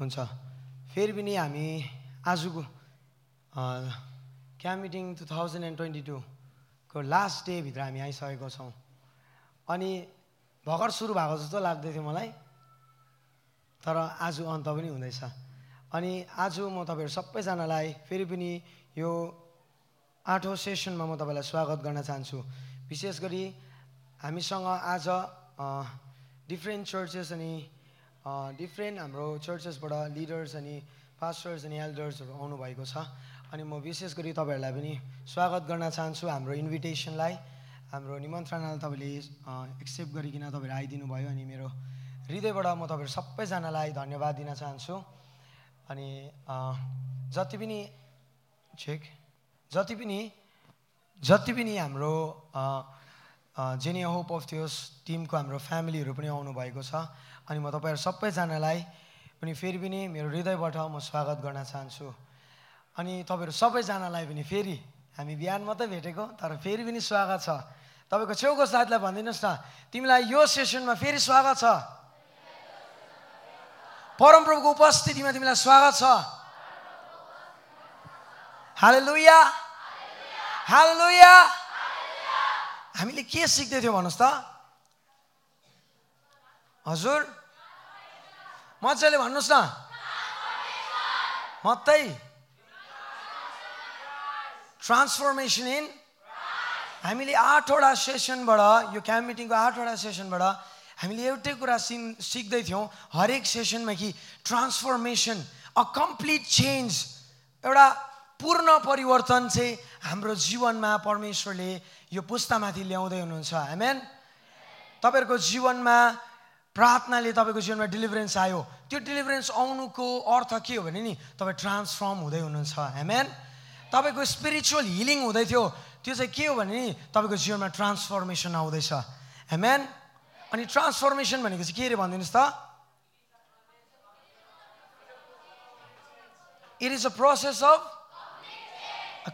हुन्छ। फेरि पनि हामी आजको camp meeting two thousand and twenty टूको last डेभित्र हामी आइसकेको छौँ। अनि भर्खर सुरु भएको जस्तो लाग्दै थियो मलाई तर आज अन्त पनि हुँदैछ। अनि आज म तपाईँहरू सबैजनालाई फेरि पनि यो आठौँ सेसनमा म तपाईँलाई स्वागत गर्न चाहन्छु। विशेष गरी हामीसँग आज डिफ्रेन्ट चर्चेस अनि डिफ्रेन्ट हाम्रो चर्चेसबाट लिडर्स अनि पास्टर्स अनि एल्डर्सहरू आउनुभएको छ। अनि म विशेष गरी तपाईँहरूलाई पनि स्वागत गर्न चाहन्छु हाम्रो इन्भिटेसनलाई हाम्रो निमन्त्रणालाई तपाईँले एक्सेप्ट गरिकन तपाईँहरू आइदिनु भयो अनि मेरो हृदयबाट म तपाईँहरू सबैजनालाई धन्यवाद दिन चाहन्छु। अनि जति पनि चेक जति पनि जति पनि हाम्रो जेनी होप अफ थियोस टिमको हाम्रो फ्यामिलीहरू पनि आउनुभएको छ। अनि म तपाईँहरू सबैजनालाई पनि फेरि पनि मेरो हृदयबाट म स्वागत गर्न चाहन्छु। अनि तपाईँहरू सबैजनालाई पनि फेरि हामी बिहान मात्रै भेटेको तर फेरि पनि स्वागत छ। तपाईँको छेउको साथीलाई भनिदिनुहोस् न तिमीलाई यो सेसनमा फेरि स्वागत छ। परमप्रभुको उपस्थितिमा तिमीलाई स्वागत छ। हाले लुया हाले लुया हामीले के सिक्दै थियौँ भन्नुहोस् त? हजुर। मजाले भन्नुहोस् न। मात्रै ट्रान्सफर्मेसन इन हामीले आठवटा सेसनबाट यो क्याम्प मिटिङको आठवटा सेसनबाट हामीले एउटै कुरा सिन सिक्दै थियौँ। हरेक सेसनमा कि ट्रान्सफर्मेसन अ कम्प्लिट चेन्ज एउटा पूर्ण परिवर्तन चाहिँ हाम्रो जीवनमा परमेश्वरले यो पुस्तामाथि ल्याउँदै हुनुहुन्छ। हेमेन तपाईँहरूको जीवनमा प्रार्थनाले तपाईँको जीवनमा डेलिभरेन्स आयो। त्यो डेलिभरेन्स आउनुको अर्थ के हो भने नि तपाईँ ट्रान्सफर्म हुँदै हुनुहुन्छ। हेमेन तपाईँको स्पिरिचुअल हिलिङ हुँदै थियो। त्यो चाहिँ के हो भने नि तपाईँको जीवनमा ट्रान्सफर्मेसन आउँदैछ। हेमेन अनि ट्रान्सफर्मेसन भनेको चाहिँ के अरे भनिदिनुहोस् त? It is a process of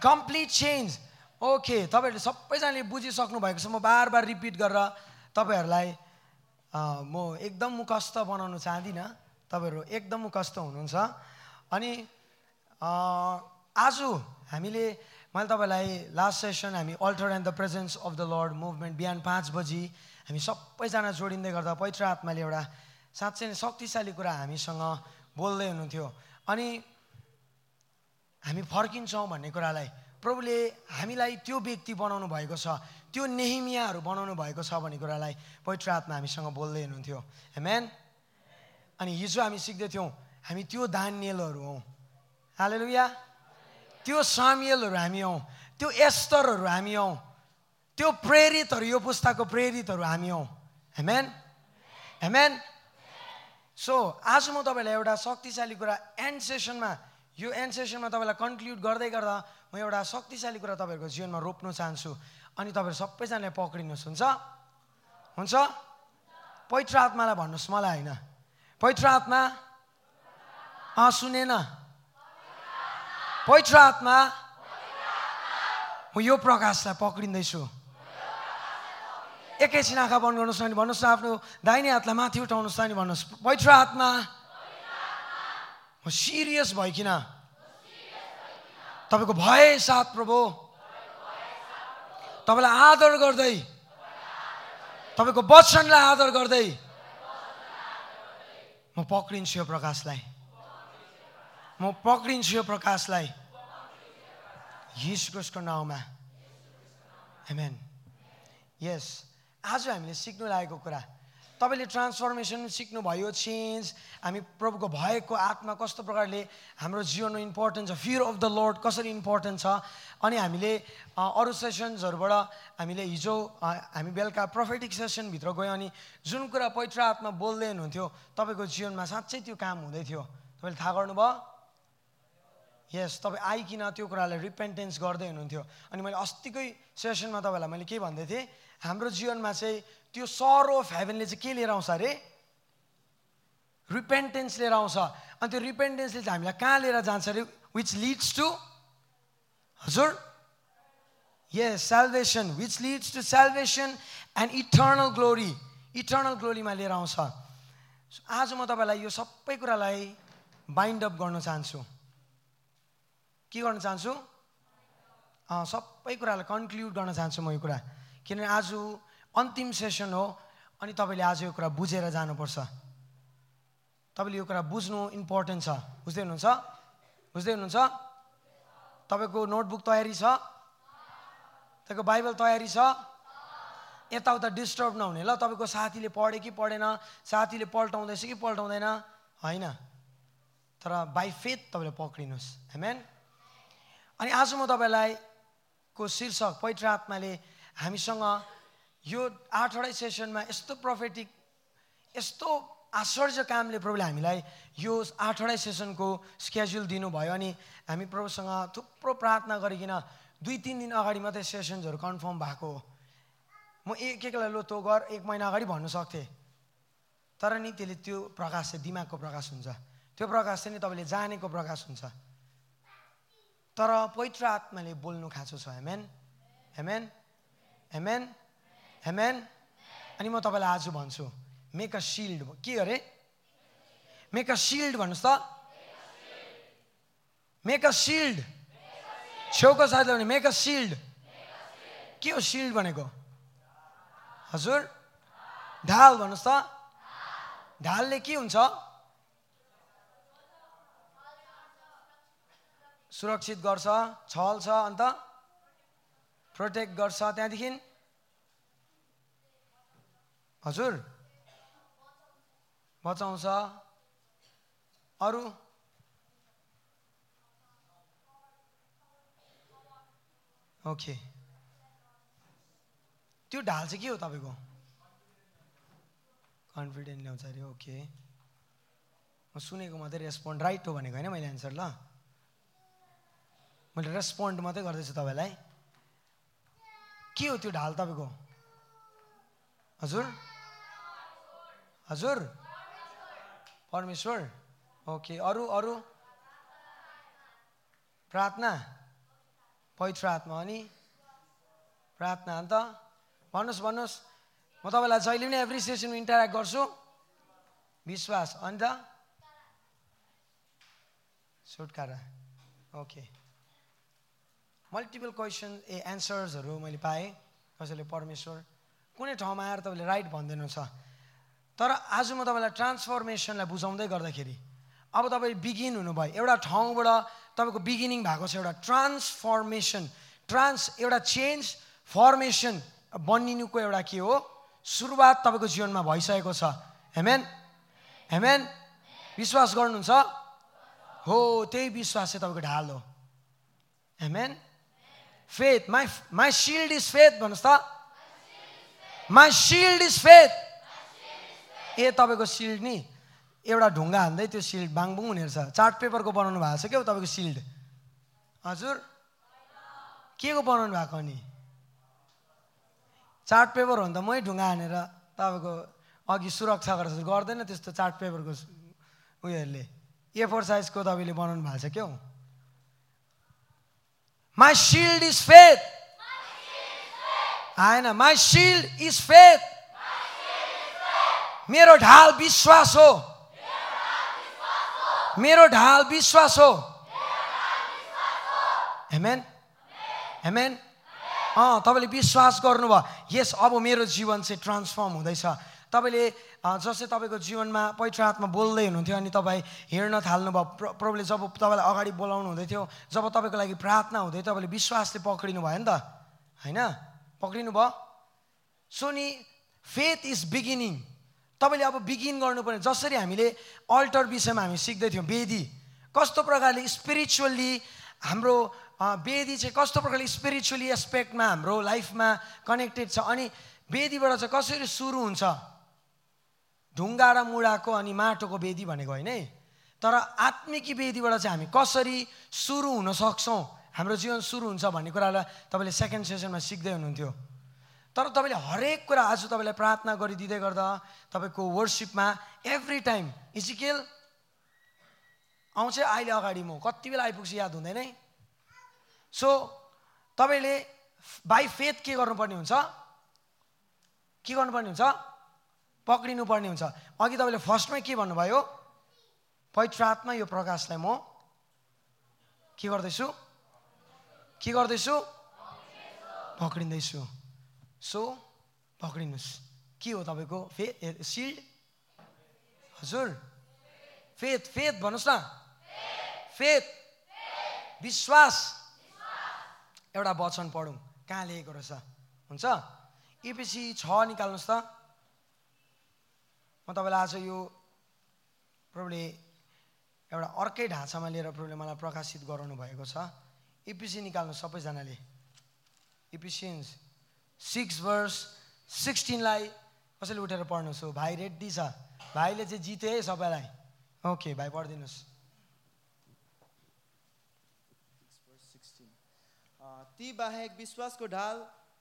complete change okay तपाईँहरूले सबैजनाले बुझिसक्नु भएको छ। म बार बार रिपिट गरेर तपाईँहरूलाई म एकदम मुखस्त बनाउनु चाहदिनँ। तपाईँहरू एकदम मुखस्त हुनुहुन्छ। अनि आज हामीले मैले तपाईँलाई लास्ट सेसन हामी altar and the presence of the Lord movement बिहान पाँच बजी हामी सबैजना जोडिँदै गर्दा पवित्र आत्माले एउटा साँच्चै नै शक्तिशाली कुरा हामीसँग बोल्दै हुनुहुन्थ्यो। अनि हामी फर्किन्छौँ भन्ने कुरालाई प्रभुले हामीलाई त्यो व्यक्ति बनाउनु भएको छ। त्यो नेहिमियाहरू बनाउनु भएको छ भन्ने कुरालाई पवित्र आत्मा हामीसँग बोल्दै हुनुहुन्थ्यो। हेमेन अनि हिजो हामी सिक्दैथ्यौँ हामी त्यो दानियलहरू हौँ। हाले लुया त्यो सामियलहरू हामी हौँ त्यो एस्तरहरू हामी हौँ त्यो प्रेरितहरू यो पुस्ताको प्रेरितहरू हामी हौँ। हेमेन हेमेन सो आज म तपाईँलाई एउटा शक्तिशाली कुरा एन्ड सेसनमा यो एन्ड सेसनमा तपाईँलाई कन्क्लुड गर्दै गर्दा म एउटा शक्तिशाली कुरा तपाईँहरूको जीवनमा रोप्नु चाहन्छु। अनि तपाईँहरू सबैजनाले पक्रिनुहोस् हुन्छ? हुन्छ? पवित्र आत्मालाई भन्नुहोस् मलाई होइन। पवित्र आत्मा? अँ सुनेन। पवित्र आत्मा? म यो प्रकाशलाई पक्रिँदैछु। एकैछिन आँखा बन्द गर्नुहोस् न भन्नुहोस् न आफ्नो दाहिने हातलाई माथि उठाउनुहोस् न भन्नुहोस् पवित्र आत्मा? म सिरियस भइकन तपाईँको भए साथ प्रभु। तपाईँलाई आदर गर्दै तपाईँको वचनलाई आदर गर्दै म पक्रिन्छु यो प्रकाशलाई। म पक्रिन्छु यो प्रकाशलाई। यीशुको नाउँमा। हेमेन यस आज हामीले सिक्नु लागेको कुरा तपाईँले ट्रान्सफर्मेसन सिक्नुभयो चेन्ज हामी प्रभुको भएको आत्मा कस्तो प्रकारले हाम्रो जीवनमा इम्पोर्टेन्ट छ फियर अफ द लर्ड कसरी इम्पोर्टेन्ट छ अनि हामीले अरू सेसन्सहरूबाट हामीले हिजो हामी बेलुका प्रोफेटिक सेसनभित्र गयौँ अनि जुन कुरा पवित्र आत्मा बोल्दै हुनुहुन्थ्यो तपाईँको जीवनमा साँच्चै त्यो काम हुँदै थियो। तपाईँले थाहा गर्नुभयो? यस तपाईँ आइकन त्यो कुरालाई रिपेन्टेन्स गर्दै हुनुहुन्थ्यो। अनि मैले अस्तिकै सेसनमा तपाईँलाई मैले के भन्दै थिएँ हाम्रो जीवनमा चाहिँ त्यो सर अफ हेभेनले चाहिँ के लिएर आउँछ अरे? रिपेन्टेन्स लिएर आउँछ। अनि त्यो रिपेन्टेन्सले चाहिँ हामीलाई कहाँ लिएर जान्छ अरे? विच लिड्स टु हजुर? Yes salvation which leads to salvation and eternal glory eternal ग्लोरीमा लिएर आउँछ। आज म तपाईँलाई यो सबै कुरालाई बाइन्ड अप गर्न चाहन्छु। के गर्न चाहन्छु? सबै कुरालाई कन्क्लुड गर्न चाहन्छु म यो कुरा। किनभने आज अन्तिम सेसन हो अनि तपाईँले आज यो कुरा बुझेर जानुपर्छ। तपाईँले यो कुरा बुझ्नु इम्पोर्टेन्ट छ। बुझ्दै हुनुहुन्छ? बुझ्दै हुनुहुन्छ? तपाईँको नोटबुक तयारी छ? तपाईँको बाइबल तयारी छ? यताउता डिस्टर्ब नहुने। ल तपाईँको साथीले पढ्यो कि पढेन? साथीले पल्टाउँदैछ कि पल्टाउँदैन? होइन। तर बाई फेथ तपाईँले पक्रिनुहोस्। हेमेन अनि आज म तपाईँलाई को शीर्षक पवित्र आत्माले हामीसँग यो आठवटै सेसनमा यस्तो प्रोफेटिक यस्तो आश्चर्य कामले प्रभुले हामीलाई यो आठवटै सेसनको स्केड्युल दिनुभयो अनि हामी प्रभुसँग थुप्रो प्रार्थना गरिकन दुई तिन दिन अगाडि मात्रै सेसन्सहरू कन्फर्म भएको हो। म एक एकलाई लो तँ गर एक महिना अगाडि भन्नु सक्थेँ। तर नि त्यसले त्यो प्रकाश चाहिँ दिमागको प्रकाश हुन्छ। त्यो प्रकाश चाहिँ नि तपाईँले जानेको प्रकाश हुन्छ। तर पवित्र आत्माले बोल्नु खाँचो छ। हेमेन हेमेन हेमेन हेमेन अनि म तपाईँलाई आज भन्छु मेक अ सिल्ड के अरे? मेक अ सिल्ड भन्नुहोस् त। मेक अ सिल्ड छेउको साथीले भने मेक अ सिल्ड के हो सिल्ड भनेको? हजुर? ढाल भन्नुहोस् त। ढालले के हुन्छ? सुरक्षित गर्छ छल छ अन्त प्रोटेक्ट गर्छ त्यहाँदेखि हजुर। बचाउँछ। अरू? ओके। त्यो ढाल चाहिँ के हो तपाईँको? कन्फिडेन्ट ल्याउँछ अरे ओके। म सुनेको मात्रै रेस्पोन्ड राइट हो भनेको होइन मैले एन्सर ल। मैले रेस्पोन्ड मात्रै गर्दैछु तपाईँलाई। के हो त्यो ढाल तपाईँको? हजुर? हजुर। परमेश्वर। ओके अरू अरू? प्रार्थना। पवित्र आत्मा अनि प्रार्थना अन्त? भन्नुहोस् भन्नुहोस्। म तपाईँलाई जहिले पनि एभ्री इन्टरेक्ट गर्छु। विश्वास अन्त? छुटकारा। ओके। मल्टिपल क्वेसन ए एन्सर्सहरू मैले पाएँ। कसैले परमेश्वर। कुनै ठाउँमा आएर तपाईँले राइट भनिदिनु छ। तर आज म तपाईँलाई ट्रान्सफर्मेसनलाई बुझाउँदै गर्दाखेरि अब तपाईँ बिगिन हुनुभयो। एउटा ठाउँबाट तपाईँको बिगिनिङ भएको छ एउटा ट्रान्सफर्मेसन ट्रान्स एउटा चेन्ज फर्मेसन बनिनुको एउटा के हो? सुरुवात तपाईँको जीवनमा भइसकेको छ। हेमेन हेमेन विश्वास गर्नुहुन्छ? हो त्यही विश्वास चाहिँ तपाईँको ढाल हो। हेमेन faith my my shield is faith भन्नुहोस् त। माई सिल्ड इज फेथ ए तपाईँको सिल्ड नि एउटा ढुङ्गा हान्दै त्यो सिल्ड बाङबुङ हुने रहेछ चार्ट पेपरको बनाउनु भएको छ क्या तपाईँको सिल्ड? हजुर। के को बनाउनु भएको नि? चार्ट पेपर हो भने त मै ढुङ्गा हानेर तपाईँको अघि सुरक्षा गरेर गर्दैन त्यस्तो चार्ट पेपरको उयोहरूले। ए फोर साइजको तपाईँले बनाउनु भएको छ क्या माई सिल्ड इज फेथ आएन। माई सिल्ड इज फेथ मेरो ढाल विश्वास हो। मेरो ढाल विश्वास हो। हेमेन हेमेन अँ तपाईँले विश्वास गर्नुभयो। यस अब मेरो जीवन चाहिँ ट्रान्सफर्म हुँदैछ। तपाईँले जस्तै तपाईँको जीवनमा पवित्र आत्मा बोल्दै हुनुहुन्थ्यो अनि तपाईँ हिँड्न थाल्नुभयो। प्रभुले जब तपाईँलाई अगाडि बोलाउनु हुँदै थियो जब तपाईँको लागि प्रार्थना हुँदै तपाईँले विश्वासले पक्रिनु भयो नि त। होइन? पक्रिनु भयो। सो नि फेथ इज बिगिनिङ तपाईँले अब बिगिन गर्नुपर्ने जसरी हामीले अल्टर विषयमा हामी सिक्दै थियौँ वेदी। कस्तो प्रकारले स्पिरिचुअल्ली हाम्रो वेदी चाहिँ कस्तो प्रकारले स्पिरिचुअली एस्पेक्टमा हाम्रो लाइफमा कनेक्टेड छ अनि वेदीबाट चाहिँ कसरी सुरु हुन्छ? ढुङ्गा र मुढाको अनि माटोको वेदी भनेको होइन है? तर आत्मिकी वेदीबाट चाहिँ हामी कसरी सुरु हुन सक्छौँ? हाम्रो जीवन सुरु हुन्छ भन्ने कुरालाई तपाईँले सेकेन्ड सेसनमा सिक्दै हुनुहुन्थ्यो। तर तपाईँले हरेक कुरा आज तपाईँलाई प्रार्थना गरिदिँदै गर्दा तपाईँको वर्सिपमा एभ्री टाइम इजिकेल आउँछ अहिले अगाडि म कति बेला आइपुग्छु याद हुँदैन है? सो तपाईँले बाई फेथ के गर्नुपर्ने हुन्छ? के गर्नुपर्ने हुन्छ? पक्रिनु पर्ने हुन्छ। अघि तपाईँले फर्स्टमै के भन्नुभयो? पवित्र आत्मा यो प्रकाशलाई म के गर्दैछु? के गर्दैछु? पक्रिँदैछु। सो पक्रिनुहोस्। के हो तपाईँको? फे सिल्ड हजुर। फेथ फेथ भन्नुहोस् न। फेथ विश्वास। एउटा वचन पढौँ। कहाँ लेखेको रहेछ? हुन्छ? इपिसी छ निकाल्नुहोस् त। म तपाईँलाई आज यो प्रभुले एउटा अर्कै ढाँचामा लिएर प्रभुले मलाई प्रकाशित गराउनु भएको छ। इपिसी निकाल्नु सबैजनाले। इपिसियन्स सिक्स वर्स सिक्सटिनलाई कसैले उठेर पढ्नुहोस् हो? भाइ रेडी छ। भाइले चाहिँ जित्यो है सबैलाई। ओके भाइ पढिदिनुहोस्। ती बाहेक विश्वासको ढाल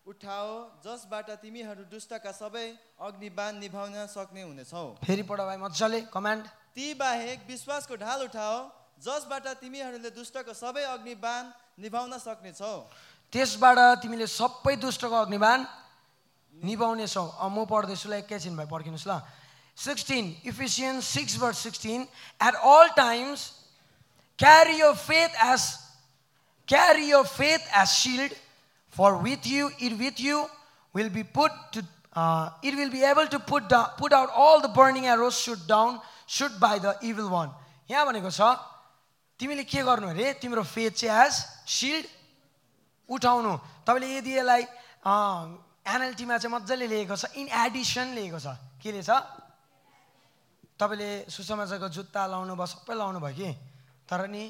उठाओ जसबाट तिमीहरू दुष्टका सबै अग्निबाण निभाउन सक्ने हुनेछौ। फेरि पढ भाइ मजाले। कमान्ड। ती बाहेक विश्वासको ढाल उठाओ जसबाट तिमीहरूले दुष्टको सबै अग्निबाण निभाउन सक्नेछौ। त्यसबाट तिमीले सबै दुष्टको अग्निबाण निभाउनेछौ म पढ्दैछु ल एकैछिन भाइ पर्खिनुहोस् ल sixteen Ephesian six word sixteen at all times carry faith as carry your faith as shield for with you it with you will be put to uh, it will be able to put down, put out all the burning arrows shoot down shoot by the evil one यहाँ भनेको छ तिमीले के गर्नु अरे तिम्रो faith चाहिँ as shield उठाउनु। तपाईँले यदि यसलाई एनएलटीमा चाहिँ मजाले लेखेको छ इन एडिसन लेखेको छ के लेखेछ तपाईँले सुसमाचारको जुत्ता लाउनु भयो सबै लाउनु भयो कि? तर नि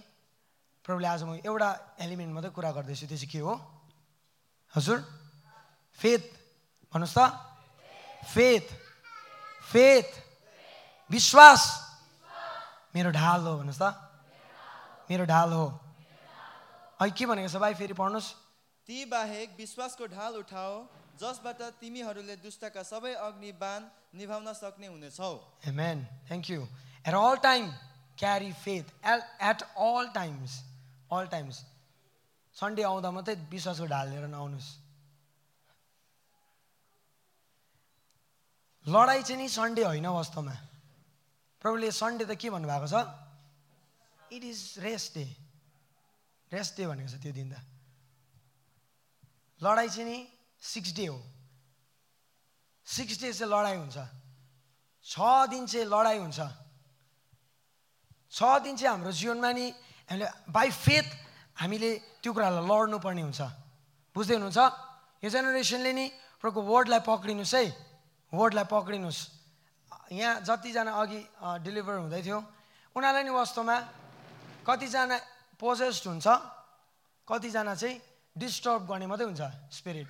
प्रभुले आज म एउटा एलिमेन्ट मात्रै कुरा गर्दैछु त्यो चाहिँ के हो? हजुर? फेथ। भन्नुहोस् त। फेथ। फेथ। विश्वास। मेरो ढाल हो भन्नुहोस् त। मेरो ढाल हो। अहिले के भनेको छ भाइ फेरि पढ्नुहोस्। ती बाहेक विश्वासको ढाल उठाओ जसबाट तिमीहरूले दुष्टका सबै अग्निबाण निभाउन सक्ने हुनेछौ Amen. Thank you. At all time, carry faith. At, at all times. Times. Sunday आउँदा मात्रै विश्वासको ढाल लिएर नआउनुहोस् लडाइँ चाहिँ नि सन्डे होइन वास्तवमा प्रभुले सन्डे त के भन्नुभएको छ it is rest day rest day भनेको छ त्यो दिन त लडाइँ चाहिँ नि? सिक्स डे हो। सिक्स डे चाहिँ लडाइँ हुन्छ। छ दिन चाहिँ लडाइँ हुन्छ। छ दिन चाहिँ हाम्रो जीवनमा नि हामीले बाई फेथ हामीले त्यो कुरालाई लड्नु पर्ने हुन्छ। बुझ्दै हुनुहुन्छ? यो जेनेरेसनले नि प्रभुको वर्डलाई पक्रिनुहोस् है। वर्डलाई पक्रिनुहोस्। यहाँ जतिजना अघि डेलिभर हुँदै थियो उनीहरूलाई नि वास्तवमा कतिजना पोजेस्ड हुन्छ कतिजना चाहिँ डिस्टर्ब गर्ने मात्रै हुन्छ स्पिरिट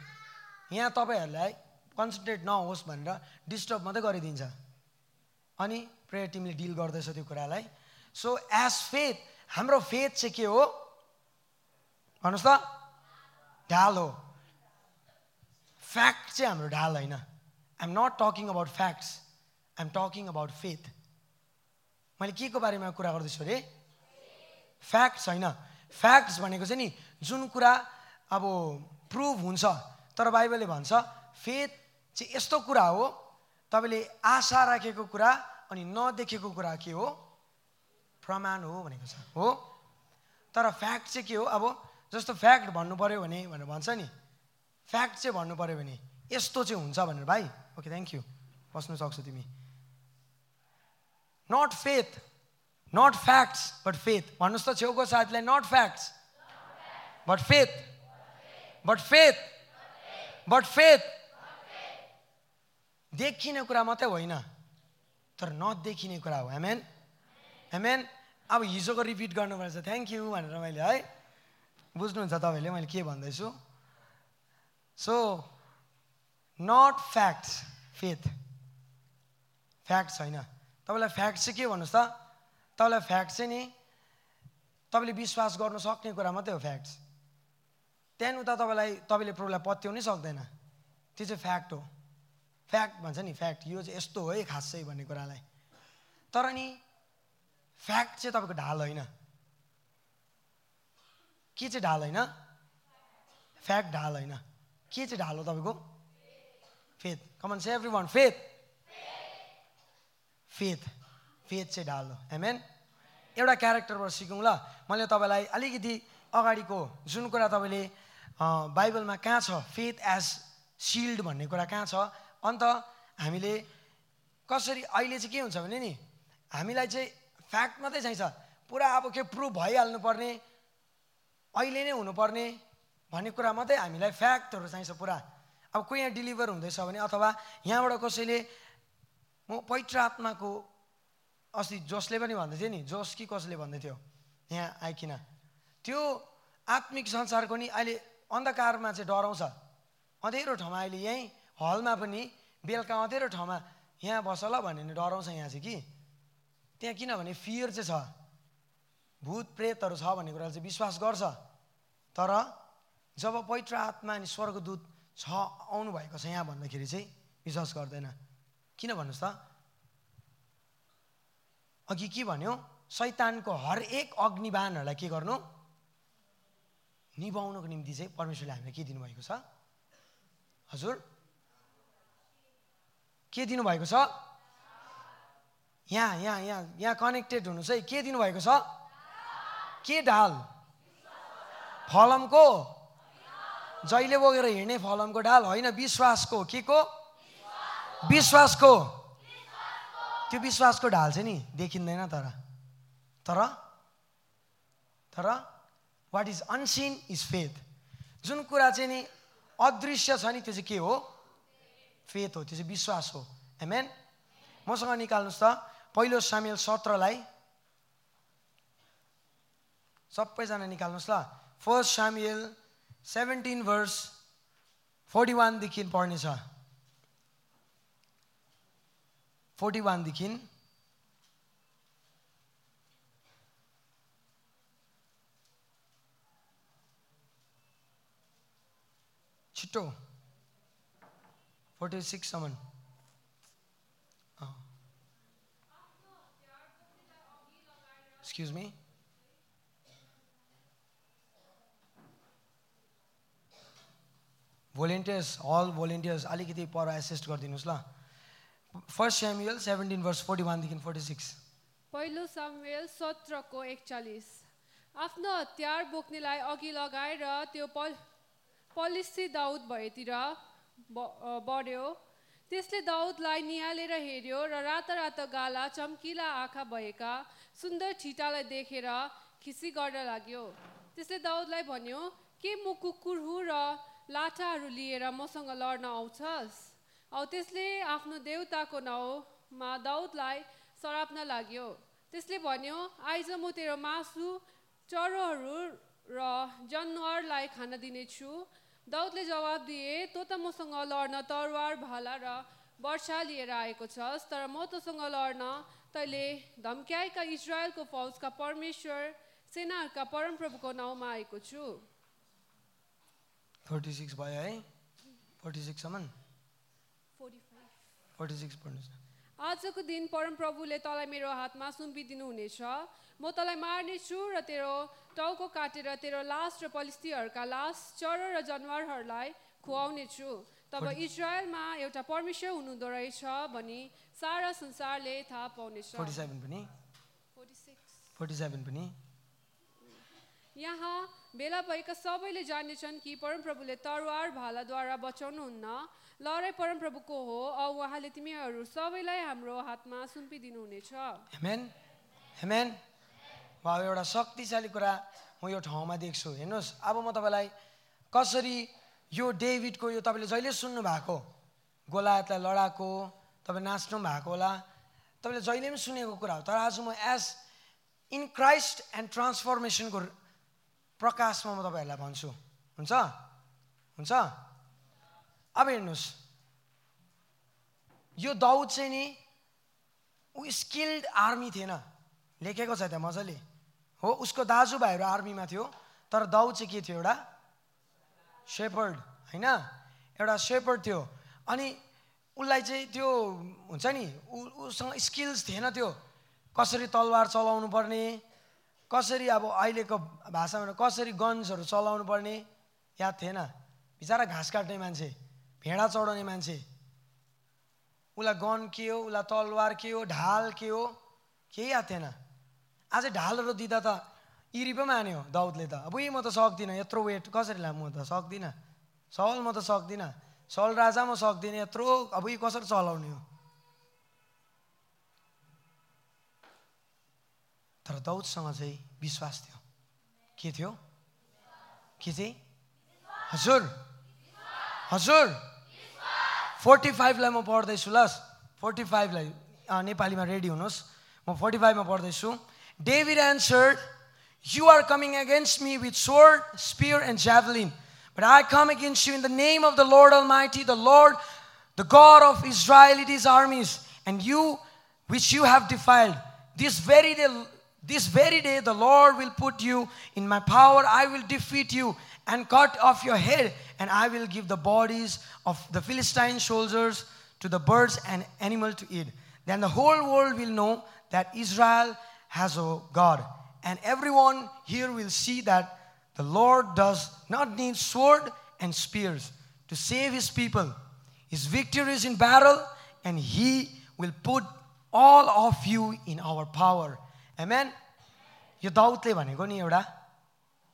यहाँ तपाईँहरूलाई कन्सन्ट्रेट नहोस् भनेर डिस्टर्ब मात्रै गरिदिन्छ। अनि प्रेयर टिमले डिल गर्दैछ त्यो कुरालाई। सो एज फेथ हाम्रो फेथ चाहिँ के हो? भन्नुहोस् त। ढाल हो। फ्याक्ट चाहिँ हाम्रो ढाल होइन। I'm not talking about facts I'm talking about faith मैले के को बारेमा कुरा गर्दैछु अरे? फ्याक्ट्स होइन। फ्याक्ट्स भनेको चाहिँ नि जुन कुरा अब प्रुभ हुन्छ तर बाइबलले भन्छ फेथ चाहिँ यस्तो कुरा हो तपाईँले आशा राखेको कुरा अनि नदेखेको कुरा के हो? प्रमाण हो भनेको छ। हो? तर फ्याक्ट चाहिँ के हो? अब जस्तो फ्याक्ट भन्नु पऱ्यो भने भनेर भन्छ नि फ्याक्ट चाहिँ भन्नु पऱ्यो भने यस्तो चाहिँ हुन्छ भनेर। भाइ ओके थ्याङ्क यू बस्नु सक्छौ तिमी। Not faith not facts but faith भन्नुहोस् त छेउको साथीलाई not facts but faith but faith but faith देखिने कुरा मात्रै होइन तर नदेखिने कुरा हो। एमेन एमेन अब हिजोको रिपिट गर्नुपर्छ थ्याङ्क यू भनेर मैले है बुझ्नुहुन्छ तपाईँले मैले के भन्दैछु? So not facts faith fact छैन। तपाईँलाई फ्याक्ट चाहिँ के भन्नुहोस् त? तपाईँलाई फ्याक्ट चाहिँ नि तपाईँले विश्वास गर्नु सक्ने कुरा मात्रै हो फ्याक्ट्स त्यहाँदेखि उता तपाईँलाई तपाईँले प्रभुलाई पत्याउनै सक्दैन। त्यो चाहिँ फ्याक्ट हो। फ्याक्ट भन्छ नि फ्याक्ट यो चाहिँ यस्तो हो है खासै भन्ने कुरालाई। तर नि फ्याक्ट चाहिँ तपाईँको ढाल होइन। के चाहिँ ढाल होइन? फ्याक्ट ढाल होइन। के चाहिँ ढाल हो तपाईँको? Faith come on say every one faith faith faith चाहिँ ढाल हो। एमेन एउटा क्यारेक्टरबाट सिकौँ ल मैले तपाईँलाई अलिकति अगाडिको जुन कुरा तपाईँले बाइबलमा कहाँ छ? फेथ एज सिल्ड भन्ने कुरा कहाँ छ? अन्त हामीले कसरी अहिले चाहिँ के हुन्छ भने नि हामीलाई चाहिँ फ्याक्ट मात्रै चाहिन्छ। पुरा अब के प्रुफ भइहाल्नु पर्ने अहिले नै हुनुपर्ने भन्ने कुरा मात्रै हामीलाई फ्याक्टहरू चाहिन्छ पुरा। अब कोही यहाँ डेलिभर हुँदैछ भने अथवा यहाँबाट कसैले म पवित्र आत्माको अस्ति जोसले पनि भन्दै थियो नि जोस कि कसले भन्दै थियो यहाँ आइकिन। त्यो आत्मिक संसारको नि अहिले अन्धकारमा चाहिँ डराउँछ। अँधेरो ठाउँमा अहिले यहीँ हलमा पनि बेलुका अँधेरो ठाउँमा यहाँ बस ल भन्यो भने डराउँछ यहाँ चाहिँ कि। त्यहाँ किनभने फियर चाहिँ छ। भूत प्रेतहरू छ भन्ने कुरा चाहिँ विश्वास गर्छ। तर जब पवित्र आत्मा अनि स्वर्गदूत छ आउनु भएको छ यहाँ भन्दाखेरि चाहिँ विश्वास गर्दैन। किन भन्नुहोस् त? अघि के भन्यो? शैतानको हरेक अग्निबाणहरूलाई के गर्नु? निभाउनुको निम्ति चाहिँ परमेश्वरले हामीलाई के दिनुभएको छ? हजुर? के दिनुभएको छ? यहाँ यहाँ यहाँ यहाँ कनेक्टेड हुनुहोस् है के दिनुभएको छ? के ढाल फलमको? जहिले बोकेर हिँड्ने फलमको ढाल होइन विश्वासको। के को विश्वासको। त्यो विश्वासको ढाल चाहिँ नि देखिँदैन तर। तर? तर? What is unseen is faith जुन कुरा चाहिँ नि अदृश्य छ नि त्यो चाहिँ के हो? फेथ हो त्यो चाहिँ विश्वास हो। एमेन मसँग निकाल्नुहोस् त। पहिलो सामेल सत्रलाई सबैजना निकाल्नुहोस् ल। First Samuel seventeen verse forty वानदेखि पढ्नेछ फोर्टी वानदेखि छिट्टो forty सिक्ससम्म excuse me volunteers all volunteers अलिकति पर एसिस्ट गरिदिनुहोस् ल। First Samuel seventeen verse forty वानदेखि फोर्टी सिक्स पहिलो सामुएल सत्रको एकचालिस। आफ्नो हतियार बोक्नेलाई अघि लगाएर त्यो पल पलिसी दाउद भएतिर बढ्यो। त्यसले दाउदलाई निहालेर हेऱ्यो र राता राता गाला चम्किला आँखा भएका सुन्दर छिटालाई देखेर खिसी गर्न लाग्यो। त्यसले दाउदलाई भन्यो के म कुकुर हुँ र लाठाहरू लिएर मसँग लड्न आउँछस्? औ त्यसले आफ्नो देउताको नाउँमा दाउदलाई सराप्न लाग्यो। त्यसले भन्यो आइज म तेरो मासु चरोहरू र जनावरलाई खान दिनेछु। दाउदले जवाब दिए तँ त मसँग लड्न तरवार भाला र वर्षा लिएर आएको छस् तर म तँसँग लड्न तैँले धम्क्याएका इजरायलको फौजका परमेश्वर सेनाहरूका परमप्रभुको नाउँमा आएको छु। सिक्स भयो है? फोर्टी सिक्ससम्म फोर्टी सिक्स पढ्नुहोस् आजको दिन परमप्रभुले तँलाई मेरो हातमा सुम्पिदिनु हुनेछ म तँलाई मार्नेछु र तेरो टाउको काटेर तेरो लास र पलिस्तीहरूका लास चरो र जनावरहरूलाई खुवाउने छु तब इजरायलमा एउटा परमेश्वर हुनुहुँदो रहेछ भनी सारा संसारले थाहा पाउनेछ। फोर्टी सेभेन पनि? 46 फोर्टी सेभेन पनि? यहाँ भेला भएका सबैले जानेछन् कि परमप्रभुले तरवार भालाद्वारा बचाउनुहुन्न। लडाइँ परमप्रभुको हो औ उहाँले तिमीहरू सबैलाई हाम्रो हातमा सुम्पिदिनुहुनेछ। वा एउटा शक्तिशाली कुरा म यो ठाउँमा देख्छु। हेर्नुहोस् अब म तपाईँलाई कसरी यो डेभिडको यो तपाईँले जहिले सुन्नु भएको गोलायतलाई लडाएको तपाईँ नाच्नु भएको होला तपाईँले जहिले पनि सुनेको कुरा हो तर आज म एज इन क्राइस्ट एन्ड ट्रान्सफर्मेसनको प्रकाशमा म तपाईँहरूलाई भन्छु। हुन्छ? हुन्छ? अब हेर्नुहोस् यो दाउद चाहिँ नि ऊ स्किल्ड आर्मी थिएन। लेखेको छ त्यहाँ मजाले। हो उसको दाजुभाइहरू आर्मीमा थियो तर दाउद चाहिँ के थियो एउटा? सेपर्ड होइन? एउटा सेपर्ड थियो। अनि उसलाई चाहिँ त्यो हुन्छ नि उसँग स्किल्स थिएन त्यो। कसरी तलवार चलाउनु पर्ने? कसरी अब अहिलेको भाषामा कसरी गन्सहरू चलाउनु पर्ने? याद थिएन। बिचरा घाँस काट्ने मान्छे भेडा चढाउने मान्छे। उसलाई गन के हो? उसलाई तलवार के हो? ढाल के हो? केही याद थिएन। अझै ढालेर दिँदा त इरी पो मान्यो दाउदले त। अब म त सक्दिनँ यत्रो वेट कसरी लाम म त सक्दिनँ? सल म त सक्दिनँ। सल राजा म सक्दिनँ यत्रो अब यी कसरी चलाउने हो? तर दाउदसँग चाहिँ विश्वास थियो। के थियो? के चाहिँ? हजुर। हजुर। फोर्टी फाइभलाई म पढ्दैछु ल फोर्टी फाइभलाई नेपालीमा रेडी हुनुहोस्। म फोर्टी फाइभमा पढ्दैछु। David answered, You are coming against me with sword, spear, and javelin. But I come against you in the name of the Lord Almighty, the Lord, the God of Israel, it is armies, and you which you have defiled. This very day, this very day the Lord will put you in my power. I will defeat you and cut off your head, and I will give the bodies of the Philistine soldiers to the birds and animal to eat. Then the whole world will know that Israel has a God, and everyone here will see that the Lord does not need sword and spears to save his people. His victory is in battle, and he will put all of you in our power. Amen. यो दाउदले भनेको नि एउटा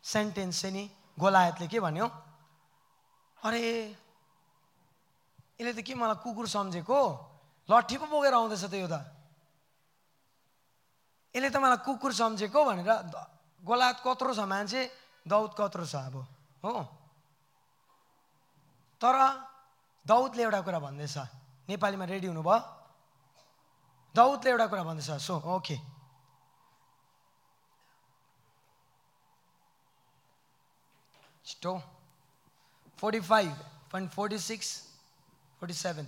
sentence चाहिँ नि गोलायतले के भन्यो अरे यसले त के मलाई कुकुर सम्झेको लट्ठी पो बोकेर आउँदैछ त यो त यसले त मलाई कुकुर सम्झेको भनेर गोलायत कत्रो छ मान्छे दाउद कत्रो छ अब हो। तर दाउदले एउटा कुरा भन्दैछ नेपालीमा रेडी हुनुभयो? दाउदले एउटा कुरा भन्दैछ सो ओके। छिटो forty five point forty six forty seven.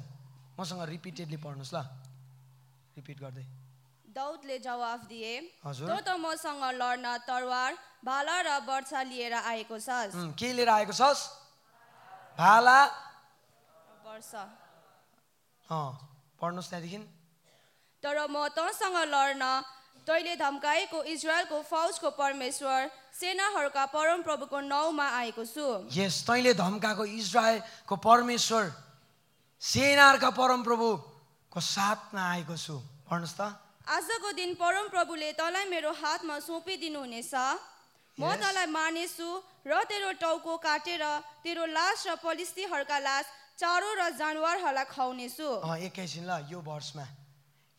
मसँग रिपिटेडली पढ्नुहोस् ल। रिपिट गर्दै। दाउदले जवाफ दिए। तँ त मसँग लड्न तरवार भाला र वर्षा लिएर आएको छस्। उम्, के लिएर आएको छस्? भाला वर्षा पढ्नुहोस् त्यहाँदेखि। तर म तँसँग लड्न तैँले धम्काएको इजरायलको फौजको परमेश्वर सेनाहरूका परमप्रभुको नाउँमा आएको छु। यस तैँले धम्काएको इजरायलको परमेश्वर सेनारका परमप्रभुको साथमा आएको छु। पढ्नुहोस् त। आजको दिन परमप्रभुले तँलाई मेरो हातमा सुम्पिदिनु हुनेछ म. तँलाई मानेछु र तेरो टाउको काटेर तेरो लास र पलिस्तीहरूका लास चारो र जानवरहरूलाई खुवाउनेछु। एकैछिन ल यो भर्समा।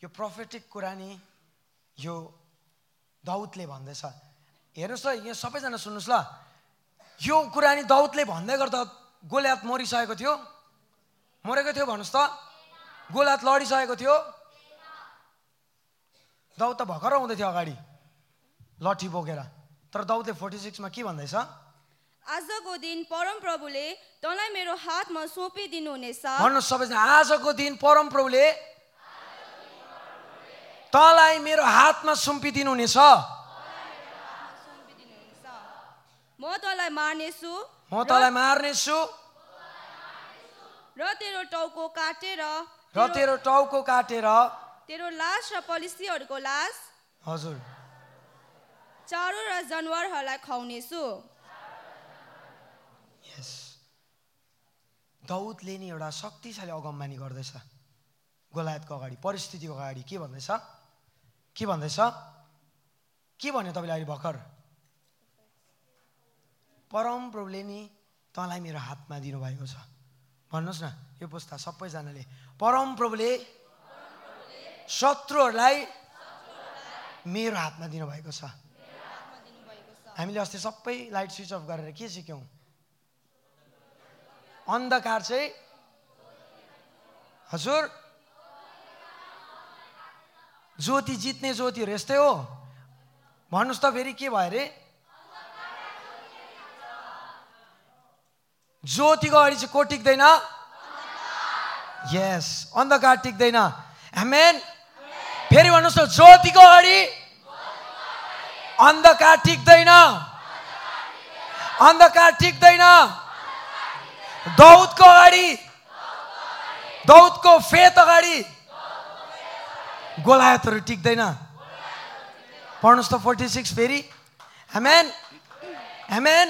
यो प्रोफेटिक कुरा नि यो दाउदले भन्दैछ। हेर्नुहोस् ल यहाँ सबैजना सुन्नुहोस् ल। यो कुरा नि दाउदले भन्दै गर्दा गोल्यात मरिसकेको थियो। मरेको थियो भन्नुहोस् त। गोलात लडिसकेको थियो। दाउद त भर्खर आउँदै थियो अगाडि। लट्ठी बोकेर। तर दाउदले फोर्टी सिक्समा के भन्दैछ? आजको दिन परमप्रभुले तँलाई मेरो हातमा सुम्पिदिनु हुनेछ सबैजना आजको दिन परमप्रभुले तँलाई मेरो हातमा सुम्पिदिनु हुनेछ म तँलाई मार्नेछु। म तँलाई मार्नेछु। र तेरो टाउको काटेर। र तेरो टाउको काटेर। तेरो लास र पलिस्तीहरूको लास हजुर। चारो र जनावरहरूलाई खुवाउनेछु। यस। दाउदले नि एउटा शक्तिशाली अगमबानी गर्दैछ। गोलायतको अगाडि परिस्थितिको अगाडि। के भन्दैछ? के भन्दैछ? के भन्यो तपाईँले अहिले भर्खर? परम प्रभुले नि तँलाई मेरो हातमा दिनुभएको छ। भन्नुहोस् न यो पुस्ता सबैजनाले। परम प्रभुले शत्रुहरूलाई मेरो हातमा दिनुभएको छ। हामीले अस्ति सबै लाइट स्विच अफ गरेर के सिक्यौँ? अन्धकार चाहिँ हजुर ज्योति जित्ने ज्योतिहरू यस्तै हो। भन्नुहोस् त फेरि के भयो अरे? ज्योतिको अगाडि चाहिँ को टिक्दैन? यस अन्धकार टिक्दैन। हेमेन फेरि भन्नुहोस् त ज्योतिको अगाडि अन्धकार टिक्दैन। अन्धकार टिक्दैन। दौदको अगाडि। दौदको फेत अगाडि। गोलायतहरू टिक्दैन। पढ्नुहोस् त फोर्टी सिक्स फेरि। हेमेन हेमेन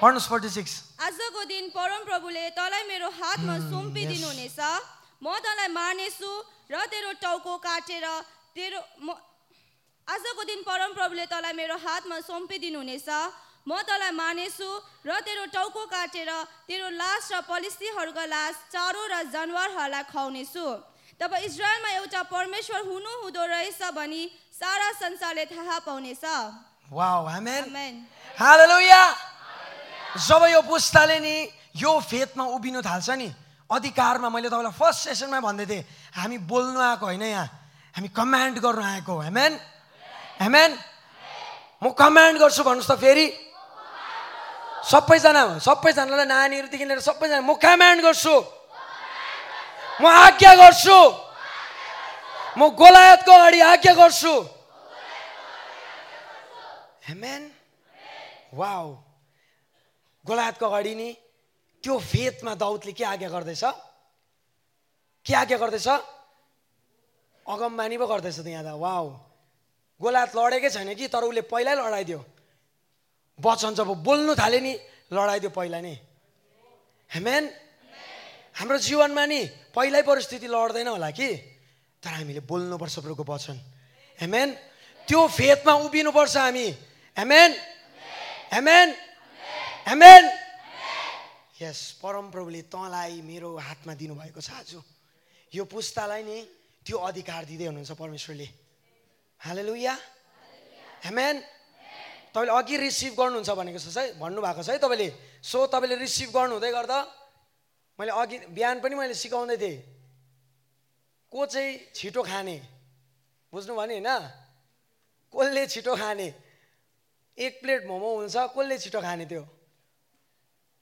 पढ्नुहोस् फोर्टी सिक्स। आजको दिन परमप्रभुले तँलाई मेरो हातमा सुम्पिदिनु हुनेछ म तँलाई मार्नेछु र तेरो टाउको काटेर तेरो म आजको दिन परमप्रभुले तँलाई मेरो हातमा सुम्पिदिनुहुनेछ। म तँलाई मानेछु र तेरो टाउको काटेर तेरो लास र पलिस्तीहरूका लास चारो र जनावरहरूलाई खुवाउनेछु। तब इजरायलमा एउटा परमेश्वर हुनु हुँदो रहेछ भनी सारा संसारले थाहा पाउनेछ। जब यो पुस्ताले नि यो फेदमा उभिनु थाल्छ नि अधिकारमा मैले तपाईँलाई फर्स्ट सेसनमा भन्दै थिएँ हामी बोल्नु आएको होइन यहाँ। हामी कमान्ड गर्नु आएको हेमेन हेमेन म कमान्ड गर्छु भन्नुहोस् त फेरि। सबैजना सबैजनालाई नानीहरूदेखि लिएर सबैजना म कमान्ड गर्छु। म आज्ञा गर्छु। म गोलायतको अगाडि आज्ञा गर्छु। हेमेन वाउ गोलायतको अगाडि नि त्यो फेदमा दाउदले के आज्ञा गर्दैछ? के आज्ञा गर्दैछ? अगमबानी पो गर्दैछ त यहाँ त। वाउ। गोलायत लडेकै छैन कि तर उसले पहिल्यै लडाइदियो। वचन जब बोल्नु थाल्यो नि लडाइदियो पहिला नै। हेमेन हाम्रो जीवनमा नि पहिल्यै परिस्थिति लड्दैन होला कि। तर हामीले बोल्नुपर्छ प्रभुको वचन। हेमेन त्यो फेदमा उभिनुपर्छ हामी। हेमेन हेमेन हेमेन यस परमप्रभुले तँलाई मेरो हातमा दिनुभएको छ आज। यो पुस्तालाई नि त्यो अधिकार दिँदै हुनुहुन्छ परमेश्वरले। हालेलुया। हेमेन तपाईँले अघि रिसिभ गर्नुहुन्छ भनेको छ है भन्नुभएको छ है तपाईँले। सो तपाईँले रिसिभ गर्नुहुँदै गर्दा मैले अघि बिहान पनि मैले सिकाउँदै थिएँ। को चाहिँ छिटो खाने? बुझ्नुभयो नि होइन? कसले छिटो खाने? एक प्लेट मोमो हुन्छ कसले छिटो खाने त्यो?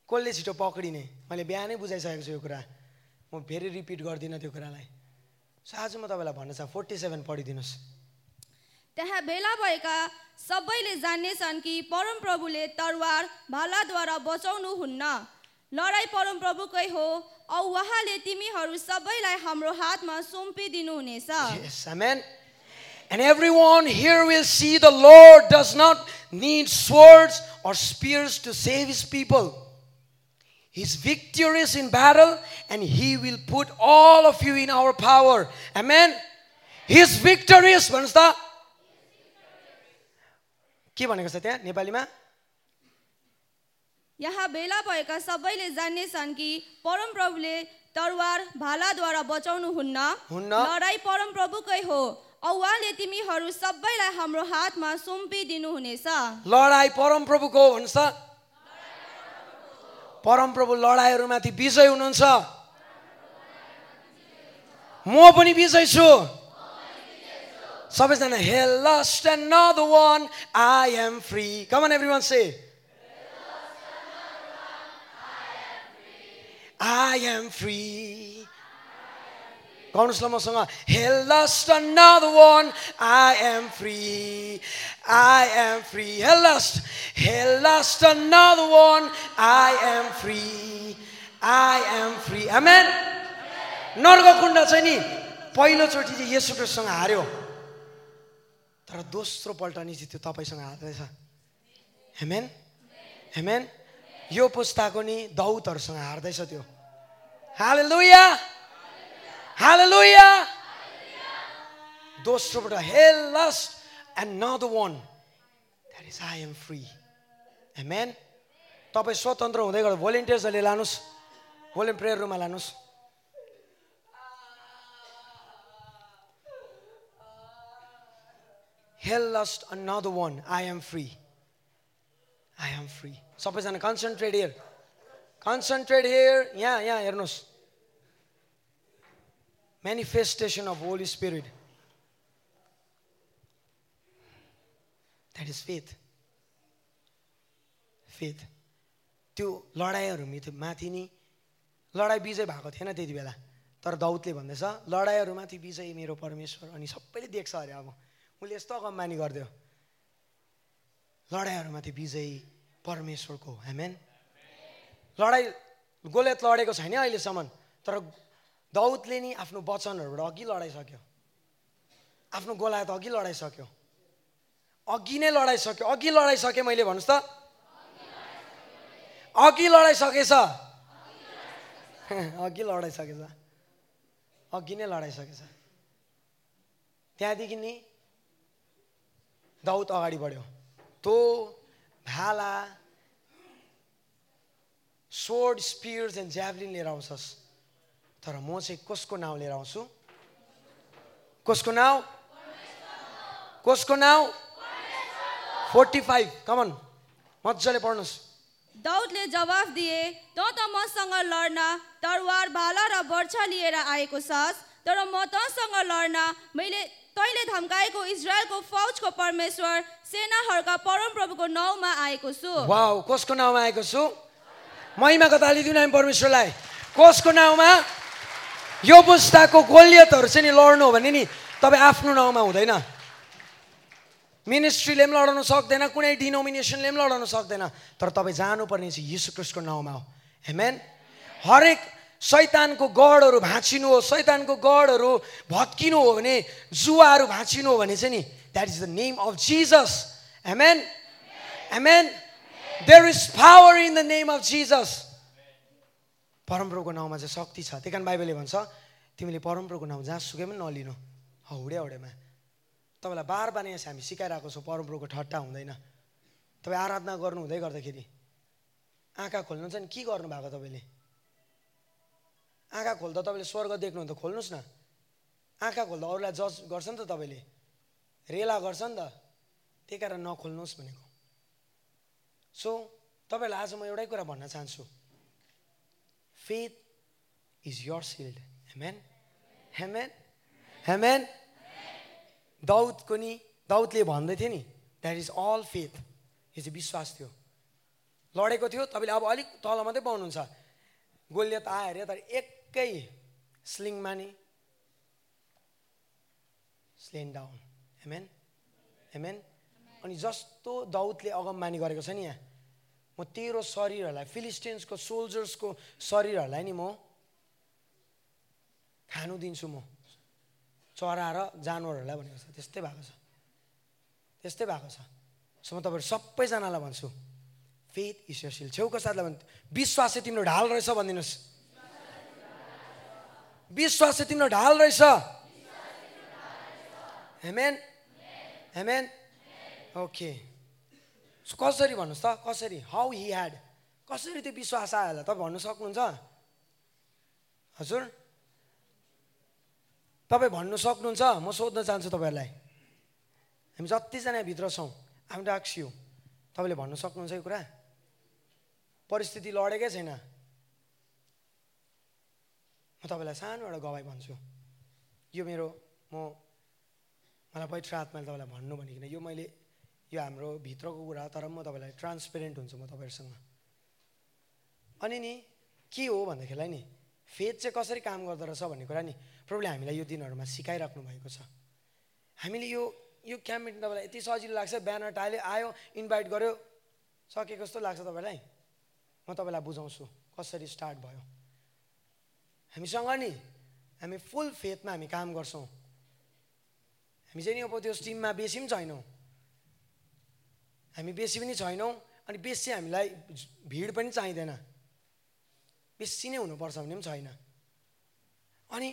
कसले छिटो पक्रिने? मैले बिहानै बुझाइसकेको छु यो कुरा। म फेरि रिपिट गर्दिनँ त्यो कुरालाई। सो आज म तपाईँलाई भन्न चाह फोर्टी सेभेन पढिदिनुहोस्। त्यहाँ भेला भएका सबैले जान्नेछन् कि परमप्रभुले तरवार भालाद्वारा बचाउनुहुन्न लडाइँ परमप्रभुकै हो औ उहाँले तिमीहरू सबैलाई हाम्रो हातमा सुम्पिदिनुहुनेछ Yes, amen. And everyone here will see the Lord does not need swords or spears to save his people. He's victorious in battle and he will put all of you in our power. Amen. He's victorious भन्नुहोस् त के भनेको छ त्यहाँ नेपालीमा यहाँ भेला भएका सबैले जान्नेछन् कि परमप्रभुले तरवार भालाद्वारा बचाउनुहुन्न हुन्न। लडाइँ परमप्रभुकै हो औ उहाँले तिमीहरू सबैलाई हाम्रो हातमा सुम्पिदिनुहुनेछ लडाइँ परमप्रभुको हो भन्नुहोस् त परमप्रभु लडाइँहरूमाथि विजय हुनुहुन्छ म पनि विजय छु सबैजना hey lost another one I am free come on everyone say I am free गाउनुहोस् ल मसँग hey lost another one. I am free. I am free. Hey lost hey lost another one. I am free. I am free. Amen. नर्गकुण्ड चाहिँ नि पहिलोचोटि चाहिँ यसो क्रिस्टसँग हार्यो। तर दोस्रो पल्ट नि चाहिँ त्यो तपाईँसँग हार्दैछ। हेमेन हेमेन यो पुस्ताको नि दौतहरूसँग हार्दैछ त्यो। हालेलुया हालेलुया दोस्रोबाट हे लस्ट एन्ड न the one that is I am free amen तपाईँ स्वतन्त्र हुँदै गर्दा भोलिन्टियर्सहरूले लानुहोस् भोलिन्ट प्रेयर रुममा लानुहोस् Hell lust another one. I am free. I am free. सबैजना कन्सन्ट्रेट हियर कन्सन्ट्रेट हियर यहाँ यहाँ हेर्नुहोस् manifestation of holy spirit that is faith faith त्यो लडाइँहरू मिथि नि लडाइँ विजय भएको थिएन त्यति बेला। तर दाउदले भन्दैछ लडाइँहरूमाथि विजय मेरो परमेश्वर अनि सबैले देख्छ अरे अब उसले यस्तो अगम्बानी गरिदियो। लडाइँहरूमाथि विजयी परमेश्वरको हेमेन लडाइँ गोलेत लडेको छैन अहिलेसम्म। तर दाउदले नि आफ्नो वचनहरूबाट अघि लडाइसक्यो। आफ्नो गोलायत अघि लडाइसक्यो। अघि नै लडाइसक्यो। अघि लडाइसकेँ मैले भन्नुहोस् त। अघि लडाइसकेछ अघि लडाइसकेछ अघि नै लडाइसकेछ त्यहाँदेखि नि दाउद अगाडि बढ्यो। तँ भाला सोर्ड स्पियर्स एन्ड ज्याभलिन लिएर आउँछस्। तर म चाहिँ कसको नाउँ लिएर आउँछु कसको नाउँ कसको नाउँ फोर्टी फाइभ कमन मजाले पढ्नुहोस् दाउदले जवाफ दिए त त मसँग लड्न तरवार भाला र वर्षा लिएर आएको छस् तर म तँसँग लड्न मैले तैँले धम्काएको इजरायलको फौजको परमेश्वर सेनाहरूका परमप्रभुको नाउँमा आएको छु वाउ कसको नाउँमा आएको छु महिमाको ताली दिउँ हामी परमेश्वरलाई कसको नाउँमा यो पुस्ताको गोलियतहरू चाहिँ नि लड्नु हो भने नि तपाईँ आफ्नो नाउँमा हुँदैन। मिनिस्ट्रीले पनि लडाउन सक्दैन कुनै डिनोमिनेसनले पनि लडाउन सक्दैन। तर तपाईँ जानुपर्ने चाहिँ यीशु क्रिस्टको नाउँमा हो। हेमेन हरेक शैतानको गढहरू भाँचिनु हो शैतानको गढहरू भत्किनु हो भने जुवाहरू भाँचिनु हो भने चाहिँ नि that is the name of Jesus amen amen there is power in the name of Jesus परमप्रभुको नाउँमा चाहिँ शक्ति छ। त्यही कारण बाइबलले भन्छ तिमीले परमप्रभुको नाउँ जहाँसुकै पनि नलिनु। हौडे हौडेमा। तपाईँलाई बार बार यहाँ हामी सिकाइरहेको छौँ परमप्रभुको ठट्टा हुँदैन। तपाईँ आराधना गर्नु हुँदै गर्दाखेरि। आँखा खोल्नु चाहिँ के गर्नु भएको तपाईँले? आँखा खोल्दा तपाईँले स्वर्ग देख्नु त खोल्नुहोस् न। आँखा खोल्दा अरूलाई जज गर्छ नि त तपाईँले। रेला गर्छ नि त। त्यही कारण नखोल्नुहोस् भनेको। सो तपाईँहरूलाई आज म एउटै कुरा भन्न चाहन्छु। Faith is your shield amen amen amen दाउदको नि दाउदले भन्दै थियो नि द्याट इज अल फेथ यो चाहिँ विश्वास थियो। लडेको थियो तपाईँले अब अलिक तल मात्रै पाउनुहुन्छ। गोलियत आयो अरे तर एकै स्लिङमा नि स्लेन डाउन हेमेन हेमेन अनि जस्तो दाउदले अगमबानी गरेको छ नि यहाँ। म तेरो शरीरहरूलाई फिलिस्टिन्सको सोल्जर्सको शरीरहरूलाई नि म खानु दिन्छु म। चरा र जानवरहरूलाई भनेको छ। त्यस्तै भएको छ। त्यस्तै भएको छ। सो म तपाईँहरू सबैजनालाई भन्छु फेथ ईश्वरशील छेउको साथलाई भन् विश्वास चाहिँ तिम्रो ढाल रहेछ भनिदिनुहोस्। विश्वास चाहिँ तिम्रो ढाल रहेछ। हेमेन हेमेन ओके कसरी भन्नुहोस् त? कसरी? हाउ हि ह्याड कसरी त्यो विश्वास आयो होला? तपाईँ भन्नु सक्नुहुन्छ? हजुर? तपाईँ भन्नु सक्नुहुन्छ? म सोध्न चाहन्छु तपाईँहरूलाई। हामी जतिजना भित्र छौँ हामी यु तपाईँले भन्नु सक्नुहुन्छ यो कुरा? परिस्थिति लडेकै छैन। म तपाईँलाई सानो एउटा गवाई भन्छु। यो मेरो म मलाई पवित्र आत्माले तपाईँलाई भन्नु भनिकन यो मैले यो हाम्रो भित्रको कुरा तर म तपाईँलाई ट्रान्सपेरेन्ट हुन्छु म तपाईँहरूसँग। अनि नि के हो भन्दाखेरिलाई नि फेथ चाहिँ कसरी काम गर्दो रहेछ भन्ने कुरा नि प्रभुले हामीलाई यो दिनहरूमा सिकाइराख्नु भएको छ। हामीले यो यो क्याम्प तपाईँलाई यति सजिलो लाग्छ ब्यानर टाल्यो आयो इन्भाइट गर्यो सकेको जस्तो लाग्छ तपाईँलाई? म तपाईँलाई बुझाउँछु कसरी स्टार्ट भयो। हामीसँग नि हामी फुल फेथमा हामी काम गर्छौँ। हामी चाहिँ नि अब त्यो टिममा बेसी पनि छैनौँ। हामी बेसी पनि छैनौँ अनि बेसी हामीलाई भिड पनि चाहिँदैन। बेसी नै हुनुपर्छ भन्ने पनि छैन। अनि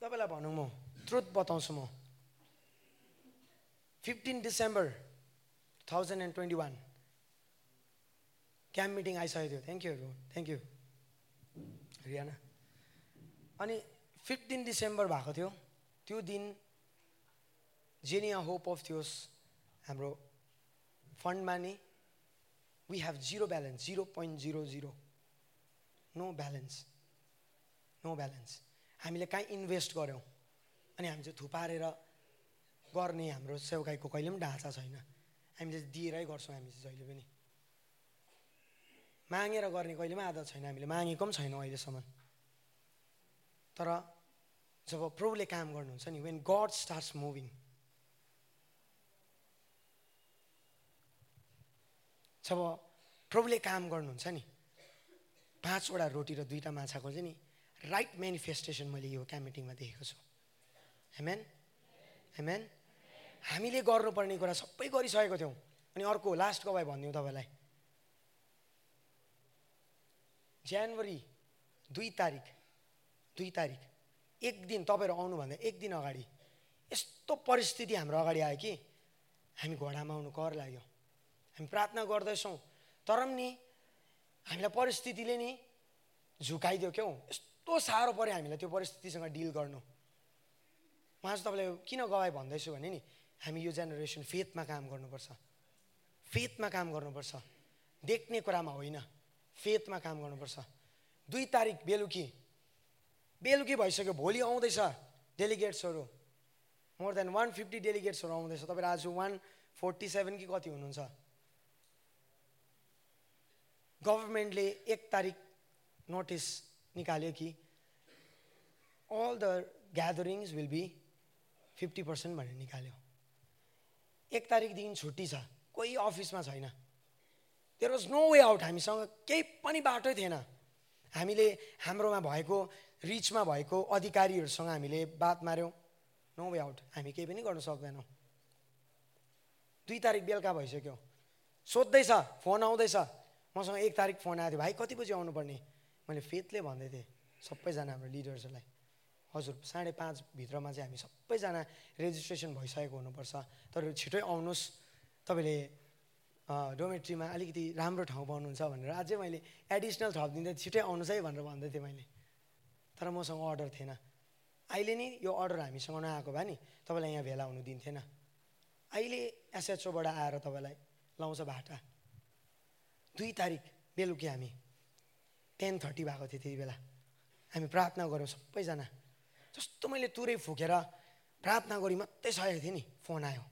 तपाईँलाई भनौँ म ट्रुथ बताउँछु म। Fifteen December thousand and twenty one. Camp meeting आइसकेको थियो। Thank you thank you Riyana. अनि फिफ्टिन डिसेम्बर भएको थियो। त्यो दिन जेनिया होप अफ थियोस् हाम्रो फन्डमा नि we have zero balance zero point zero zero no balance no balance हामीले कहीँ इन्भेस्ट गऱ्यौँ अनि हामी चाहिँ थुपारेर गर्ने हाम्रो सेवकाईको कहिले पनि ढाँचा छैन। हामीले दिएरै गर्छौँ हामी चाहिँ जहिले पनि। मागेर गर्ने कहिले पनि आदत छैन हामीले मागेको पनि छैनौँ अहिलेसम्म। तर जब प्रभुले काम गर्नुहुन्छ नि वेन गड स्टार्ट्स मुभिङ जब प्रभुले काम गर्नुहुन्छ नि पाँचवटा रोटी र दुईवटा माछाको चाहिँ नि राइट मेनिफेस्टेसन मैले यो क्याम्प मिटिङमा देखेको छु। हेमेन हेमेन हामीले गर्नुपर्ने कुरा सबै गरिसकेको थियौँ। अनि अर्को लास्ट गवाई भनिदिउँ तपाईँलाई? जनवरी दुई तारिक दुई तारिक एक दिन तपाईँहरू आउनुभन्दा एक दिन अगाडि। यस्तो परिस्थिति हाम्रो अगाडि आयो कि हामी घोडामा आउनु कर लाग्यो। हामी प्रार्थना गर्दैछौँ तर पनि नि हामीलाई परिस्थितिले नि झुकाइदियो क्यौ यस्तो साह्रो पऱ्यो हामीलाई त्यो परिस्थितिसँग डिल गर्नु उहाँ चाहिँ तपाईँलाई किन गवाई भन्दैछु भने नि हामी यो जेनेरेसन फेथमा काम गर्नुपर्छ फेथमा काम गर्नुपर्छ देख्ने कुरामा होइन फेथमा काम गर्नुपर्छ दुई तारिक बेलुकी बेलुकी भइसक्यो भोलि आउँदैछ डेलिगेट्सहरू मोर देन वान फिफ्टी डेलिगेट्सहरू आउँदैछ तपाईँहरू आज वान फोर्टी सेभेन कि कति हुनुहुन्छ गभर्मेन्टले एक तारिक नोटिस निकाल्यो कि all the gatherings will be fifty percent भनेर निकाल्यो। एक तारिकदेखि छुट्टी छ कोही अफिसमा छैन। There was no way out हामीसँग केही पनि बाटै थिएन। हामीले हाम्रोमा भएको रिचमा भएको अधिकारीहरूसँग हामीले बात माऱ्यौँ। नो वे आउट हामी केही पनि गर्न सक्दैनौँ। दुई तारिक बेलुका भइसक्यो। सोध्दैछ फोन आउँदैछ। मसँग एक तारिक फोन आएको थियो भाइ कति बजी आउनुपर्ने? मैले फेथले भन्दै थिएँ सबैजना हाम्रो लिडर्सहरूलाई। हजुर साढे पाँचभित्रमा चाहिँ हामी सबैजना रेजिस्ट्रेसन भइसकेको हुनुपर्छ। तर छिटै आउनुहोस्। तपाईँले डोमेट्रीमा अलिकति राम्रो ठाउँ पाउनुहुन्छ भनेर अझै मैले एडिसनल थपिदिँदै छिटै आउनुहोस् है भनेर भन्दै थिएँ मैले। तर मसँग अर्डर थिएन। अहिले नि यो अर्डर हामीसँग नआएको भए नि तपाईँलाई यहाँ भेला हुनु दिन्थेन। अहिले एसएचओबाट आएर तपाईँलाई लाउँछ भाटा। दुई तारिक बेलुकी हामी टेन थर्टी भएको थियो त्यति बेला। हामी प्रार्थना गऱ्यौँ सबैजना। जस्तो मैले तुरै फुकेर प्रार्थना गरी मात्रै सकेको थिएँ नि फोन आयो।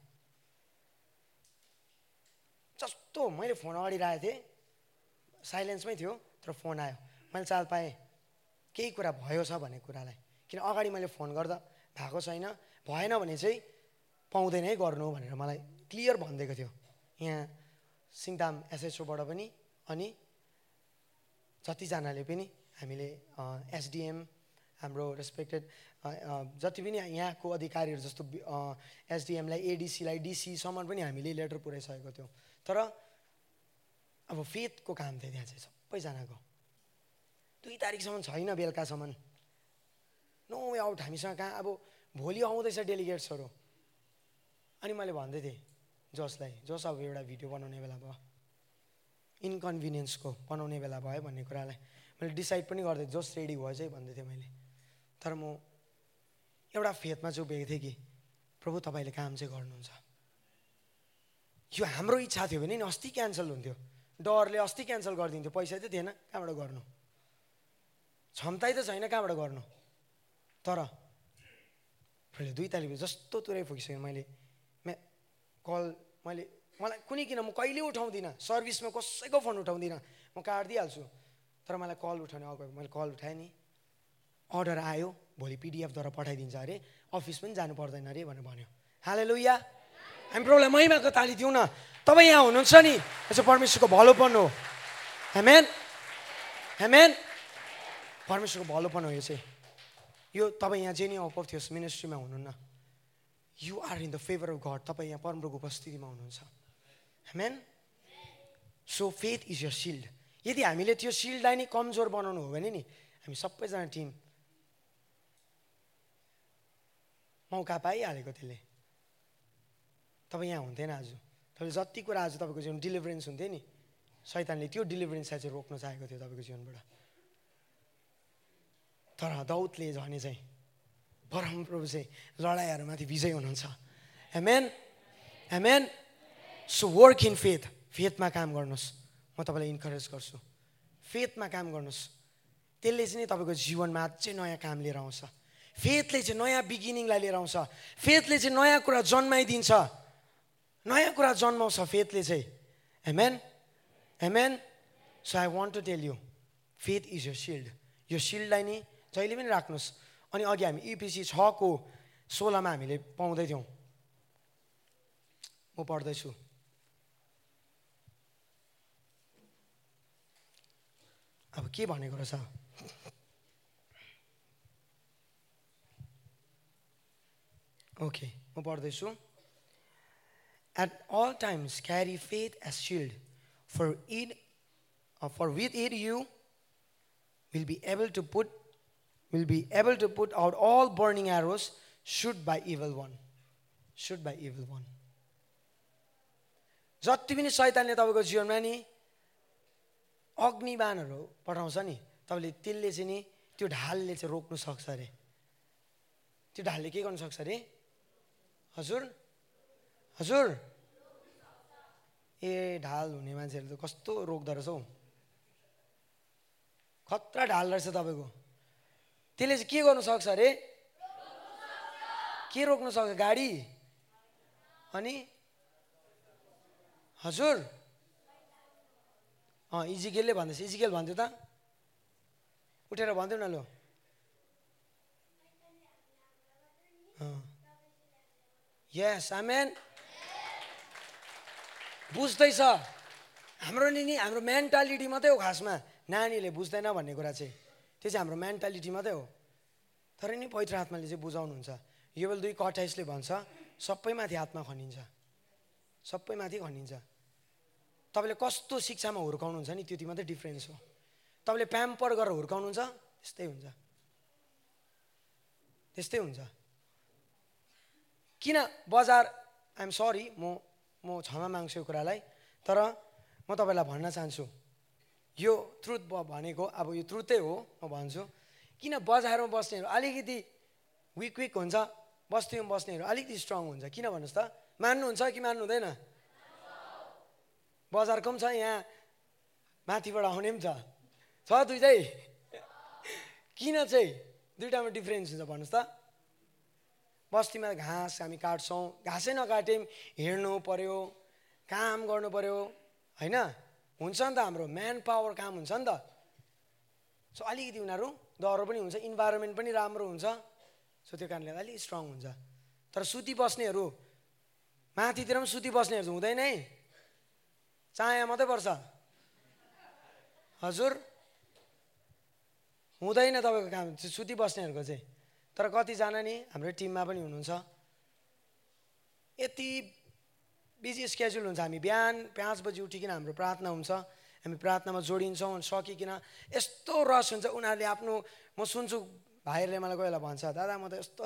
जस्तो मैले फोन अगाडि राखेको थिएँ साइलेन्समै थियो तर फोन आयो। मैले चाल पाएँ केही कुरा भयो छ भन्ने कुरालाई। किन अगाडि मैले फोन गर्दा भएको छैन भएन भने चाहिँ पाउँदैन है गर्नु भनेर मलाई क्लियर भनिदिएको थियो। यहाँ सिङताम एसएचओबाट पनि अनि जतिजनाले पनि हामीले एसडिएम हाम्रो रेस्पेक्टेड जति पनि यहाँको अधिकारीहरू जस्तो एसडिएमलाई एडिसीलाई डिसीसम्म पनि हामीले लेटर पुऱ्याइसकेको थियौँ। तर अब फेथको काम थियो त्यहाँ चाहिँ सबैजनाको। दुई तारिकसम्म छैन बेलुकासम्म। नो आउट हामीसँग कहाँ अब भोलि आउँदैछ डेलिगेट्सहरू। अनि मैले भन्दै थिएँ जसलाई जस अब एउटा भिडियो बनाउने बेला भयो। इन्कन्भिनियन्सको बनाउने बेला भयो भन्ने कुरालाई मैले डिसाइड पनि गर्दै जस रेडी भयो चाहिँ भन्दै थिएँ मैले। तर म एउटा फेदमा चाहिँ उभिएको थिएँ कि प्रभु तपाईँले काम चाहिँ गर्नुहुन्छ। यो हाम्रो इच्छा थियो भने नि अस्ति क्यान्सल हुन्थ्यो। डरले अस्ति क्यान्सल गरिदिन्थ्यो। पैसा चाहिँ थिएन कहाँबाट गर्नु? क्षमतै त छैन कहाँबाट गर्नु? तर दुई तारिक जस्तो तुरै फुकिसकेँ मैले कल मैले मलाई कुनै किन म कहिले उठाउँदिनँ। सर्भिसमा कसैको फोन उठाउँदिनँ। म काटिदिइहाल्छु। तर मलाई कल उठाउने अगाडि मैले कल उठाएँ नि। अर्डर आयो भोलि पिडिएफद्वारा पठाइदिन्छ। अरे अफिस पनि जानु पर्दैन अरे भनेर भन्यो। हाले लुया हामी प्रभुलाई महिमाको ताली दिउँ न। तपाईँ यहाँ हुनुहुन्छ नि यसो परमेश्वरको भलोपन हो। हेमेन हेमेन परमेश्वरको भलोपन हो यो चाहिँ यो तपाईँ यहाँ जेनी अप थियो मिनिस्ट्रीमा हुनुहुन्न। You are in the favour of God तपाईँ यहाँ परमप्रभुको उपस्थितिमा हुनुहुन्छ। Amen so faith is your shield यदि हामीले त्यो सिल्डलाई नै कमजोर बनाउनु हो भने नि हामी सबैजना टिम मौका पाइहालेको त्यसले। तपाईँ यहाँ हुन्थेन आज। तपाईँले जति कुरा आज तपाईँको जीवन डेलिभरेन्स हुन्थ्यो नि सैतानले त्यो डेलिभरेन्सलाई चाहिँ रोक्न चाहेको थियो तपाईँको जीवनबाट। तर दौतले भने चाहिँ परमप्रभु चाहिँ लडाइहरूमाथि विजय हुनुहुन्छ। Amen amen so work in faith फेथमा काम गर्नुहोस्। म तपाईँलाई इन्करेज गर्छु। फेथमा काम गर्नुहोस्। त्यसले चाहिँ नि तपाईँको जीवनमा चाहिँ नयाँ काम लिएर आउँछ। फेथले चाहिँ नयाँ बिगिनिङलाई लिएर आउँछ। फेथले चाहिँ नयाँ कुरा जन्माइदिन्छ। नयाँ कुरा जन्माउँछ फेथले चाहिँ। Amen amen so I want to tell you faith is your shield यो सिल्डलाई नि जहिले पनि राख्नुहोस्। अनि अघि हामी इपिसी छको सोह्रमा हामीले पाउँदै थियौँ। म पढ्दैछु। अब के भनेको रहेछ? ओके म पढ्दैछु। At all times carry faith as shield for it for with it you will be able to put will be able to put out all burning arrows shoot by evil one. Shoot by evil one. जति पनि शैतानले तपाईँको जीवनमा नि अग्निबाणहरू पठाउँछ नि तपाईँले त्यसले चाहिँ नि त्यो ढालले चाहिँ रोक्नु सक्छ अरे। त्यो ढालले के गर्नु सक्छ अरे? हजुर? हजुर? ए ढाल हुने मान्छेहरू त कस्तो रोक्दो रहेछ हौ। खतरा ढाल रहेछ तपाईँको। त्यसले चाहिँ के गर्नु सक्छ अरे? के रोक्नु सक्छ? गाडी। अनि? हजुर। अँ इजिकेलले भन्दैछ इजिकेल भन्थ्यो त। उठेर भन्थ्यो न लो। Yes amen बुझ्दैछ। हाम्रो नि हाम्रो मेन्टालिटी मात्रै हो खासमा। नानीले बुझ्दैन भन्ने कुरा चाहिँ। त्यो चाहिँ हाम्रो मेन्टालिटी मात्रै हो। तर नि पवित्र आत्माले चाहिँ बुझाउनुहुन्छ। योबेल दुई अठाइसले भन्छ सबैमाथि आत्मा खनिन्छ। सबैमाथि खनिन्छ। तपाईँले कस्तो शिक्षामा हुर्काउनुहुन्छ नि त्यति मात्रै डिफ्रेन्स हो। तपाईँले प्याम्पर गरेर हुर्काउनुहुन्छ त्यस्तै हुन्छ। त्यस्तै हुन्छ। किन बजार आइएम सरी म म क्षमा माग्छु यो कुरालाई तर म तपाईँलाई भन्न चाहन्छु। यो ट्रुथ भनेको अब यो ट्रुथै हो म भन्छु। किन बजारमा बस्नेहरू अलिकति विक विक हुन्छ बस्तीमा बस्नेहरू अलिकति स्ट्रङ हुन्छ? किन भन्नुहोस् त। मान्नुहुन्छ कि मान्नु हुँदैन बजारको पनि छ यहाँ माथिबाट आउने पनि छ। दुइटै। किन चाहिँ दुइटामा डिफ्रेन्स हुन्छ भन्नुहोस् त। बस्तीमा घाँस हामी काट्छौँ। घाँसै नकाट्यौँ हिँड्नु पऱ्यो काम गर्नु पऱ्यो होइन? हुन्छ नि त हाम्रो म्यान पावर काम हुन्छ नि त. सो अलिकति उनीहरू डह्रो पनि हुन्छ इन्भाइरोमेन्ट पनि राम्रो हुन्छ. सो त्यो कारणले अलिक स्ट्रङ हुन्छ। तर सुती बस्नेहरू माथितिर पनि सुती बस्नेहरू हुँदैन है। चाया मात्रै पर्छ। हजुर। हुँदैन तपाईँको काम सुती बस्नेहरूको चाहिँ। तर कतिजना नि हाम्रो टिममा पनि हुनुहुन्छ। यति बिजी स्केड्युल हुन्छ हामी बिहान पाँच बजी उठिकन हाम्रो प्रार्थना हुन्छ हामी प्रार्थनामा जोडिन्छौँ सकिकन यस्तो रस हुन्छ उनीहरूले आफ्नो म सुन्छु भाइहरूले मलाई कोही बेला भन्छ दादा म त यस्तो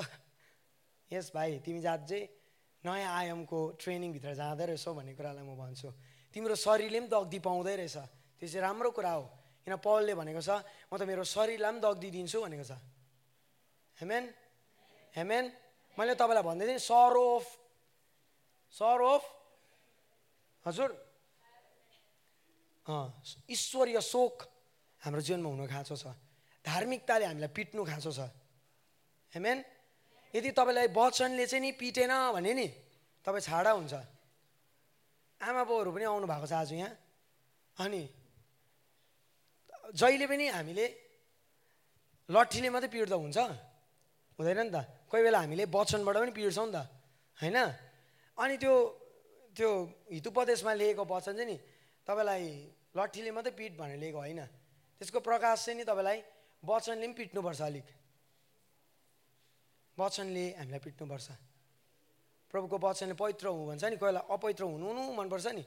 यस भाइ तिमी जात चाहिँ नयाँ आयामको ट्रेनिङभित्र जाँदै रहेछौ भन्ने कुरालाई म भन्छु। तिम्रो शरीरले पनि दग्दी पाउँदै रहेछ। त्यो चाहिँ राम्रो कुरा हो। किन पलले भनेको छ म त मेरो शरीरलाई पनि दग्दी दिन्छु भनेको छ। हेमेन हेमेन मैले तपाईँलाई भन्दै थिएँ सर अफ सर अफ हजुर। ईश्वरीय शोक हाम्रो जीवनमा हुनु खाँचो छ। धार्मिकताले हामीलाई पिट्नु खाँचो छ। हेमेन यदि तपाईँलाई वचनले चाहिँ नि पिटेन भने नि तपाईँ छाडा हुन्छ। आमा बाउहरू पनि आउनु भएको छ आज यहाँ। अनि जहिले पनि हामीले लट्ठीले मात्रै पिट्दा हुन्छ। हुँदैन नि त। कोही बेला हामीले वचनबाट पनि पिट्छौँ नि त। होइन? अनि त्यो त्यो हितुपदेशमा लिएको वचन चाहिँ नि तपाईँलाई लट्ठीले मात्रै पिट भनेर लिएको होइन। त्यसको प्रकाश चाहिँ नि तपाईँलाई वचनले पनि पिट्नुपर्छ अलिक। वचनले हामीलाई पिट्नुपर्छ। प्रभुको वचनले पवित्र हुँ भन्छ नि कोही बेला अपवित्र हुनु हुनु मनपर्छ नि।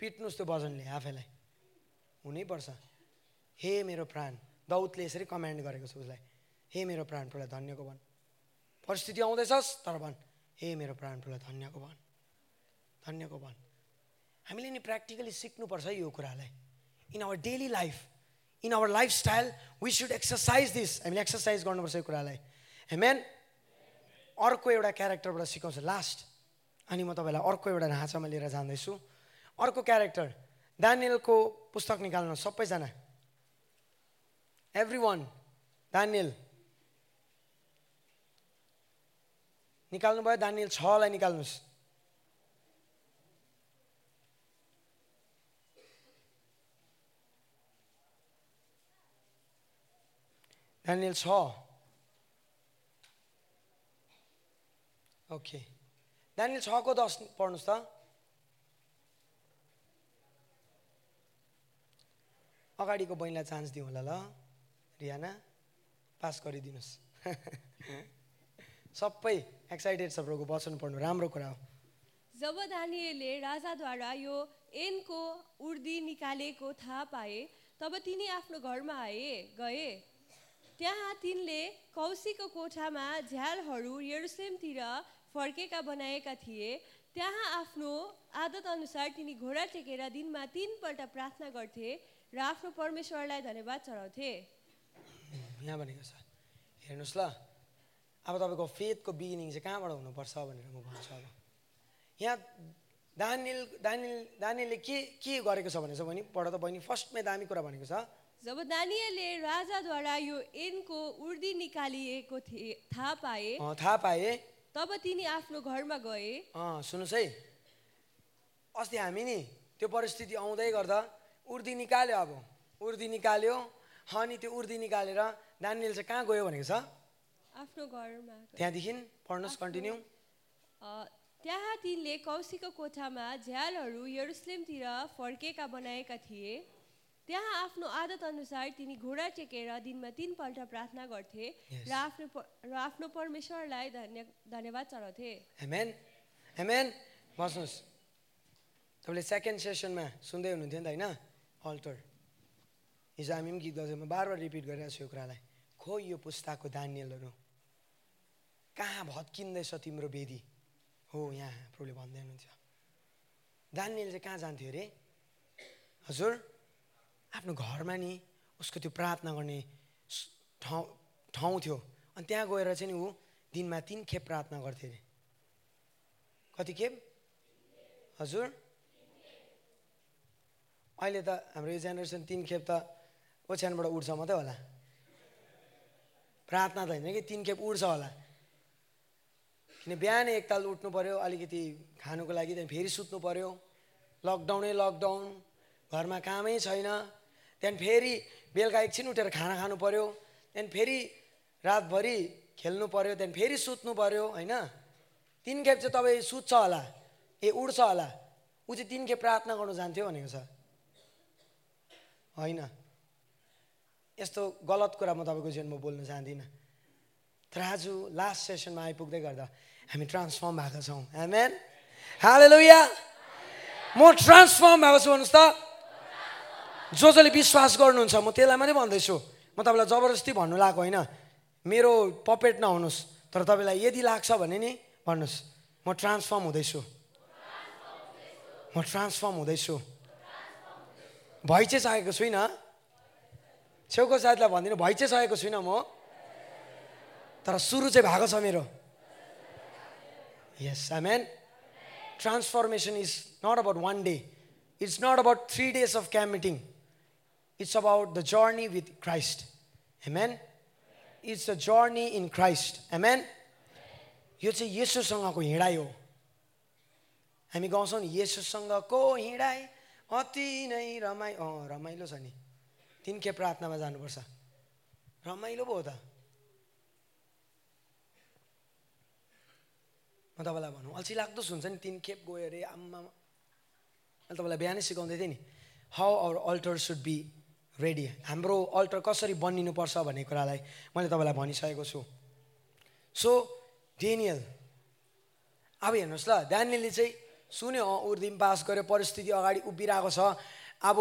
पिट्नुहोस् त्यो वचनले आफैलाई। हुनैपर्छ। हे मेरो प्राण दौतले यसरी कमान्ड गरेको छ उसलाई। हे मेरो प्राण प्रलाई धन्यको भन्। परिस्थिति आउँदैछस् तर भन् हे मेरो प्राण प्रलाई धन्यको भन्। धन्यको भन्। हामीले नि प्र्याक्टिकली सिक्नुपर्छ यो कुरालाई। In our daily life in our lifestyle we should exercise this हामीले एक्सर्साइज गर्नुपर्छ यो कुरालाई। हेमेन अर्को एउटा क्यारेक्टरबाट सिकाउँछु। लास्ट अनि म तपाईँलाई अर्को एउटा ढाँचामा लिएर जाँदैछु। अर्को क्यारेक्टर दानियलको पुस्तक निकाल्नु सबैजना। एभ्री वान निकाल्नु भयो दानियल छलाई निकाल्नुहोस्। दानियल छ। ओके दानियल छको दस पढ्नुहोस् त। अगाडिको बहिनीलाई चान्स दिउँ होला ल रियाना पास गरिदिनुहोस् सबै एक्साइटेड छ प्रभुको वचन पढ्नु। राम्रो कुरा हो। जब दानिएलले राजाद्वारा यो एनको उर्दी निकालेको थाहा पाए तब तिनी आफ्नो घरमा आए गए। त्यहाँ तिनले कौशीको कोठामा झ्यालहरू यरुसलेमतिर फर्केका बनाएका थिए। त्यहाँ आफ्नो आदत अनुसार तिनी घोडा टेकेर दिनमा तिनपल्ट प्रार्थना गर्थे र आफ्नो परमेश्वरलाई धन्यवाद चढाउँथे। यहाँ भनेको छ। हेर्नुहोस् ल। अब तपाईँको फेथको बिगिनिङ चाहिँ कहाँबाट हुनुपर्छ भनेर म भन्छु अब। यहाँ दानिल दानिल दानिलले के के गरेको छ भनेको छ भने पढ त बहिनी। फर्स्टमै दामी कुरा भनेको छ। जब दानियलले राजाद्वारा यो एनको उर्दी निकालिएको थिए थाहा पाए अँ, थाहा पाएँ। तब तिनी आफ्नो घरमा गए। अँ सुन्नुहोस् है। अस्ति हामी नि त्यो परिस्थिति आउँदै गर्दा उर्दी निकाल्यो अब। उर्दी निकाल्यो। अनि त्यो उर्दी निकालेर दानियल चाहिँ कहाँ गयो भनेको छ? आफ्नो घरमा गए। त्यहाँदेखि पढ्नुहोस् कन्टिन्यू। अ, त्यहाँ तिनले कौशीको कोठामा झ्यालहरू यरुसलेमतिर फर्केका बनाएका थिए। त्यहाँ आफ्नो आदत अनुसार तिनी घोडा टेकेर दिनमा तिनपल्ट प्रार्थना गर्थे. र आफ्नो र आफ्नो परमेश्वरलाई धन्य धन्यवाद चढाउँथे। हेमेन हेमेन बस्नुहोस्। तपाईँले सेकेन्ड सेसनमा सुन्दै हुनुहुन्थ्यो नि त होइन? अल्टर हिजो हामी पनि गीत गाउँछौँ म बार बार रिपिट गरिरहेको छु यो कुरालाई। खोइ यो पुस्ताको दानियलहरू। कहाँ भत्किँदैछ तिम्रो वेदी? हो यहाँ प्रभुले भन्दै हुनुहुन्छ। दानियल चाहिँ कहाँ जान्थ्यो अरे? हजुर? आफ्नो घरमा नि उसको त्यो प्रार्थना गर्ने ठाउँ ठाउँ थियो। अनि त्यहाँ गएर चाहिँ नि ऊ दिनमा तिन खेप प्रार्थना गर्थ्यो अरे कति खेप? हजुर? अहिले त हाम्रो यो जेनेरेसन तिन खेप त ओछ्यानबाट उड्छ मात्रै होला। प्रार्थना त होइन कि तिन खेप उड्छ होला। किन बिहान एकताल उठ्नु पऱ्यो अलिकति खानुको लागि त्यहाँदेखि फेरि सुत्नु पऱ्यो लकडाउनै लकडाउन। घरमा कामै छैन। त्यहाँदेखि फेरि बेलुका एकछिन उठेर खाना खानु पऱ्यो त्यहाँदेखि फेरि रातभरि खेल्नु पऱ्यो त्यहाँदेखि फेरि सुत्नु पऱ्यो होइन? तिन खेप चाहिँ तपाईँ सुत्छ होला ए उड्छ होला। ऊ चाहिँ तिन खेप प्रार्थना गर्नु जान्थ्यो भनेको छ। होइन। यस्तो गलत कुरा म तपाईँको जीवनमा बोल्न चाहदिनँ तर आज लास्ट सेसनमा आइपुग्दै गर्दा हामी ट्रान्सफर्म भएको छौँ। हेमेन हालेलुया म ट्रान्सफर्म भएको छु भन्नुहोस् त। जो जसले विश्वास गर्नुहुन्छ म त्यसलाई मात्रै भन्दैछु। म तपाईँलाई जबरजस्ती भन्नु लागेको होइन। मेरो पपेट नहुनुहोस् तर तपाईँलाई यदि लाग्छ भने नि भन्नुहोस् म ट्रान्सफर्म हुँदैछु। म ट्रान्सफर्म हुँदैछु। भइ चाहिँ सकेको छुइनँ। छेउको साथीलाई भनिदिनु भइ चाहिँ सकेको छुइनँ म। तर सुरु चाहिँ भएको छ मेरो। Yes amen transformation is not about one day it's not about three days of meeting it's about the journey with Christ amen it's a journey in Christ amen यो चाहिँ येसुसँगको हिँडाइ हो हामी गाउँछौँ नि येसुसँगको हिँडाइ अति नै रमाइ अँ रमाइलो छ नि तिन खेप प्रार्थनामा जानुपर्छ रमाइलो पो हो त म तपाईँलाई भनौँ अल्छी लाग्दो हुन्छ नि तिन खेप गयो अरे आम्मा मैले तपाईँलाई बिहानै सिकाउँदै थिएँ नि how our altar should be ready हाम्रो अल्टर कसरी बनिनुपर्छ भन्ने कुरालाई मैले तपाईँलाई भनिसकेको छु। सो डेनियल अब हेर्नुहोस् ल ड्यानियलले चाहिँ सुन्यो उर्दिम पास गर्यो परिस्थिति अगाडि उभिरहेको छ। अब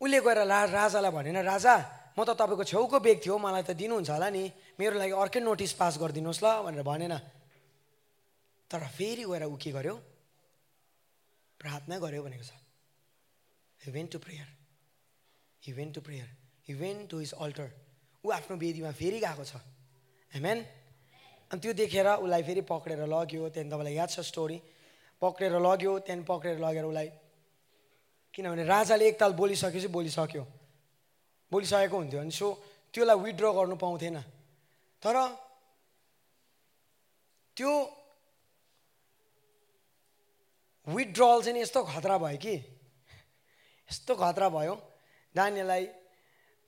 उसले गएर रा राजालाई भनेन राजा म त तपाईँको छेउको बेग थियो मलाई त दिनुहुन्छ होला नि। मेरो लागि अर्कै नोटिस पास गरिदिनुहोस् ल भनेर भनेन। तर फेरि गएर ऊ के गर्यो? प्रार्थना गर्यो भनेको छ। He went to prayer he went to prayer he went to his altar ऊ आफ्नो वेदीमा फेरि गएको छ। हेमेन अनि त्यो देखेर उसलाई फेरि पक्रेर लग्यो त्यहाँदेखि तपाईँलाई याद छ स्टोरी पक्रेर लग्यो त्यहाँदेखि पक्रेर लगेर उसलाई किनभने राजाले एकताल बोलिसकेपछि बोलिसक्यो। बोलिसकेको हुन्थ्यो अनि सो त्यसलाई विथड्र गर्नु पाउँथेन। तर त्यो विथड्रल चाहिँ यस्तो खतरा भयो कि? यस्तो खतरा भयो। नानीलाई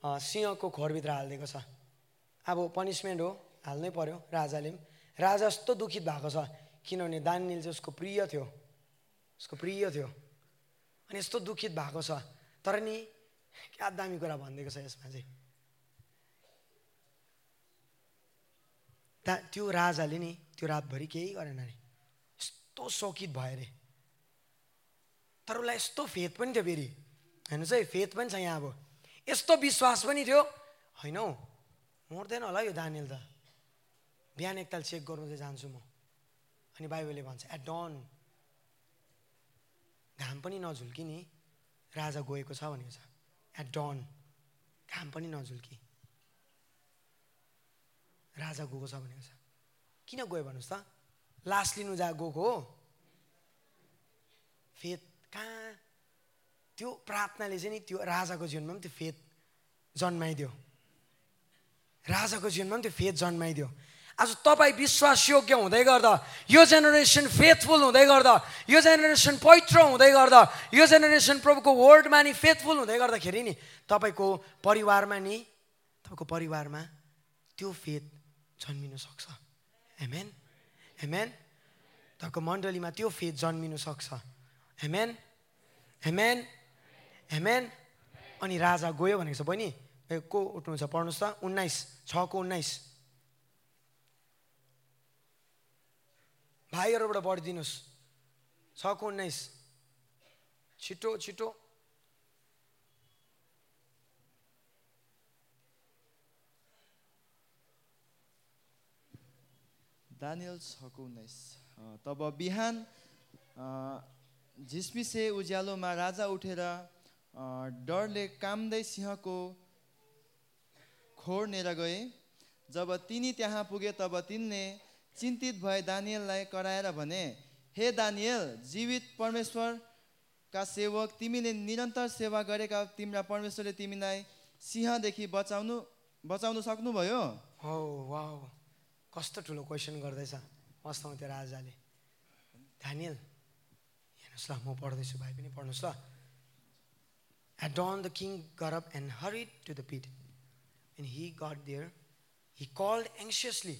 सिंहको खोरभित्र हालिदिएको छ। अब पनिसमेन्ट हो हाल्नै पर्यो राजाले पनि। राजा यस्तो दुखित भएको छ किनभने दानियल चाहिँ उसको प्रिय थियो। उसको प्रिय थियो। अनि यस्तो दुखित भएको छ। तर नि क्या दामी कुरा भनिदिएको छ यसमा चाहिँ। ता त्यो राजाले नि त्यो रातभरि केही गरेन अरे यस्तो शोकित भयो अरे तर उसलाई यस्तो फेथ पनि थियो फेरि। हेर्नुहोस् है फेथ पनि छ यहाँ अब। यस्तो विश्वास पनि थियो। होइन हौ मर्दैन होला यो दानियल त बिहान एकताल चेक गर्नु चाहिँ जान्छु म। अनि बाइबलले भन्छ एट डन घाम पनि नझुल्की नि। राजा गएको छ भनेको छ। एट डन घाम पनि नझुल्की। राजा गएको छ भनेको छ। किन गयो भन्नुहोस् त। लास लिनु जा गएको हो। फेद कहाँ त्यो प्रार्थनाले चाहिँ नि त्यो राजाको जीवनमा पनि त्यो फेद जन्माइदियो। राजाको जीवनमा पनि त्यो फेद जन्माइदियो। आज तपाईँ विश्वासयोग्य हुँदै गर्दा यो जेनेरेसन फेथफुल हुँदै गर्दा यो जेनेरेसन पवित्र हुँदै गर्दा यो जेनेरेसन प्रभुको वर्डमा नि फेथफुल हुँदै गर्दाखेरि नि तपाईँको परिवारमा नि तपाईँको परिवारमा त्यो फेथ जन्मिनु सक्छ। हेमेन हेमेन तपाईँको मण्डलीमा त्यो फेथ जन्मिनु सक्छ। हेमेन हेमेन हेमेन अनि राजा गयो भनेको छ बहिनी को उठ्नुहुन्छ? पढ्नुहोस् त उन्नाइस छको उन्नाइस। भाइहरूबाट पढिदिनुहोस् छको उन्नाइस। छिटो छिटो। दानियल छको उन्नाइस। तब बिहान झिसमिसे उज्यालोमा राजा उठेर डरले कामदै सिंहको खोर्नेर गए। जब तिनी त्यहाँ पुगे तब तिनले चिन्तित भए दानियललाई कराएर भने हे दानियल जीवित परमेश्वरका सेवक तिमीले निरन्तर सेवा गरेका तिम्रा परमेश्वरले तिमीलाई सिंहदेखि बचाउनु बचाउनु सक्नुभयो? हो वा कस्तो ठुलो क्वेसन गर्दैछ वास्तवमा त्यो राजाले। धानियल हेर्नुहोस् ल म पढ्दैछु भाइ पनि पढ्नुहोस् ल। At dawn, the king got up and hurried to the pit. When he got there, he called anxiously,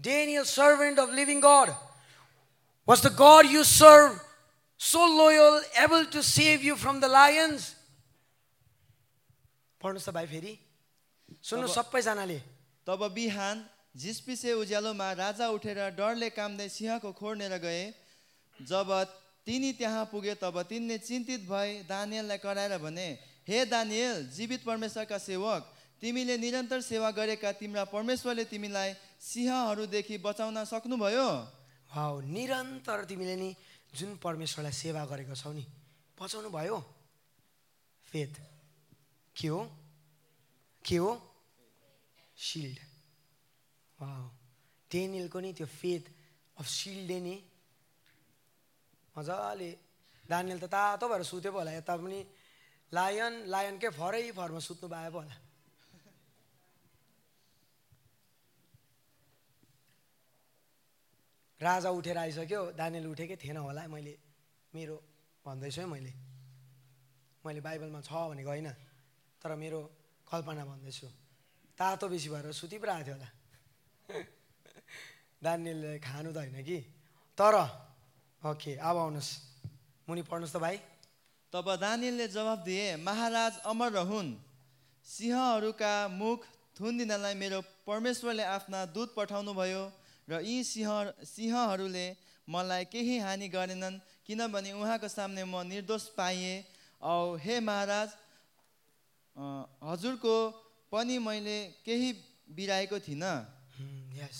Daniel, servant of living God, was the God you serve so loyal, able to save you from the lions? पढ्नुहोस् त भाइ फेरि सुन्नु सबैजनाले तब बिहान झिसपिसे उज्यालोमा राजा उठेर डरले कामदै सिंहको खोर्नेर गए जब तिनी त्यहाँ पुगे तब तिनले चिन्तित भए दानियललाई कराएर भने हे दानियल जीवित परमेश्वरका सेवक तिमीले निरन्तर सेवा गरेका तिम्रा परमेश्वरले तिमीलाई सिंहहरूदेखि बचाउन सक्नुभयो? वाउ निरन्तर तिमीले नि जुन परमेश्वरलाई सेवा गरेको छौ नि बचाउनु भयो। फेथ के हो? के हो? सिल्ड। वाउ डेनियलको नि त्यो फेथ अफ सिल्डले नि मजाले। दानियल त तातो भएर सुत्यो पो होला यता पनि लायन लायनकै फरै फरमा सुत्नु पाए पो होला। राजा उठेर आइसक्यो दानियल उठेकै थिएन होला मैले मेरो भन्दैछु है मैले। मैले बाइबलमा छ भनेको होइन तर मेरो कल्पना भन्दैछु। तातो बेसी भएर सुति पो आएको थियो होला। दानियलले खानु त होइन कि? तर ओके अब आउनुहोस्। मुनि पढ्नुहोस् त भाइ। तब दानियलले जवाफ दिए महाराज अमर रहन्। सिंहहरूका मुख थुनिदिनलाई मेरो परमेश्वरले आफ्ना दूत पठाउनु भयो र यी सिंह सिंहहरूले मलाई केही हानि गरेनन् किनभने उहाँको सामने म निर्दोष पाइएँ औ हे महाराज हजुरको पनि मैले केही बिराएको थिइनँ। यस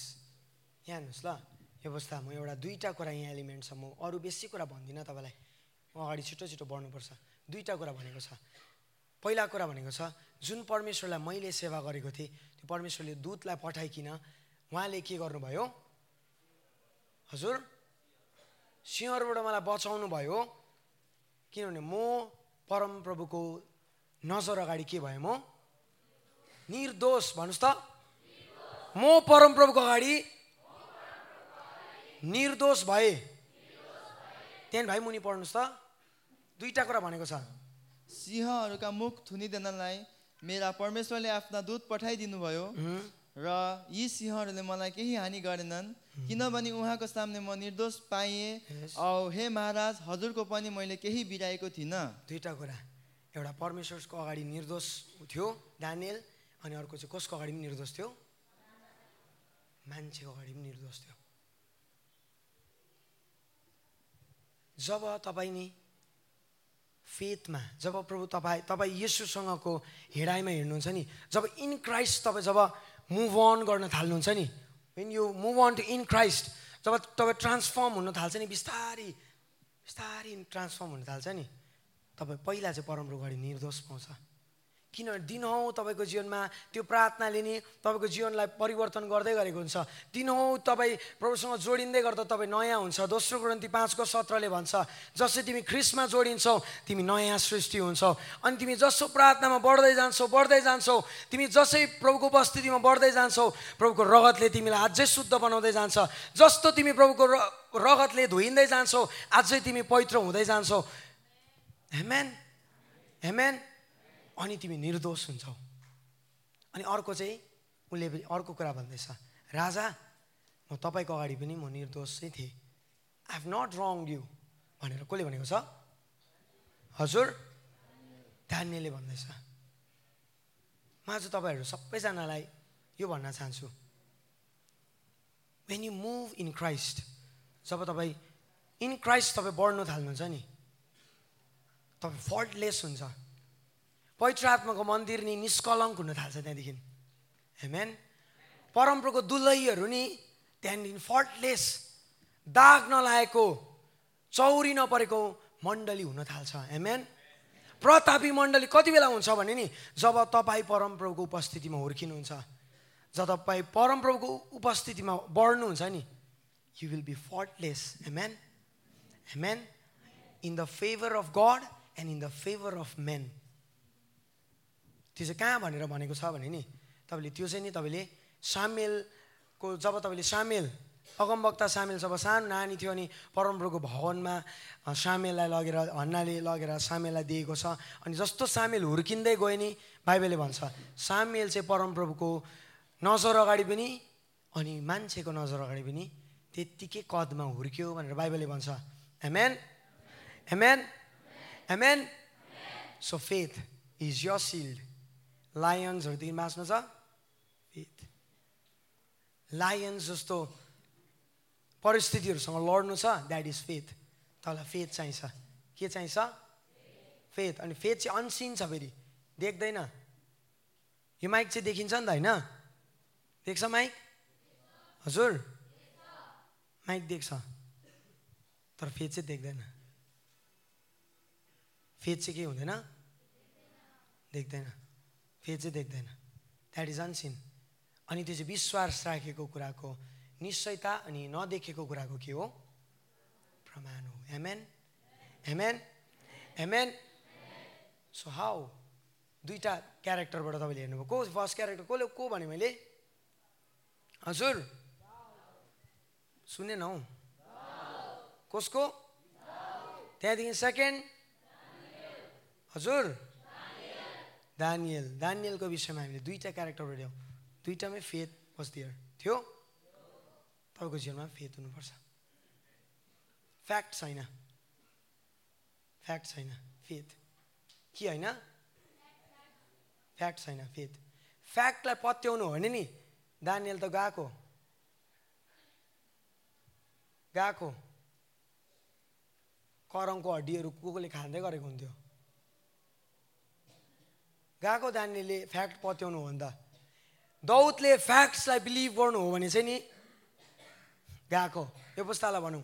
यहाँ हेर्नुहोस् ल। यो अवस्था म एउटा दुईवटा कुरा यहाँ एलिमेन्ट छ। म अरू बेसी कुरा भन्दिनँ तपाईँलाई। म अगाडि छिटो छिटो बढ्नुपर्छ। दुईवटा कुरा भनेको छ। पहिला कुरा भनेको छ जुन परमेश्वरलाई मैले सेवा गरेको थिएँ त्यो परमेश्वरले दूतलाई पठाइकन उहाँले के गर्नुभयो? हजुर? सिंहहरूबाट मलाई बचाउनु भयो किनभने म परमप्रभुको नजर अगाडि के भयो म? निर्दोष। भन्नुहोस् त। म परमप्रभुको अगाडि निर्दोष भए। त्यहाँदेखि भाइ मुनि पढ्नुहोस् त। दुईवटा कुरा भनेको छ। सिंहहरूका मुख थुनिदिनलाई मेरा परमेश्वरले आफ्ना दूत पठाइदिनु भयो र यी सिंहहरूले मलाई केही हानि गरेनन् किनभने उहाँको सामने म निर्दोष पाइएँ औ हे महाराज हजुरको पनि मैले केही बिराएको थिइनँ। दुईवटा कुरा। एउटा परमेश्वरको अगाडि निर्दोष थियो दानियल अनि अर्को चाहिँ कसको अगाडि पनि निर्दोष थियो? मान्छेको अगाडि पनि निर्दोष थियो। जब तपाईँ नि फेथमा जब प्रभु तपाईँ तपाईँ येसुसँगको हिँडाइमा हिँड्नुहुन्छ नि जब इन क्राइस्ट तपाईँ जब मुभ अन गर्न थाल्नुहुन्छ नि when you move on to in Christ जब तपाईँ ट्रान्सफर्म हुन थाल्छ नि बिस्तारै बिस्तारै ट्रान्सफर्म हुन थाल्छ नि तपाईँ पहिला चाहिँ परमप्रभु अगाडि निर्दोष पाउँछ। किनभने दिनहुँ तपाईँको जीवनमा त्यो प्रार्थनाले नि तपाईँको जीवनलाई परिवर्तन गर्दै गरेको हुन्छ। दिनहुँ तपाईँ प्रभुसँग जोडिँदै गर्दा तपाईँ नयाँ हुन्छ। दोस्रो ग्रन्थी पाँचको सत्रले भन्छ जसै तिमी ख्रिस्टमा जोडिन्छौ तिमी नयाँ सृष्टि हुन्छौ। अनि तिमी जसो प्रार्थनामा बढ्दै जान्छौ बढ्दै जान्छौ तिमी जसै प्रभुको उपस्थितिमा बढ्दै जान्छौ प्रभुको रगतले तिमीलाई अझै शुद्ध बनाउँदै जान्छ। जस्तो तिमी प्रभुको र रगतले धोइँदै जान्छौ अझै तिमी पवित्र हुँदै जान्छौ। हेमेन हेमेन अनि तिमी निर्दोष हुन्छौ। अनि अर्को चाहिँ उसले पनि अर्को कुरा भन्दैछ राजा म तपाईँको अगाडि पनि म निर्दोष चाहिँ थिएँ। I have not wrong you भनेर कसले भनेको छ? हजुर धान्यले भन्दैछ। म आज तपाईँहरू सबैजनालाई यो भन्न चाहन्छु। When you move in Christ जब तपाईँ इन क्राइस्ट तपाईँ बढ्नु थाल्नुहुन्छ नि तपाईँ फल्टलेस हुन्छ। पवित्र आत्माको मन्दिर नि निष्कलङ्क हुन थाल्छ त्यहाँदेखि। हेमेन परम्पराको दुलैहरू नि त्यहाँदेखि फल्टलेस दाग नलागेको चौरी नपरेको मण्डली हुन थाल्छ। हेमेन प्रतापी मण्डली कति बेला हुन्छ भने नि जब तपाईँ परमप्रभुको उपस्थितिमा हुर्किनुहुन्छ जब तपाईँ परमप्रभुको उपस्थितिमा बढ्नुहुन्छ नि you will be faultless amen amen in the favour of God and in the favour of men त्यो चाहिँ कहाँ भनेर भनेको छ भने नि तपाईँले त्यो चाहिँ नि तपाईँले सामेलको जब तपाईँले सामेल अगमवक्ता सामेल जब सानो नानी थियो अनि परमप्रभुको भवनमा सामेललाई लगेर हन्नाले लगेर सामेललाई दिएको छ अनि जस्तो सामेल हुर्किँदै गयो नि बाइबलले भन्छ सामेल चाहिँ परमप्रभुको नजर अगाडि पनि अनि मान्छेको नजर अगाडि पनि त्यत्तिकै कदमा हुर्क्यो भनेर बाइबलले भन्छ। Amen amen amen so faith is your shield लायन्सहरूदेखि बाँच्नु छ? फेथ लायन्स जस्तो परिस्थितिहरूसँग लड्नु छ द्याट इज फेथ तँलाई फेथ चाहिन्छ। के चाहिन्छ? फेथ अनि फेथ चाहिँ अनसिन छ फेरि। देख्दैन? यो माइक चाहिँ देखिन्छ नि त होइन? देख्छ माइक हजुर? माइक देख्छ। तर फेथ चाहिँ देख्दैन। फेथ चाहिँ के हुँदैन? देख्दैन। फेथ चाहिँ देख्दैन। द्याट इज अनसिन अनि त्यो चाहिँ विश्वास राखेको कुराको निश्चयता अनि नदेखेको कुराको के हो? प्रमाण हो। Amen amen amen so how दुईवटा क्यारेक्टरबाट तपाईँले हेर्नुभयो। को फर्स्ट क्यारेक्टर कसले को भने मैले? हजुर? सुनेन हौ कसको? त्यहाँदेखि सेकेन्ड हजुर? दानियल दानियलको विषयमा हामीले दुईवटा क्यारेक्टरबाट ल्याउँ दुईवटामै फेथ वाज दियर थियो? तपाईँको जीवनमा फेथ हुनुपर्छ। फ्याक्ट छैन। फ्याक्ट छैन। फेथ के होइन? फ्याक्ट छैन। फेथ फ्याक्टलाई पत्याउनु हो भने नि दानियल त गएको। गएको। करङको हड्डीहरू को कोले खाँदै गरेको हुन्थ्यो? गएको दानियलले फ्याक्ट पत्याउनु हो त दौतले फ्याक्ट्सलाई बिलिभ गर्नु हो भने चाहिँ नि गएको। यो पुस्तालाई भनौँ।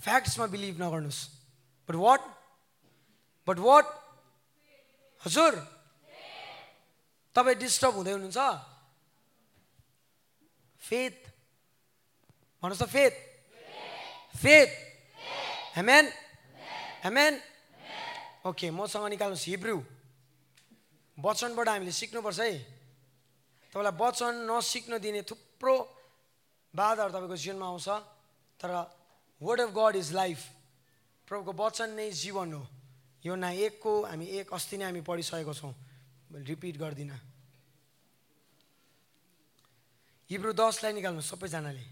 फ्याक्ट्समा बिलिभ नगर्नुहोस्। बट वाट बट वाट हजुर। तपाईँ डिस्टर्ब हुँदै हुनुहुन्छ। फेथ भन्नुहोस् त faith faith amen amen okay मसँग निकाल्नुहोस् हिब्रू। वचनबाट हामीले सिक्नुपर्छ है। तपाईँलाई वचन नसिक्न दिने थुप्रो बाधाहरू तपाईँको जीवनमा आउँछ तर word of God is life प्रभुको वचन नै जीवन हो। यो ना एकको हामी एक अस्ति नै हामी पढिसकेको छौँ। रिपिट गर्दिनँ। हिब्रू दसलाई निकाल्नु सबैजनाले।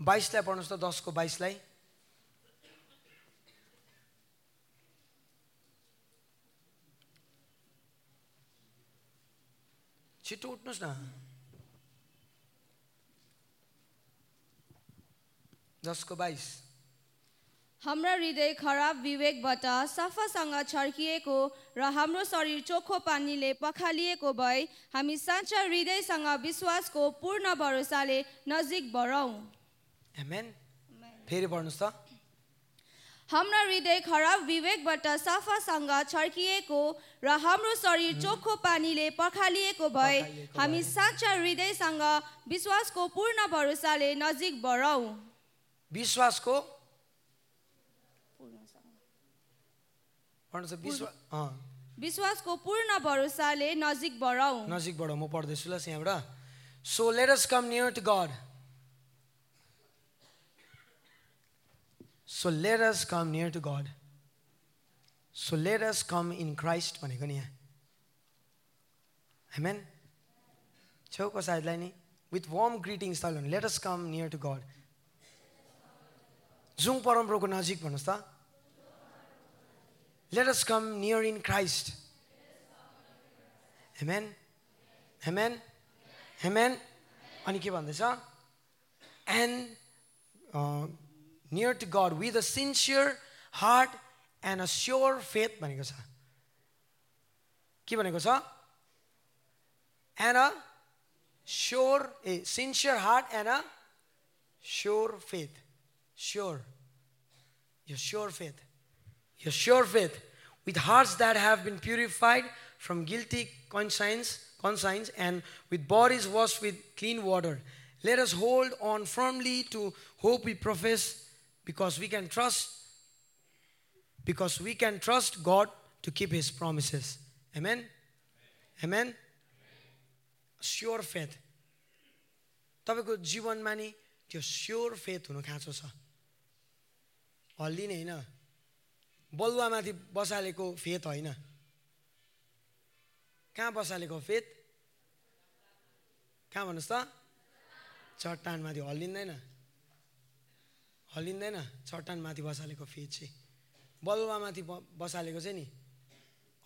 बाइसलाई पढ्नुहोस् त दसको बाइसलाई। छिटो उठ्नुहोस् न। दसको बाइस। हाम्रा हृदय खराब विवेकबाट सफासँग छर्किएको र हाम्रो शरीर चोखो पानीले पखालिएको भए हामी साँचा हृदयसँग विश्वासको पूर्ण भरोसाले नजिक बढौँ. फेरि पढ्नुहोस् त। हाम्रा हृदय खराब विवेकबाट सफासँग छर्किएको र हाम्रो शरीर चोखो पानीले पखालिएको भए हामी भए। साँचा हृदयसँग विश्वासको पूर्ण भरोसाले नजिक बढौँ। विश्वासको? विश्वासको पूर्ण भरोसाले नजिक बढौँ। नजिकबाट म पढ्दैछु ल यहाँबाट so let us come near to God so let us come near to God so let us come in Christ भनेको नि यहाँ। हेमेन छेउको सायदलाई नि विथ वार्म ग्रिटिङ्स त भने let us come near to God जुङ परम्पराको नजिक भन्नुहोस् त। Let us come near in Christ amen amen amen अनि के भन्दैछ? And near to God with a sincere heart and a sure faith भनेको छ के भनेको छ and a sure a sincere heart and a sure faith sure यो sure faith your sure faith with hearts that have been purified from guilty conscience conscience and with bodies washed with clean water let us hold on firmly to hope we profess because we can trust because we can trust god to keep his promises amen amen sure faith तपाईँको जीवनमा नि त्यो sure faith हुनु खाँचो छ हल्लिने होइन बलुवामाथि बसालेको फेत होइन कहाँ बसालेको फेत कहाँ भन्नुहोस् त चट्टानमाथि हल्लिँदैन हल्लिँदैन चट्टानमाथि बसालेको फेद चाहिँ। बलुवामाथि बसालेको चाहिँ नि।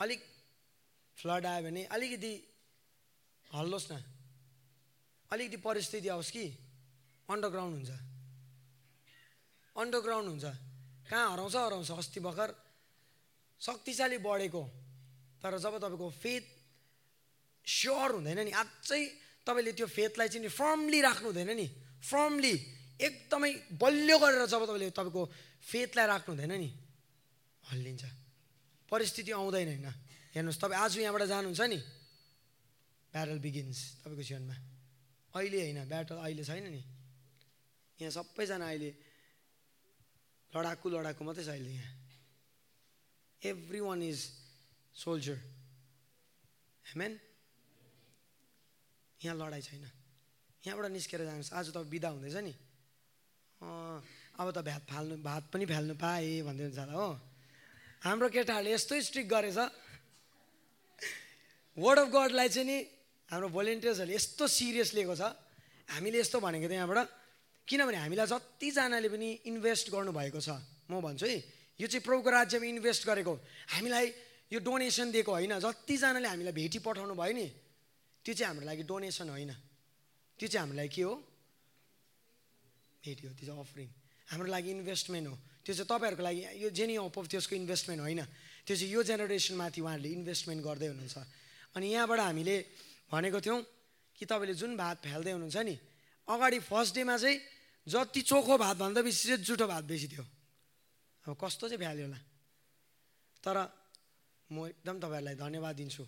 अलिक फ्लड आयो भने अलिकति हल्लोस् न। अलिकति परिस्थिति आओस् कि। अन्डरग्राउन्ड हुन्छ। अन्डरग्राउन्ड हुन्छ। कहाँ हराउँछ हराउँछ। अस्ति भर्खर शक्तिशाली बढेको। तर जब तपाईँको फेथ स्योर हुँदैन नि। अझै तपाईँले त्यो फेथलाई चाहिँ नि फर्मली राख्नु हुँदैन नि। फर्मली एकदमै बलियो गरेर जब तपाईँले तपाईँको फेथलाई राख्नु हुँदैन नि हल्लिन्छ। परिस्थिति आउँदैन होइन। हेर्नुहोस् तपाईँ आज यहाँबाट जानुहुन्छ नि ब्याटल बिगिन्स तपाईँको जीवनमा। अहिले होइन ब्याटल अहिले छैन नि। यहाँ सबैजना अहिले लडाकु लडाकु मात्रै छ अहिले यहाँ। Every one is soldier amen यहाँ लडाइँ छैन। यहाँबाट निस्केर जानुहोस्। आज त बिदा हुँदैछ नि। अब त भात फाल्नु भात पनि फाल्नु पाएँ भन्दै हुन्छ होला हो। हाम्रो केटाहरूले यस्तो स्ट्रिक गरेछ। वर्ड अफ गडलाई चाहिँ नि हाम्रो भोलिन्टियर्सहरूले यस्तो सिरियस लिएको छ। हामीले यस्तो भनेको थियो यहाँबाट। किनभने हामीलाई जतिजनाले पनि इन्भेस्ट गर्नुभएको छ। म भन्छु है यो चाहिँ प्रभुको राज्यमा इन्भेस्ट गरेको हामीलाई यो डोनेसन दिएको होइन। जतिजनाले हामीलाई भेटी पठाउनु भयो नि त्यो चाहिँ हाम्रो लागि डोनेसन होइन। त्यो चाहिँ हाम्रो लागि के हो? भेटी हो त्यो चाहिँ अफरिङ हाम्रो लागि इन्भेस्टमेन्ट हो। त्यो चाहिँ तपाईँहरूको लागि यो जेनी अफ त्यसको इन्भेस्टमेन्ट होइन। त्यो चाहिँ यो जेनेरेसनमाथि उहाँहरूले इन्भेस्टमेन्ट गर्दै हुनुहुन्छ। अनि यहाँबाट हामीले भनेको थियौँ कि तपाईँले जुन भात फाल्दै हुनुहुन्छ नि अगाडि फर्स्ट डेमा चाहिँ जति चोखो भात भन्दा बेसी चाहिँ जुठो भात बेसी थियो। अब कस्तो चाहिँ भ्याल्यो होला? तर म एकदम तपाईँहरूलाई धन्यवाद दिन्छु।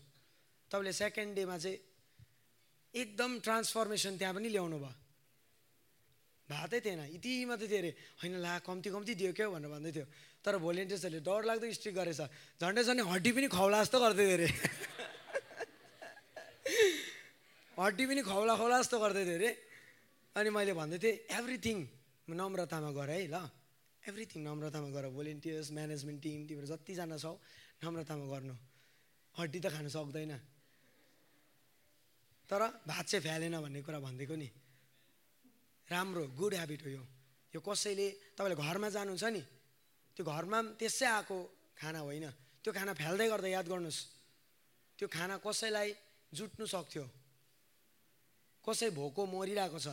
तपाईँले सेकेन्ड डेमा चाहिँ एकदम ट्रान्सफर्मेसन त्यहाँ पनि ल्याउनु भयो भातै थिएन। यति मात्रै थियो अरे। होइन ला कम्ती कम्ती दियो क्या भनेर भन्दै थियो। तर भोलिन्टियर्सहरूले डर लाग्दो स्ट्रिक गरेछ। झन्डै झन्डै हड्डी पनि खौला जस्तो गर्दै थियो अरे। हड्डी पनि खौला खौला जस्तो गर्दै थियो अरे। अनि मैले भन्दै थिएँ एभ्रिथिङ नम्रतामा गर है ल। एभ्रिथिङ नम्रतामा गर। भोलिन्टियर्स म्यानेजमेन्ट टिम तिम्रो जतिजना छौ नम्रतामा गर्नु। हड्डी त खानु सक्दैन। तर भात चाहिँ फ्यालेन भन्ने कुरा भनिदिएको नि। राम्रो गुड ह्याबिट हो यो। यो कसैले तपाईँले घरमा जानुहुन्छ नि त्यो घरमा पनि त्यसै आएको खाना होइन। त्यो खाना फ्याल्दै गर्दा याद गर्नुहोस् त्यो खाना कसैलाई जुट्नु सक्थ्यो। कसै भोको मरिरहेको छ।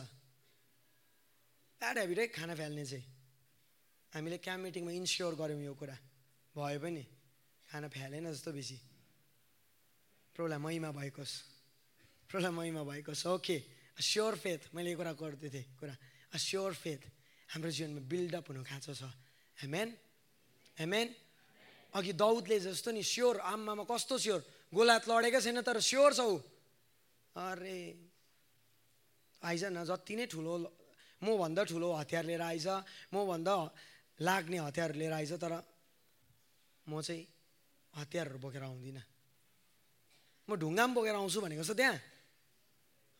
ब्याड ह्याबिट है खाना फ्याल्ने चाहिँ। हामीले क्याम्प मिटिङमा इन्स्योर गऱ्यौँ यो कुरा। भयो पनि खाना फ्यालेन जस्तो बेसी। प्रभुलाई महिमा भएकोस्। प्रभुलाई महिमा भएकोस् ओके स्योर फेथ मैले यो कुरा गर्दै थिएँ कुरा. स्योर फेथ हाम्रो जीवनमा बिल्डअप हुनु खाँचो छ। हेमेन हेमेन अघि दौदले जस्तो नि स्योर आम्मामा कस्तो स्योर गोलात लडेकै छैन तर स्योर छ ऊ। अरे आइज न जति नै ठुलो मभन्दा ठुलो हतियार लिएर आइज मभन्दा लाग्ने हतियार लिएर आइज तर म चाहिँ हतियारहरू बोकेर आउँदिनँ। म ढुङ्गा पनि बोकेर आउँछु भनेको छ त्यहाँ।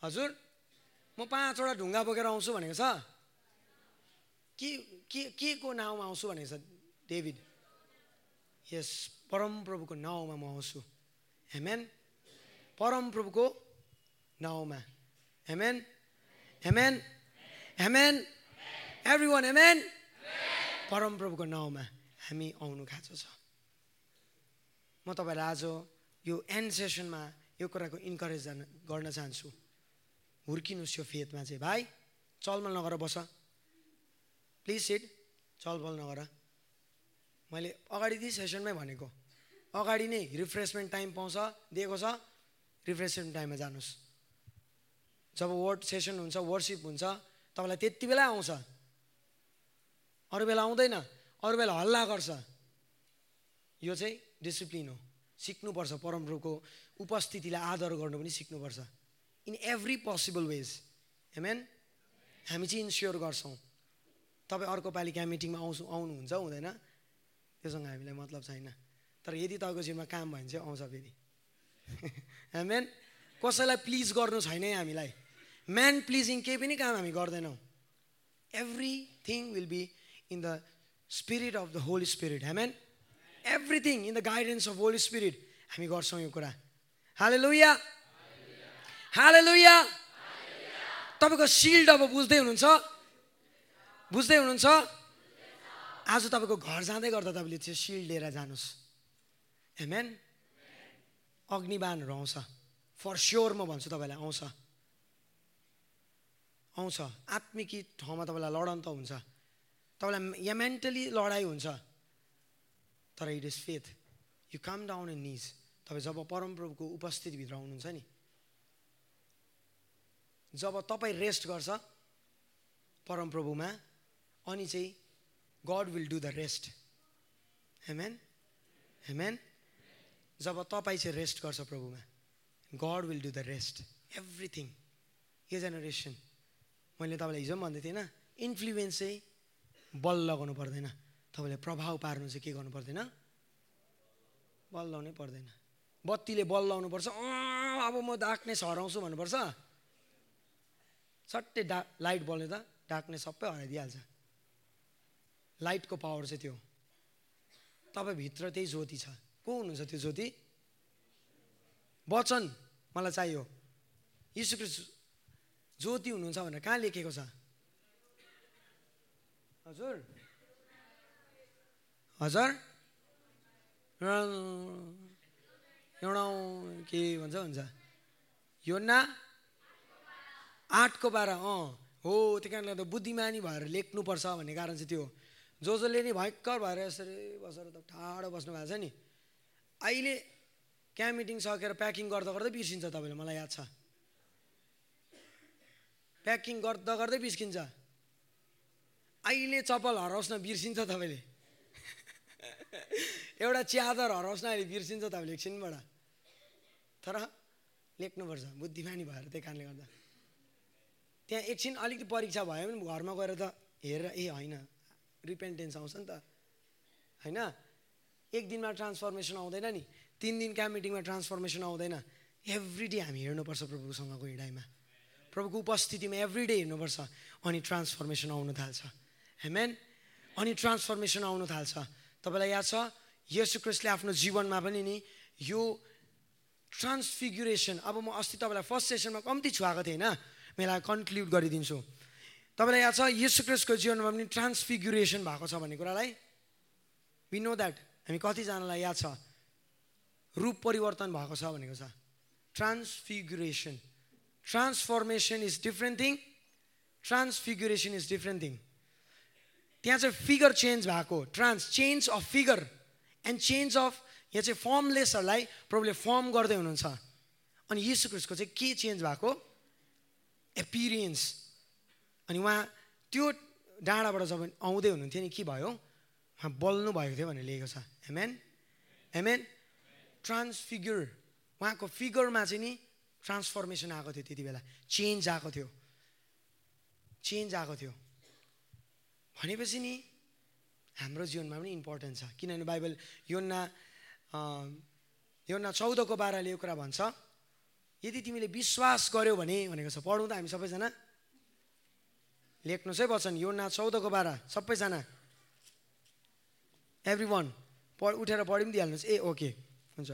हजुर? म पाँचवटा ढुङ्गा बोकेर आउँछु भनेको छ। के के के को नाउँमा आउँछु भनेको छ डेभिड? यस परमप्रभुको नाउँमा म आउँछु। हेमेन परमप्रभुको नाउँमा। हेमेन हेमेन हेमेन एभ्री वान हेमेन परमप्रभुको नाउँमा हामी आउनु खाँचो छ। म तपाईँलाई आज यो एन्ड सेसनमा यो कुराको इन्करेज गर्न चाहन्छु। हुर्किनुहोस् यो फेदमा चाहिँ। भाइ चलमल नगर बस। प्लिज सिट चलबल नगर। मैले अगाडि ती सेसनमै भनेको। अगाडि नै रिफ्रेसमेन्ट टाइम पाउँछ दिएको छ। रिफ्रेसमेन्ट टाइममा जानुहोस्। जब वर्ड सेसन हुन्छ वर्सिप हुन्छ तपाईँलाई त्यति बेला आउँछ। अरू बेला आउँदैन। अरू बेला हल्ला गर्छ। यो चाहिँ डिसिप्लिन हो। सिक्नुपर्छ परमप्रभुको उपस्थितिलाई आदर गर्नु पनि सिक्नुपर्छ। In every possible ways amen हामी चाहिँ इन्स्योर गर्छौँ। तपाईँ अर्को पालि कहाँ मिटिङमा आउँछु आउनुहुन्छ हुँदैन? त्योसँग हामीलाई मतलब छैन। तर यदि तपाईँको जिम्मा काम भयो भने चाहिँ आउँछ फेरि। हेमेन कसैलाई प्लिज गर्नु छैन है हामीलाई। म्यान प्लिजिङ केही पनि काम हामी गर्दैनौँ। Everything will be in the spirit of the holy spirit amen everything in the guidance of holy spirit हामी गर्छौँ यो कुरा। हाले लुया हाले लुया तपाईँको सिल्ड अब बुझ्दै हुनुहुन्छ? बुझ्दै हुनुहुन्छ? आज तपाईँको घर जाँदै गर्दा तपाईँले त्यो सिल्ड लिएर जानुहोस्। हेमेन अग्निबानहरू आउँछ फर स्योर म भन्छु तपाईँलाई आउँछ। आउँछ। आत्मिकी ठाउँमा तपाईँलाई लडन त हुन्छ। तपाईँलाई या मेन्टली लडाइँ हुन्छ। तर it is faith. You come down in knees तपाईँ जब परमप्रभुको उपस्थितिभित्र आउनुहुन्छ नि जब तपाईँ रेस्ट गर्छ परमप्रभुमा अनि चाहिँ God will do the rest amen amen जब तपाईँ चाहिँ रेस्ट गर्छ प्रभुमा God will do the rest everything यो जेनेरेसन मैले तपाईँलाई हिजो पनि भन्दै थिएँ होइन इन्फ्लुएन्स चाहिँ बल लगाउनु पर्दैन. तपाईँले प्रभाव पार्नु चाहिँ के गर्नु पर्दैन? बल लाउनै पर्दैन. बत्तीले बल लाउनुपर्छ अब म डार्कनेस हराउँछु भन्नुपर्छ। सट्टै डा लाइट बल्ने डार्कनेस सबै हराइदिइहाल्छ। लाइटको पावर चाहिँ त्यो तपाईँभित्र त्यही ज्योति छ। को हुनुहुन्छ त्यो ज्योति? वचन मलाई चाहियो। यीशुको ज्योति हुनुहुन्छ भनेर कहाँ लेखेको छ? हजुर। हजुर। एउटा के भन्छ हुन्छ। यो ना आठको बाह्र अँ। हो त्यो कारणले गर्दा बुद्धिमानी भएर लेख्नुपर्छ भन्ने कारण चाहिँ त्यो जो जसले नि भयङ्कर भएर यसरी बसेर त ठाडो बस्नु भएको छ नि। अहिले क्याम्प मिटिङ सकेर प्याकिङ गर्दा गर्दै बिर्सिन्छ तपाईँले मलाई याद छ। प्याकिङ गर्दा गर्दै बिर्सिन्छ। अहिले चप्पल हराओस् न बिर्सिन्छ तपाईँले। एउटा च्यादर हराओस् न अहिले बिर्सिन्छ तपाईँले एकछिनबाट। तर लेख्नुपर्छ बुद्धिमानी भएर त्यही कारणले गर्दा। त्यहाँ एकछिन अलिकति परीक्षा भयो भने घरमा गएर त हेरेर ए होइन रिपेन्टेन्स आउँछ नि त होइन? एक दिनमा ट्रान्सफर्मेसन आउँदैन नि तिन दिन क्याम्प मिटिङमा ट्रान्सफर्मेसन आउँदैन। एभ्री डे हामी हेर्नुपर्छ प्रभुसँगको हिँडाइमा। प्रभुको उपस्थितिमा एभ्री डे हेर्नुपर्छ अनि ट्रान्सफर्मेसन आउनु थाल्छ। हेमेन अनि ट्रान्सफर्मेसन आउनु थाल्छ। तपाईँलाई याद छ यसु क्रिस्टले आफ्नो जीवनमा पनि नि यो ट्रान्सफिगुरेसन अब म अस्ति तपाईँलाई फर्स्ट सेसनमा कम्ती छुवाएको थिएँ होइन मलाई कन्क्लुड गरिदिन्छु। तपाईँलाई याद छ यसु क्रिस्टको जीवनमा पनि ट्रान्सफिगुरेसन भएको छ भन्ने कुरालाई? वि नो द्याट हामी कतिजनालाई याद छ? रूप परिवर्तन भएको छ भनेको छ। Transfiguration. Transformation is different thing. Transfiguration is different thing. त्यहाँ चाहिँ फिगर चेन्ज भएको। Trans change of figure and change of यहाँ चाहिँ फर्मलेसहरूलाई प्रभुले फर्म गर्दै हुनुहुन्छ। अनि यीशु क्रिस्टको चाहिँ के चेन्ज भएको? एपिरियन्स अनि उहाँ त्यो डाँडाबाट जब आउँदै हुनुहुन्थ्यो नि के भयो? उहाँ बल्नु भएको थियो भनेर लेखेको छ। हेमेन हेमेन ट्रान्सफिगर उहाँको फिगरमा चाहिँ नि ट्रान्सफर्मेसन आएको थियो त्यति बेला। चेन्ज आएको थियो। चेन्ज आएको थियो। भनेपछि नि हाम्रो जीवनमा पनि इम्पोर्टेन्ट छ। किनभने बाइबल योन्ना अँ, योन्ना चौधको बाह्रले यो कुरा भन्छ। यदि तिमीले विश्वास गर्यौ भने भनेको छ पढौँ त हामी सबैजना। लेख्नुहोस् है वचन योन्ना चौधको बाह्र सबैजना। एभ्री वान पढ उठेर पढि पनि दिइहाल्नुहोस्। ए ओके हुन्छ।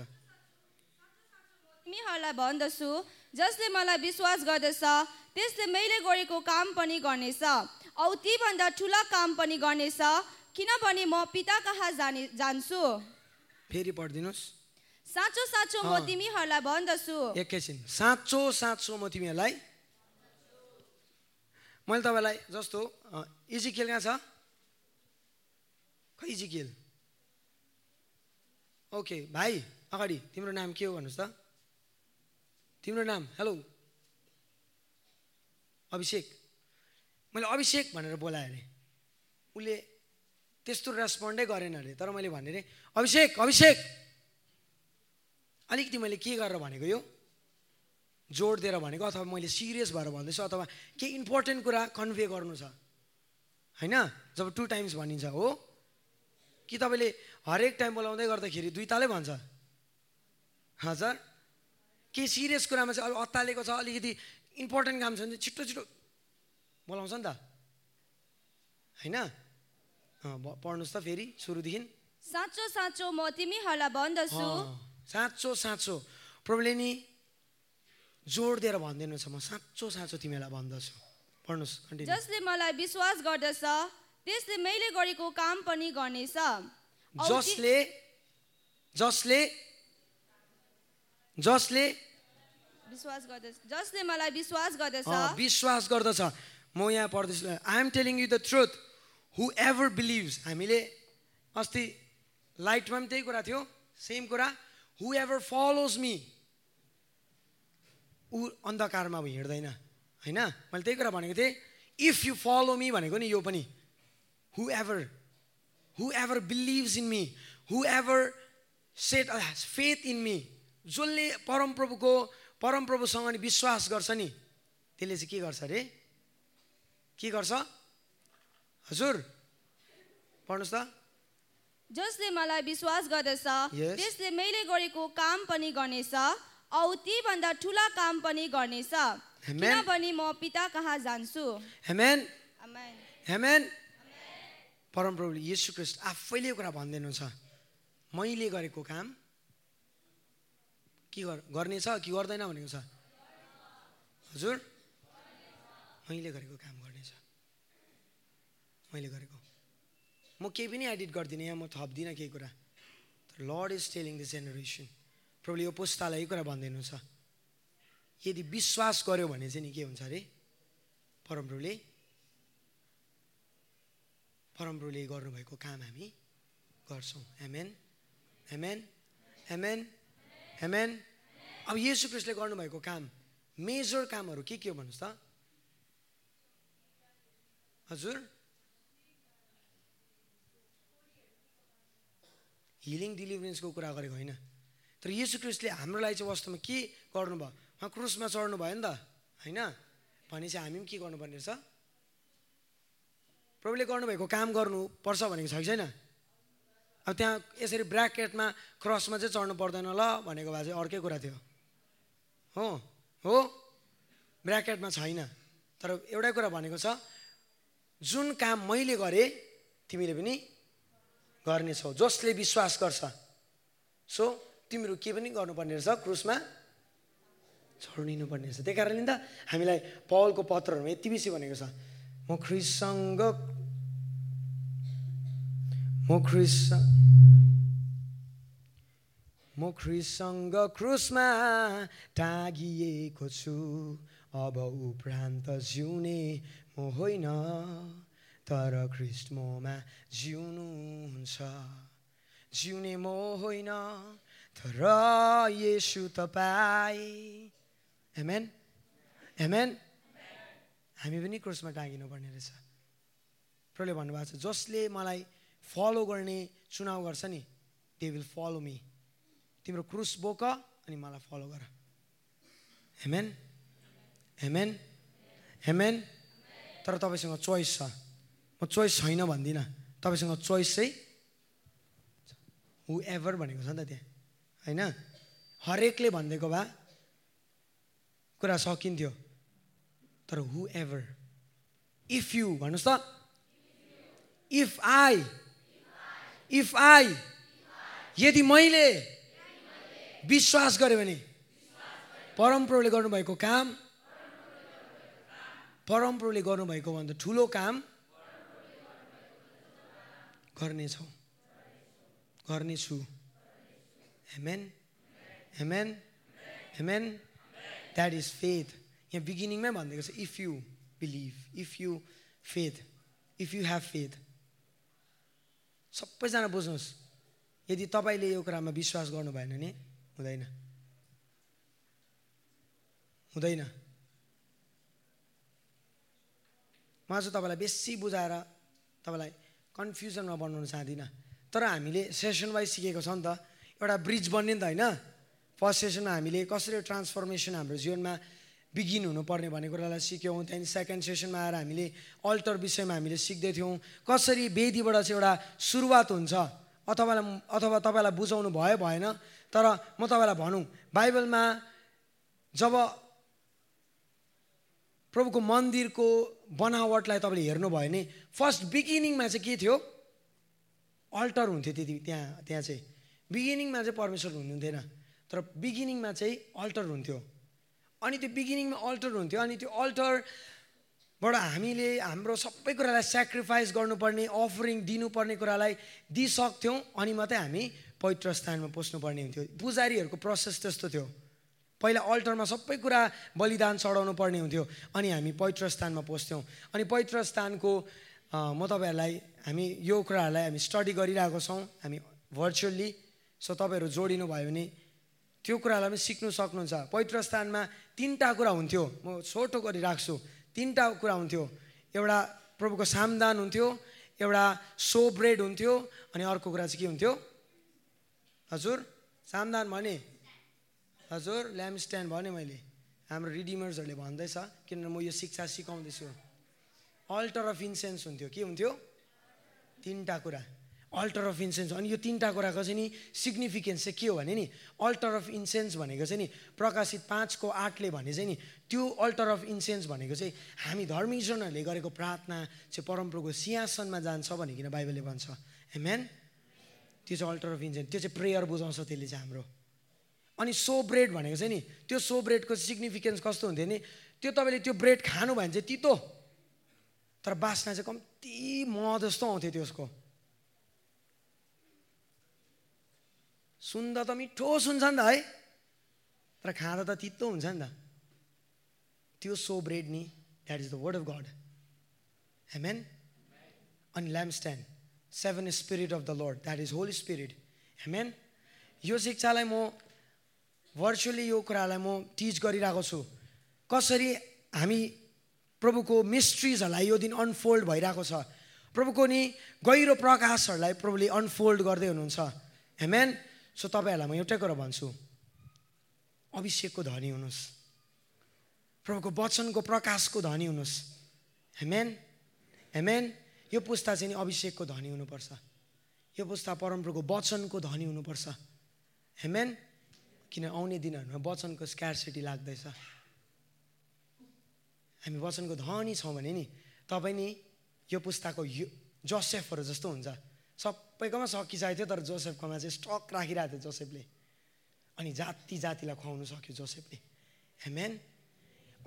तिमीहरूलाई भन्दछु जसले मलाई विश्वास गर्दछ त्यसले मैले गरेको काम पनि गर्नेछ। औ तीभन्दा ठुला काम पनि गर्नेछ किनभने म पिता कहाँ जाने जान्छु। फेरि पढिदिनुहोस्। साँचो साँचो म। तिमीहरूलाई भन्दछु। एकैछिन। साँचो साँचो म तिमीहरूलाई। मैले तपाईँलाई जस्तो अँ, इजिकेल कहाँ छ? खै इजिकेल? ओके भाइ अगाडि तिम्रो नाम के हो भन्नुहोस् त? तिम्रो नाम हेलो। अभिषेक। मैले अभिषेक भनेर बोलाएँ अरे। उसले त्यस्तो रेस्पोन्डै गरेन अरे तर मैले भने अरे अभिषेक अभिषेक! अलिकति मैले के गरेर भनेको यो? जोड दिएर भनेको अथवा मैले सिरियस भएर भन्दैछु अथवा केही इम्पोर्टेन्ट कुरा कन्भे गर्नु छ? होइन? जब टु टाइम्स भनिन्छ हो कि तपाईँले हरेक टाइम बोलाउँदै गर्दाखेरि दुई तालै भन्छ? हजुर। केही सिरियस कुरामा चाहिँ अलिक अत्तालेको छ अलिकति इम्पोर्टेन्ट काम छ भने छिटो छिटो बोलाउँछ नि त। होइन? पढ्नुहोस् त फेरि सुरुदेखि। साँचो साँचो म तिमीहरूलाई भन्दछु। साँचो साँचो। प्रभुले नि जोड दिएर भनिदिनु छ म साँचो साँचो तिमीलाई भन्दछु। पढ्नुहोस् जसले मलाई विश्वास गर्दछ त्यसले मैले गरेको काम पनि गर्नेछ। जसले जसले जसले विश्वास गर्दछ जसले मलाई विश्वास गर्दछ। विश्वास गर्दछ। म यहाँ पढ्दैछु। I am telling you the truth whoever believes हामीले अस्ति लाइटमा पनि त्यही कुरा थियो सेम कुरा। हु एभर फलोज मी ऊ अन्धकारमा अब हिँड्दैन होइन? मैले त्यही कुरा भनेको थिएँ। इफ यु फलो मी भनेको नि यो पनि। Whoever whoever believes in me whoever set faith in me जसले परमप्रभुको परमप्रभुसँग नि विश्वास गर्छ नि त्यसले चाहिँ के गर्छ अरे के गर्छ? हजुर पढ्नुहोस् त। जसले मलाई विश्वास गर्दछ Yes. त्यसले मैले गरेको काम पनि गर्नेछ औ तीभन्दा ठुला काम पनि गर्नेछ. किनभने म पिता कहाँ जान्छु? परमप्रभुले यीशु ख्रिस्ट आफैले कुरा भनिदिनु छ मैले गरेको काम के गर गर्नेछ कि गर्दैन भनेको छ? हजुर। मैले गरेको काम गर्नेछ। मैले गरेको म केही पनि एडिट गर्दिनँ यहाँ म थप्दिनँ केही कुरा। तर Lord is telling this generation प्रभुले यो पुस्तालाई यो कुरा भनिदिनु छ यदि विश्वास गर्यो भने चाहिँ नि के हुन्छ अरे? परमप्रभुले परमप्रभुले गर्नुभएको काम हामी गर्छौँ। हेमेन हेमेन हेमेन हेमेन अब येसु क्रिस्टले गर्नुभएको काम मेजर कामहरू के के हो भन्नुहोस् त? हजुर? हिलिङ डिलिभरेन्सको कुरा गरेको होइन। तर येसु क्रिस्टले हाम्रो लागि चाहिँ वास्तवमा के गर्नुभयो? उहाँ क्रुसमा चढ्नु भयो नि त होइन? भनेपछि हामी पनि के गर्नुपर्ने रहेछ? प्रभुले गर्नुभएको काम गर्नुपर्छ भनेको छ कि छैन? अब त्यहाँ यसरी ब्राकेटमा क्रसमा चाहिँ चढ्नु पर्दैन ल भनेको भए चाहिँ अर्कै कुरा थियो। हो? हो? ब्राकेटमा छैन। तर एउटै कुरा भनेको छ जुन काम मैले गरेँ तिमीले पनि गर्नेछौ जसले विश्वास गर्छ। सो तिमीहरू के पनि गर्नुपर्ने रहेछ क्रुसमा छोडिनु पर्ने रहेछ। त्यही कारणले त हामीलाई पवलको पत्रहरूमा यति बेसी भनेको छ म ख्रिससँग म ख्रिस म ख्रिससँग क्रुसमा टाँगिएको छु। अब उपरान्त जिउने म होइन। तर ख्रिस्ट मोमा जिउनुहुन्छ जिउने म होइन तर यसु तपाईँ। हेमेन हेमेन हामी पनि क्रुसमा टाँगिनु पर्ने रहेछ। प्रले भन्नुभएको छ जसले मलाई फलो गर्ने चुनाव गर्छ नि दे विल फलो मी तिम्रो क्रुस बोक अनि मलाई फलो गर। हेमेन हेमेन हेमेन तर तपाईँसँग चोइस छ। म चोइस छैन भन्दिनँ। तपाईँसँग चोइस चाहिँ हु एभर भनेको छ नि त त्यहाँ। होइन? हरेकले भनिदिएको भए कुरा सकिन्थ्यो। तर हु एभर इफ यु भन्नुहोस् त। इफ आई इफ आई यदि मैले विश्वास गरेँ भने परमप्रभुले गर्नुभएको काम परमप्रभुले गर्नुभएको भन्दा ठुलो काम गर्नेछौँ। गर्नेछु। Amen amen amen that is faith यहाँ बिगिनिङमै भनिदिएको छ if you believe if you faith if you have faith सबैजना बुझ्नुहोस् यदि तपाईँले यो कुरामा विश्वास गर्नु भएन भने हुँदैन। हुँदैन। म चाहिँ तपाईँलाई बेसी बुझाएर तपाईँलाई कन्फ्युजनमा बनाउन चाहदिनँ तर हामीले सेसन वाइज सिकेको छ नि त एउटा ब्रिज बन्ने नि त होइन? फर्स्ट सेसनमा हामीले कसरी ट्रान्सफर्मेसन हाम्रो जीवनमा बिगिन हुनुपर्ने भन्ने कुरालाई सिक्यौँ। त्यहाँदेखि सेकेन्ड सेसनमा आएर हामीले अल्टर विषयमा हामीले सिक्दै थियौँ। कसरी वेदीबाट चाहिँ एउटा सुरुवात हुन्छ? अथवा अथवा तपाईँलाई बुझाउनु भयो भएन? तर म तपाईँलाई भनौँ बाइबलमा जब प्रभुको मन्दिरको बनावटलाई तपाईँले हेर्नुभयो भने फर्स्ट बिगिनिङमा चाहिँ के थियो? अल्टर हुन्थ्यो त्यति त्यहाँ त्यहाँ चाहिँ। बिगिनिङमा चाहिँ परमेश्वर हुनुहुन्थेन। तर बिगिनिङमा चाहिँ अल्टर हुन्थ्यो। अनि त्यो बिगिनिङमा अल्टर हुन्थ्यो अनि त्यो अल्टरबाट हामीले हाम्रो सबै कुरालाई सेक्रिफाइस गर्नुपर्ने अफरिङ दिनुपर्ने कुरालाई दिइसक्थ्यौँ अनि मात्रै हामी पवित्र स्थानमा पस्नुपर्ने हुन्थ्यो। पुजारीहरूको प्रोसेस त्यस्तो थियो। पहिला अल्टरमा सबै कुरा बलिदान चढाउनु पर्ने हुन्थ्यो। अनि हामी पवित्र स्थानमा पस्थ्यौँ। अनि पवित्र स्थानको म तपाईँहरूलाई हामी यो कुराहरूलाई हामी स्टडी गरिरहेको छौँ। हामी भर्चुअल्ली सो तपाईँहरू जोडिनु भयो भने त्यो कुरालाई पनि सिक्नु सक्नुहुन्छ। पवित्र स्थानमा तिनवटा कुरा हुन्थ्यो। म छोटो गरिराख्छु। तिनवटा कुरा हुन्थ्यो। एउटा प्रभुको सामदान हुन्थ्यो एउटा सो ब्रेड हुन्थ्यो अनि अर्को कुरा चाहिँ के हुन्थ्यो? हजुर सामदान भने हजुर ल्याम्प स्ट्यान्ड भने मैले। हाम्रो रिडिमर्सहरूले भन्दैछ किनभने म यो शिक्षा सिकाउँदैछु। अल्टर अफ इन्सेन्स हुन्थ्यो। के हुन्थ्यो? तिनवटा कुरा। अल्टर अफ इन्सेन्स अनि यो तिनवटा कुराको चाहिँ नि सिग्निफिकेन्स चाहिँ के हो भने नि अल्टर अफ इन्सेन्स भनेको चाहिँ नि प्रकाशित पाँचको आठले भने चाहिँ नि त्यो अल्टर अफ इन्सेन्स भनेको चाहिँ हामी धर्मीजनहरूले गरेको प्रार्थना चाहिँ परमप्रभुको सिंहासनमा जान्छ भनिकन बाइबलले भन्छ। हेमेन त्यो चाहिँ अल्टर अफ इन्सेन्स त्यो चाहिँ प्रेयर बुझाउँछ त्यसले चाहिँ हाम्रो। अनि सो ब्रेड भनेको चाहिँ नि त्यो सो ब्रेडको सिग्निफिकेन्स कस्तो हुन्थ्यो नि त्यो तपाईँले त्यो ब्रेड खानु भयो भने चाहिँ तितो तर बास्ना चाहिँ कम्ती मह जस्तो आउँथ्यो त्यसको सुन्दा त मिठो सुन्छ नि त है तर खाँदा त तितो हुन्छ नि त। त्यो सो ब्रेड नि that is the word of God amen अनि lamp stand seven spirit of the Lord that is holy spirit amen यो शिक्षालाई म भर्चुअली यो कुरालाई म टिच गरिरहेको छु। कसरी हामी प्रभुको मिस्ट्रिजहरूलाई यो दिन अनफोल्ड भइरहेको छ। प्रभुको नि गहिरो प्रकाशहरूलाई प्रभुले अनफोल्ड गर्दै हुनुहुन्छ। हेमेन सो तपाईँहरूलाई म एउटै कुरा भन्छु। अभिषेकको धनी हुनुहोस्। प्रभुको वचनको प्रकाशको धनी हुनुहोस्। हेमेन हेमेन यो पुस्ता चाहिँ नि अभिषेकको धनी हुनुपर्छ। यो पुस्ता परमप्रभुको वचनको धनी हुनुपर्छ। हेमेन किन आउने दिनहरूमा वचनको स्क्यारसिटी लाग्दैछ। हामी वचनको धनी छौँ भने नि तपाईँ नि यो पुस्ताको यो जोसेफहरू जस्तो हुन्छ। सबैकोमा सकिसकेको थियो तर जोसेफकोमा चाहिँ स्टक राखिरहेको थियो जोसेफले। अनि जाति जातिलाई खुवाउनु सक्यो जोसेफले। हेमेन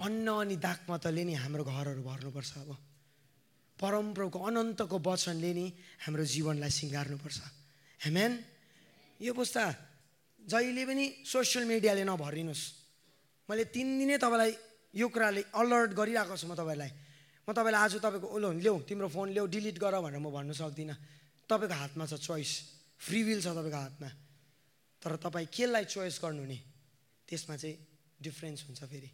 अन्न अनि दागमतले नि हाम्रो घरहरू भर्नुपर्छ अब। परमप्रभुको अनन्तको वचनले नि हाम्रो जीवनलाई सिँगार्नुपर्छ। हेमेन यो पुस्ता जहिले पनि सोसियल मिडियाले नभरिनुहोस्। मैले तिन दिनै तपाईँलाई यो कुराले अलर्ट गरिरहेको छु म तपाईँलाई। म तपाईँलाई आज तपाईँको ओलो ल्याऊ तिम्रो फोन ल्याऊ डिलिट गर भनेर म भन्नु सक्दिनँ। तपाईँको हातमा छ चोइस फ्री विल छ तपाईँको हातमा। तर तपाईँ केलाई चोइस गर्नु नि त्यसमा चाहिँ डिफ्रेन्स हुन्छ फेरि।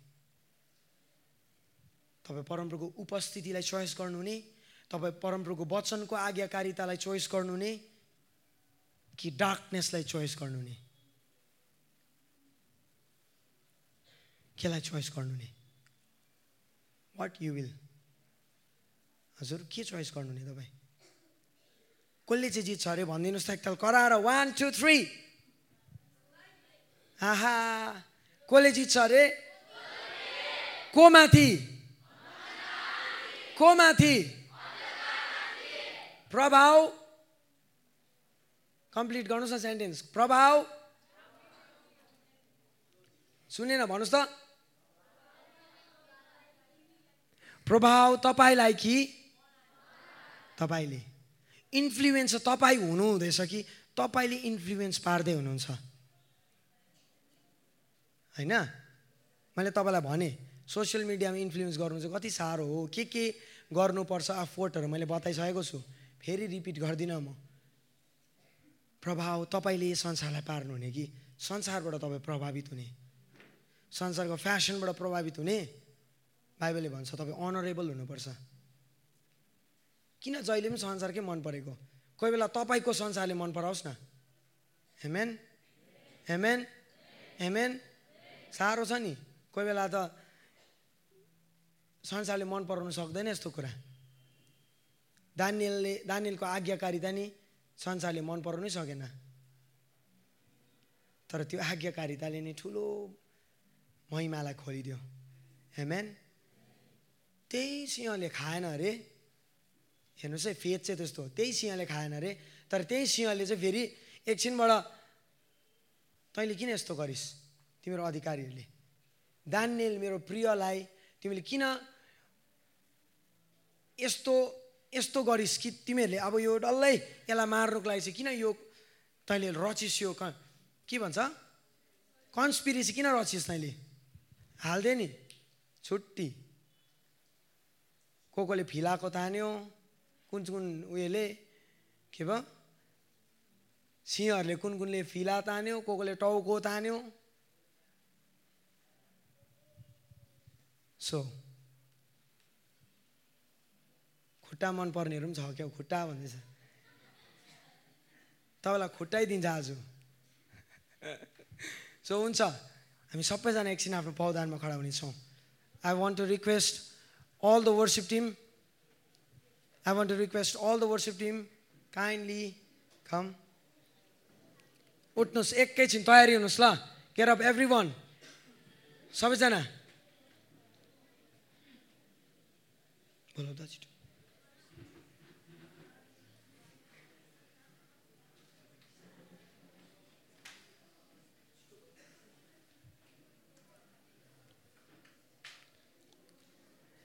तपाईँ परमप्रभुको उपस्थितिलाई चोइस गर्नु नि तपाईँ परमप्रभुको वचनको आज्ञाकारितालाई चोइस गर्नु नि कि डार्कनेसलाई चोइस गर्नु केलाई चोइस गर्नु नि वाट यु विल हजुर के चोइस गर्नु नि तपाईँ? कसले चाहिँ जित्छ? अरे भनिदिनुहोस् त एकताल। कराएर वान टू थ्री आहा! कसले जित्छ अरे? को माथि? को माथि? प्रभाव। कम्प्लिट गर्नुहोस् न सेन्टेन्स प्रभाव। सुनेन भन्नुहोस् त। प्रभाव तपाईँलाई कि? तपाईँले। इन्फ्लुएन्स तपाईँ हुनुहुँदैछ कि? तपाईँले इन्फ्लुएन्स पार्दै हुनुहुन्छ। होइन? मैले तपाईँलाई भने सोसियल मिडियामा इन्फ्लुएन्स गर्नु चाहिँ कति साह्रो हो। के के गर्नुपर्छ अफोर्टहरू मैले बताइसकेको छु। फेरि रिपिट गर्दिनँ म। प्रभाव तपाईँले संसारलाई पार्नुहुने कि? संसारबाट तपाईँ प्रभावित हुने। संसारको फ्यासनबाट प्रभावित हुने। बाइबलले भन्छ तपाईँ अनरेबल हुनुपर्छ। किन जहिले पनि संसारकै मन परेको? कोही बेला तपाईँको संसारले मन पराओस् न। हेमेन हेमेन हेमेन साह्रो छ नि। कोही बेला त संसारले मन पराउनु सक्दैन यस्तो कुरा। दानियलले दानियलको आज्ञाकारिता नि संसारले मन पराउनै सकेन। तर त्यो आज्ञाकारिताले नै ठुलो महिमालाई खोलिदियो। हेमेन त्यही सिंहले खाएन अरे? हेर्नुहोस् है फेद चाहिँ त्यस्तो त्यही सिंहले खाएन अरे? तर त्यही सिंहले चाहिँ फेरि एकछिनबाट तैँले किन यस्तो गरिस् तिम्रो अधिकारीहरूले? दानियल मेरो प्रियलाई तिमीले किन यस्तो यस्तो गरिस् कि तिमीहरूले अब यो डल्लै यसलाई मार्नुको लागि चाहिँ किन यो तैँले रचिस् यो के भन्छ? कन्सपिरेसी किन रचिस् तैँले? हाल्दे नि छुट्टी। को कोले फिलाको तान्यो। कुन कुन उयोले के भयो? सिंहहरूले कुन कुनले फिला तान्यो को कोले टाउको तान्यो। सो खुट्टा मन पर्नेहरू पनि छ क्या खुट्टा भन्दैछ तपाईँलाई खुट्टाइदिन्छ आज। सो हुन्छ। हामी सबैजना एकछिन आफ्नो पौधानमा खडा हुनेछौँ। I want to request all the worship team. I want to request all the worship team kindly come. उठ्नुहोस् एकैछिन तयारी हुनुहोस् ल केयर अफ एभ्री वान सबैजना बोलाउँदा छिटो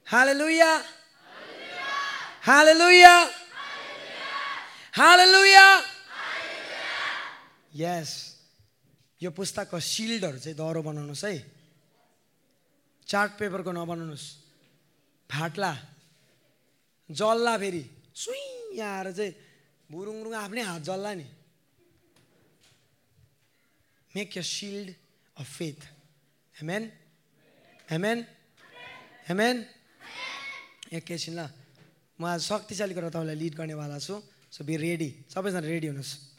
Hallelujah. Hallelujah. Hallelujah. यस यो पुस्तकको सिल्डहरू चाहिँ दह्रो बनाउनुहोस् है। चार्ट पेपरको नबनाउनुहोस्। फाट्ला। जल्ला फेरि। सुई आएर चाहिँ भुरुङरुङ आफ्नै हात जल्ला नि। Make your shield of faith amen amen amen एकैछिन ल म आज शक्तिशाली गरेर तपाईँलाई लिड गर्नेवाला छु। सो बी रेडी सबैजना रेडी हुनुहोस्।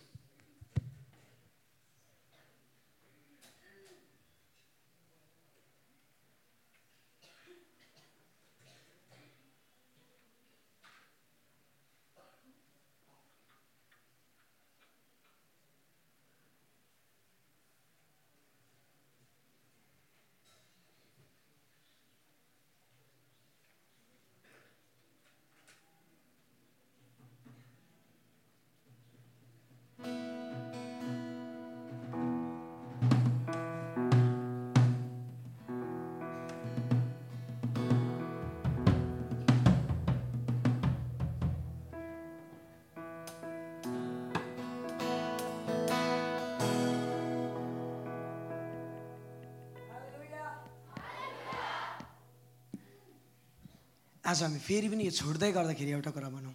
आज हामी फेरि पनि यो छुट्दै गर्दाखेरि एउटा कुरा भनौँ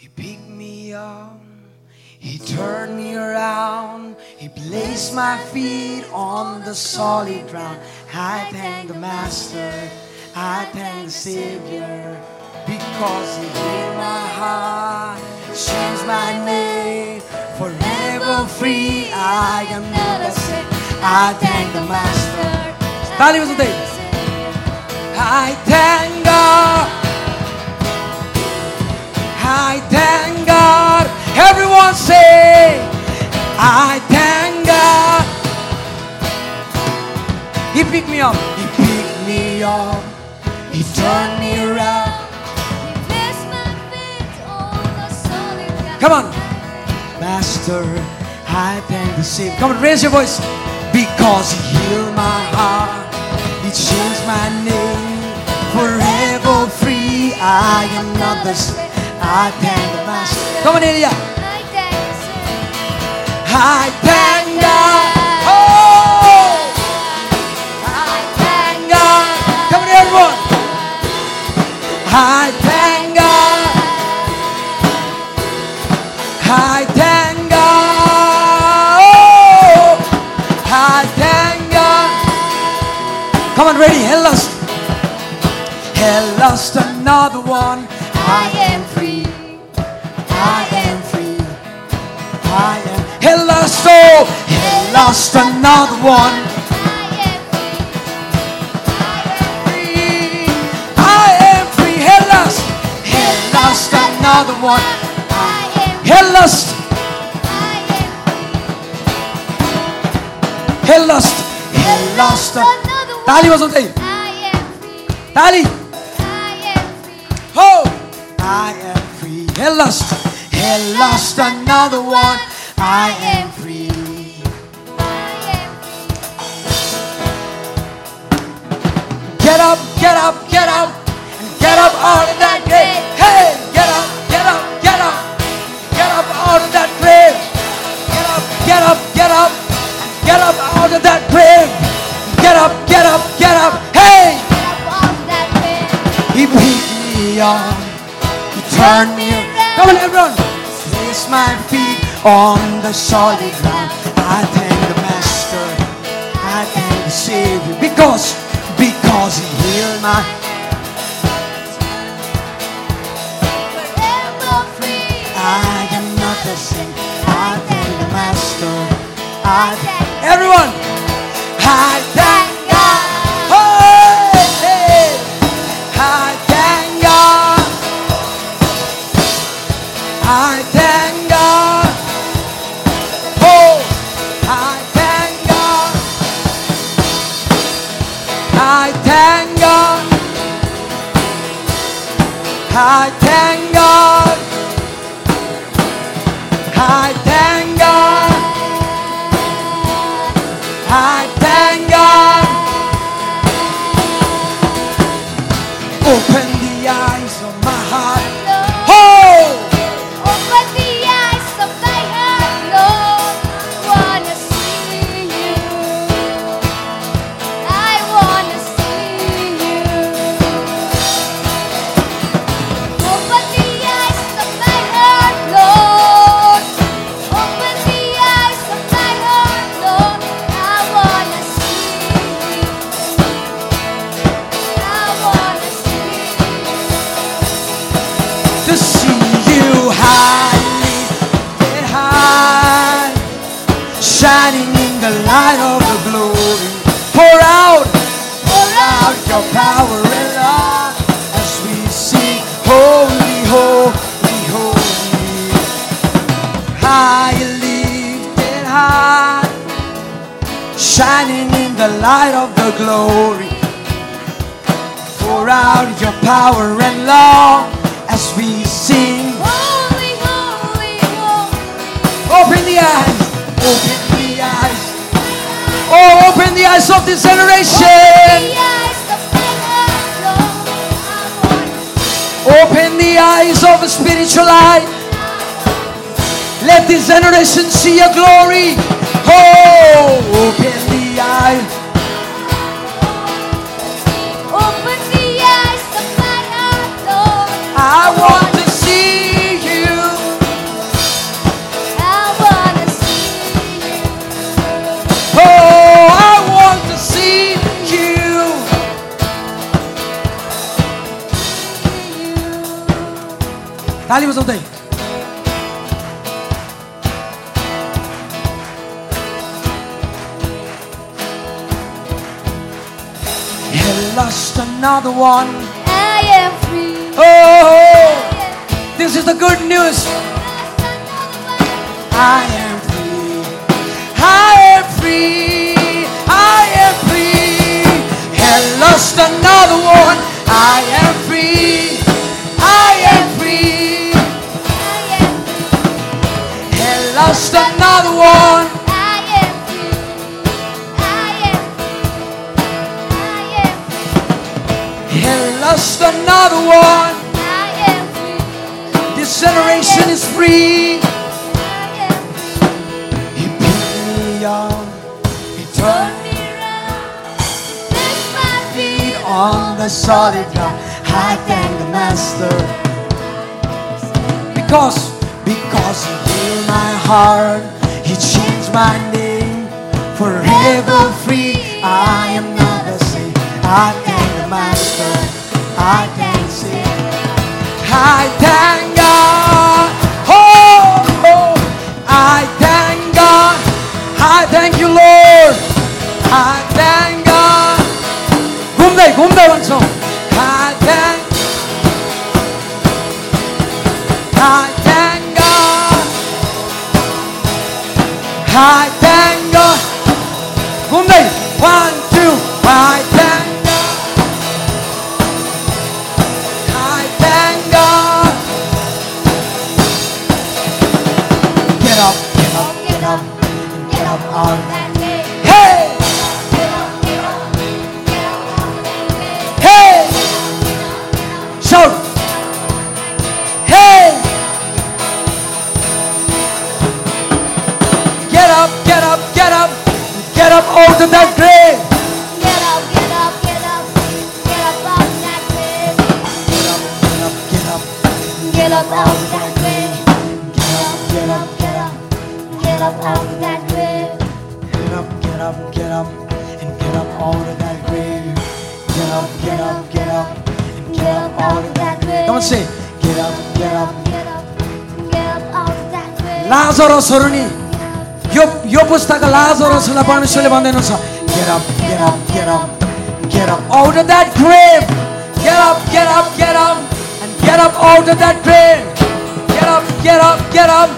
He picked me up, He turned me around, He placed my feet on the solid ground. I thank the Master, I thank the Savior, because He healed my heart, changed my name, forever free. I am never sick. I thank the Master. ताली बजाउँदै I thank God. I thank God. Everyone say, I thank God. He picked me up. He picked me up. He turned me around. Come on. Master, I thank the Savior. Come on, raise your voice. Because He healed my heart. He changed my name. Forever free. I am not the same. I thank Master. Come on, Elia. I thank God. Oh! I care lost another one. I am free. I am free. I am. He lost all. He lost another one. I am free. I am free. He lost. He lost another one. He lost. He lost. He lost. Dali was on Dali. Hell lost. Hell lost another one. I am free. Get up, get up, get up, get up out of that grave. Hey, get up, get up, get up, get up out of that grave. Get up, get up, get up, get up out of that grave. Get up, get up, get up. Hey, he picked me up, he turned me. Come on, everyone. Place my feet on the solid ground. I thank the Master, I thank the Savior, because because He healed my. I am not the same. I thank the Master. I thank everyone. I shining in the light of the glory. Pour out, pour out your power and love as we sing, Holy, Holy, Holy. High, lifted high, shining in the light of the glory. Pour out your power and love as we sing. Holy, holy, holy. Open the eyes, the eyes of this generation. Open the eyes of a spiritual eye. Let this generation see your glory. Oh, open the eyes. Open the eyes of my heart, Lord. I want. Dali uma solta aí. I lost another one. I am free. Oh, oh, oh. this is the good news. I am free. I am free. I am free. I lost another one. I am one. I am. I am I am lost another one. I am. This generation is free. He picked me up. He turned me around. My feet on the solid ground. I thank the Master because because He healed my heart. My name forever free. I am not the same. I thank the Master. I thank Savior. I thank that. Get up, get up, get up. Get up out that grave. Get up, get up, get up. Get up out that grave. Get up, get up, get up. Get up out that grave. Get up, get up, get up. And get up out of that grave. Get up, get up, get up. And get up out of that grave. Come on, say, get up, get up. Get up, get up out of that grave. Lazarus Horuni. यो यो पुस्तकका लाजरसहरूलाई परमेश्वरले भन्दैन छ get up, get up, get up, get up out of that grave. Get up, get up, get up, and get up out of that grave. Get up, get up, get up,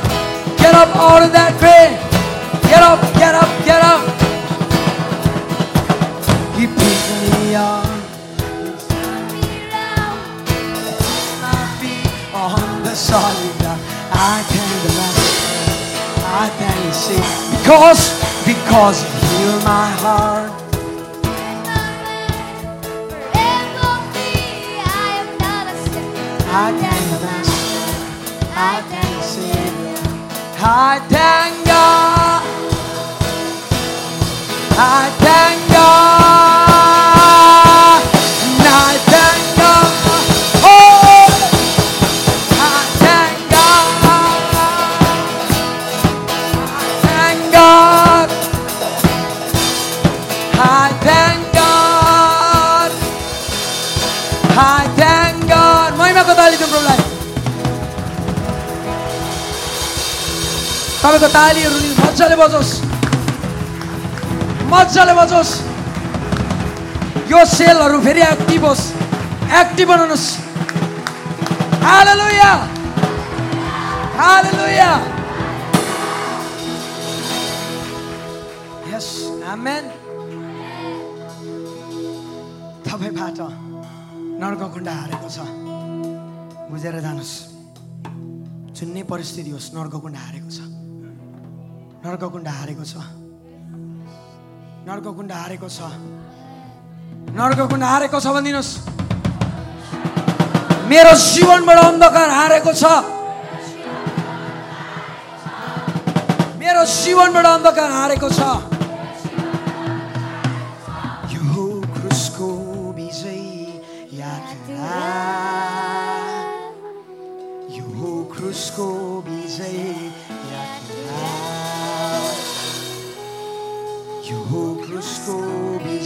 get up out of that grave. Get up, get up, get up. He picked me up, my feet on the solid mercy. Because, because you heal my heart. I thank God. I thank Savior. I thank God. I thank तपाईँको तालीहरू मजाले बजोस्। मजाले बजोस्। यो सेलहरू फेरि active होस्। Active बनाउनुहोस्। हालेलुया हालेलुया yes amen तपाईँबाट नर्ककुण्ड हारेको छ। बुझेर जानुहोस्। जुनै परिस्थिति होस् नर्ककुण्ड हारेको छ। नर्ककुण्ड हारेको छ। नर्ककुण्ड हारेको छ। नर्ककुण्ड हारेको छ भनिदिनुहोस्। मेरो जीवनबाट अन्धकार हारेको छ। मेरो जीवनबाट अन्धकार हारेको छ। यो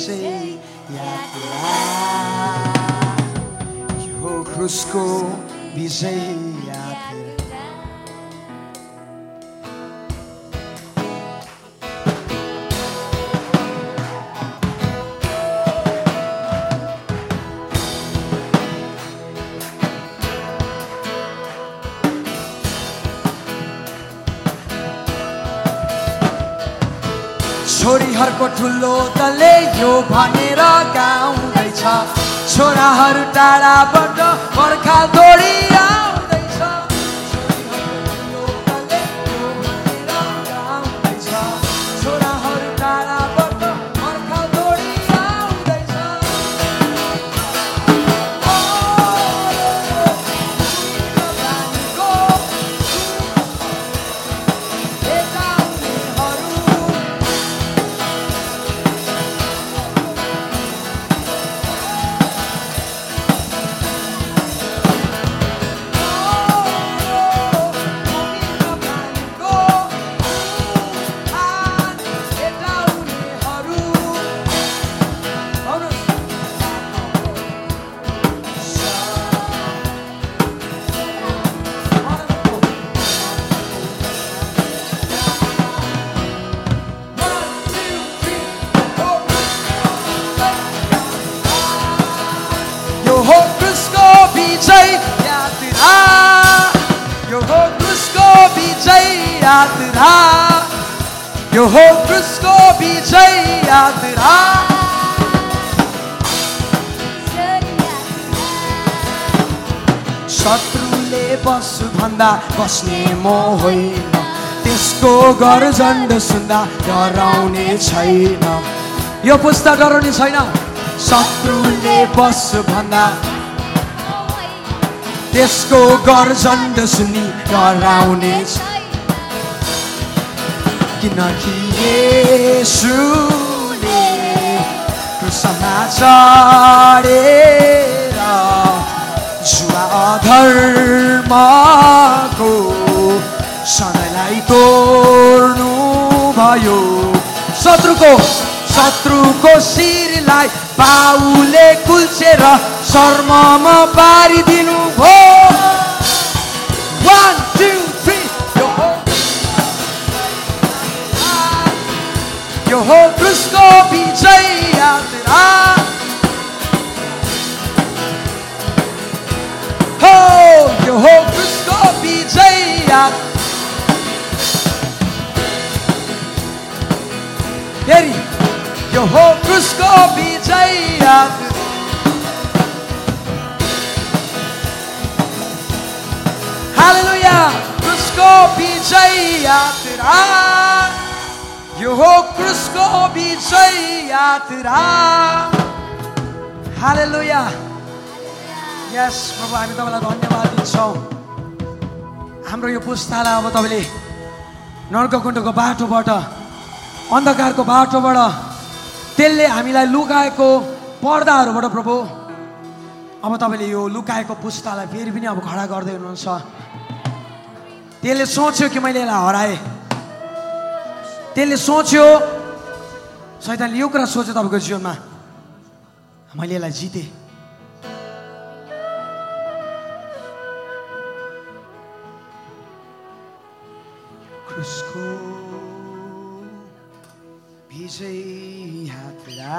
विजय यात्रा यो क्रुसको विजय यात्रा छोरीहरूको ठुलो दलले यो भनेर गाउँदैछ। छोराहरू टाढाबाट बर्खा दौडी बस भन्दा बस्ने म होइन। त्यसको गर्जन्ड सुन्दा डराउने छैन। यो पुस्ता डराउने छैन। शत्रुले बस भन्दा। त्यसको गर्जन्ड सुनि डराउने किनकि क्रुसमा चढेर जुवा अधर्मको सधैँलाई तोड्नु भयो। शत्रुको शत्रुको शिरलाई बाउले कुल्चेर शर्ममा पारिदिनु भयो। यो हो विजय यात्रा। हो यो हो विजय यात्रा फेरि यो हो क्रुसको विजय हालेलुया क्रुसको विजय यात्रा यो हो क्रुसको विजय यात्रा हालेलुया। यस प्रभु, हामी तपाईँलाई धन्यवाद दिन्छौँ। हाम्रो यो पुस्तालाई अब तपाईँले नर्ककुण्डको बाटोबाट अन्धकारको बाटोबाट त्यसले हामीलाई लुकाएको पर्दाहरूबाट प्रभु अब तपाईँले यो लुकाएको पुस्तालाई फेरि पनि अब खडा गर्दै हुनुहुन्छ। त्यसले सोच्यो कि मैले यसलाई हराएँ। त्यसले सोच्यो सैतानले यो कुरा सोच्यो तपाईँको जीवनमा मैले यसलाई जितेँ। क्रुसको विजय यात्रा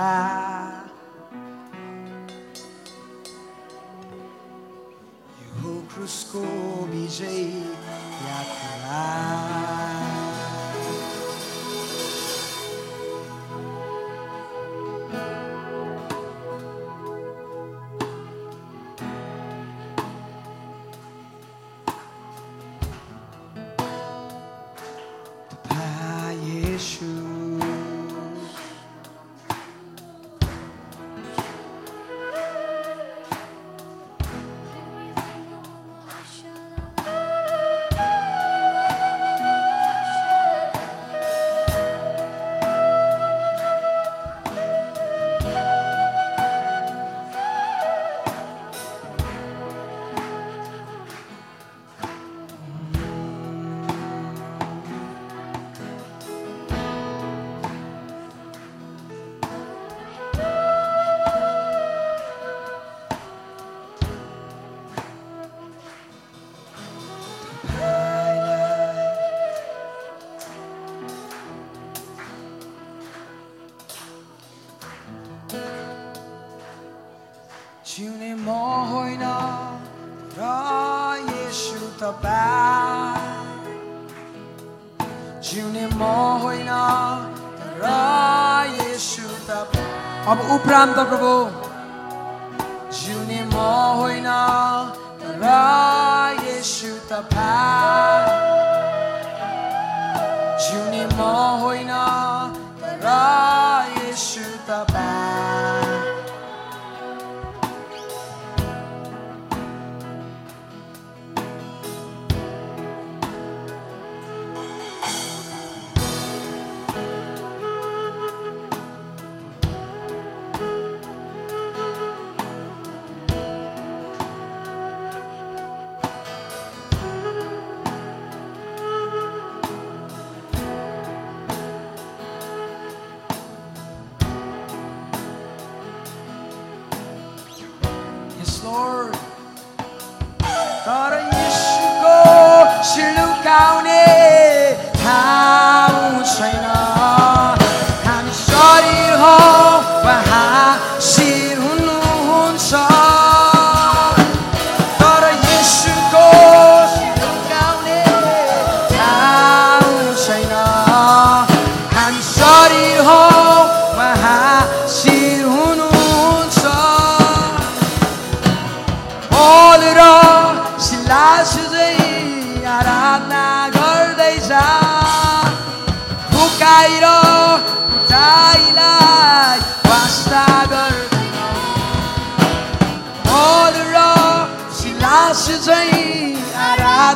अब उपरान्त प्रभु।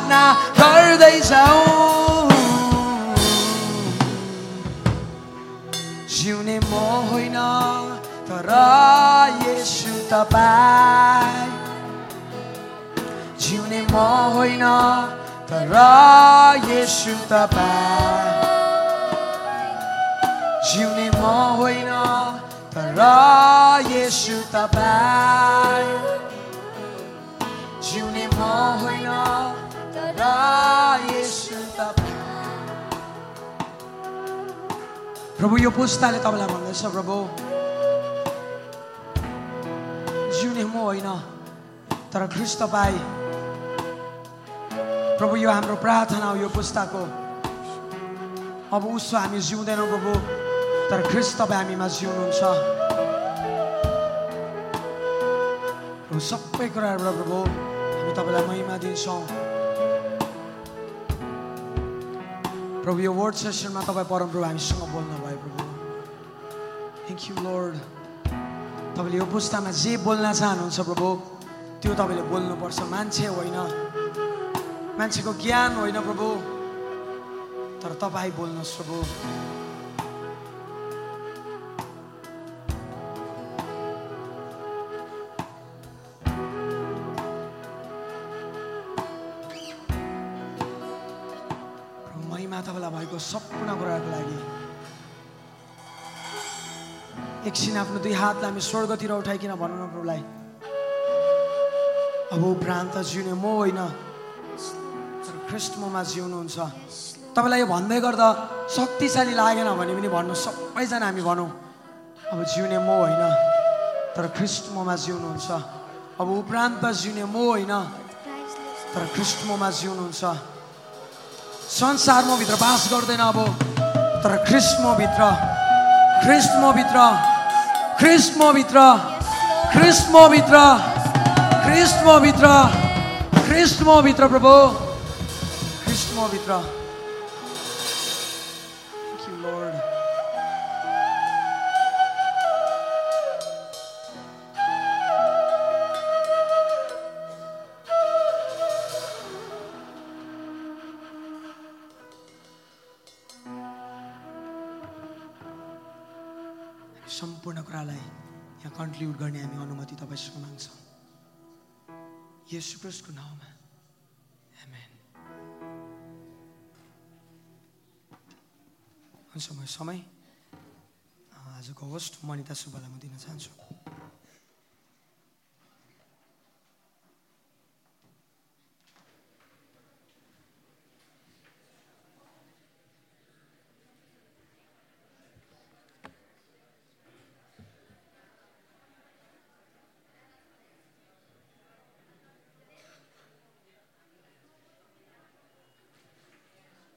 but now her day's own. Juni mohoy na tarai Yeshu tabai. Juni mohoy na tarai Yeshu tabai. Juni mohoy na tarai Yeshu tabai. Juni mohoy na प्रभु यो पुस्ताले तपाईँलाई भन्दैछ प्रभु जिउने म होइन तर ख्रिस्ट तपाईँ प्रभु यो हाम्रो प्रार्थना हो यो पुस्ताको अब उसो हामी जिउँदैनौँ प्रभु तर ख्रिस्ट तपाईँ हामीमा जिउनुहुन्छ प्रभु सबै कुराहरूबाट प्रभु हामी तपाईँलाई महिमा दिन्छौँ प्रभु यो वर्ड सेसनमा तपाईँ परमप्रभु हामीसँग बोल्नुभयो प्रभु थ्याङ्क यू लोर्ड तपाईँले यो पुस्तामा जे बोल्न चाहनुहुन्छ प्रभु त्यो तपाईँले बोल्नुपर्छ मान्छे होइन मान्छेको ज्ञान होइन प्रभु तर तपाईँ बोल्नुहोस् प्रभु प्रभु, भएको सम्पूर्ण कुराहरूको लागि। एकछिन आफ्नो दुई हातलाई हामी स्वर्गतिर उठाइकन भनौँ न प्रभुलाई। अब उपरान्त जिउने म होइन। तर ख्रिस्ट ममा जिउनुहुन्छ। तपाईँलाई यो भन्दै गर्दा शक्तिशाली लागेन भने पनि भन्नु सबैजना हामी भनौँ। अब जिउने म होइन तर ख्रिस्ट ममा जिउनुहुन्छ। अब उपरान्त जिउने म होइन तर ख्रिस्ट ममा जिउनुहुन्छ। संसार म भित्र बास गर्दैन अब तर ख्रिस्ट म भित्र ख्रिस्ट म भित्र ख्रिस्ट म सम्पूर्ण कुरालाई यहाँ कन्क्लुड गर्ने हामी अनुमति तपाईँसँग माग्छौँ। यसु क्रिस्टको नाउँमा. हुन्छ म समय। आजको होस्ट मनिता सुब्बालाई म दिन चाहन्छु।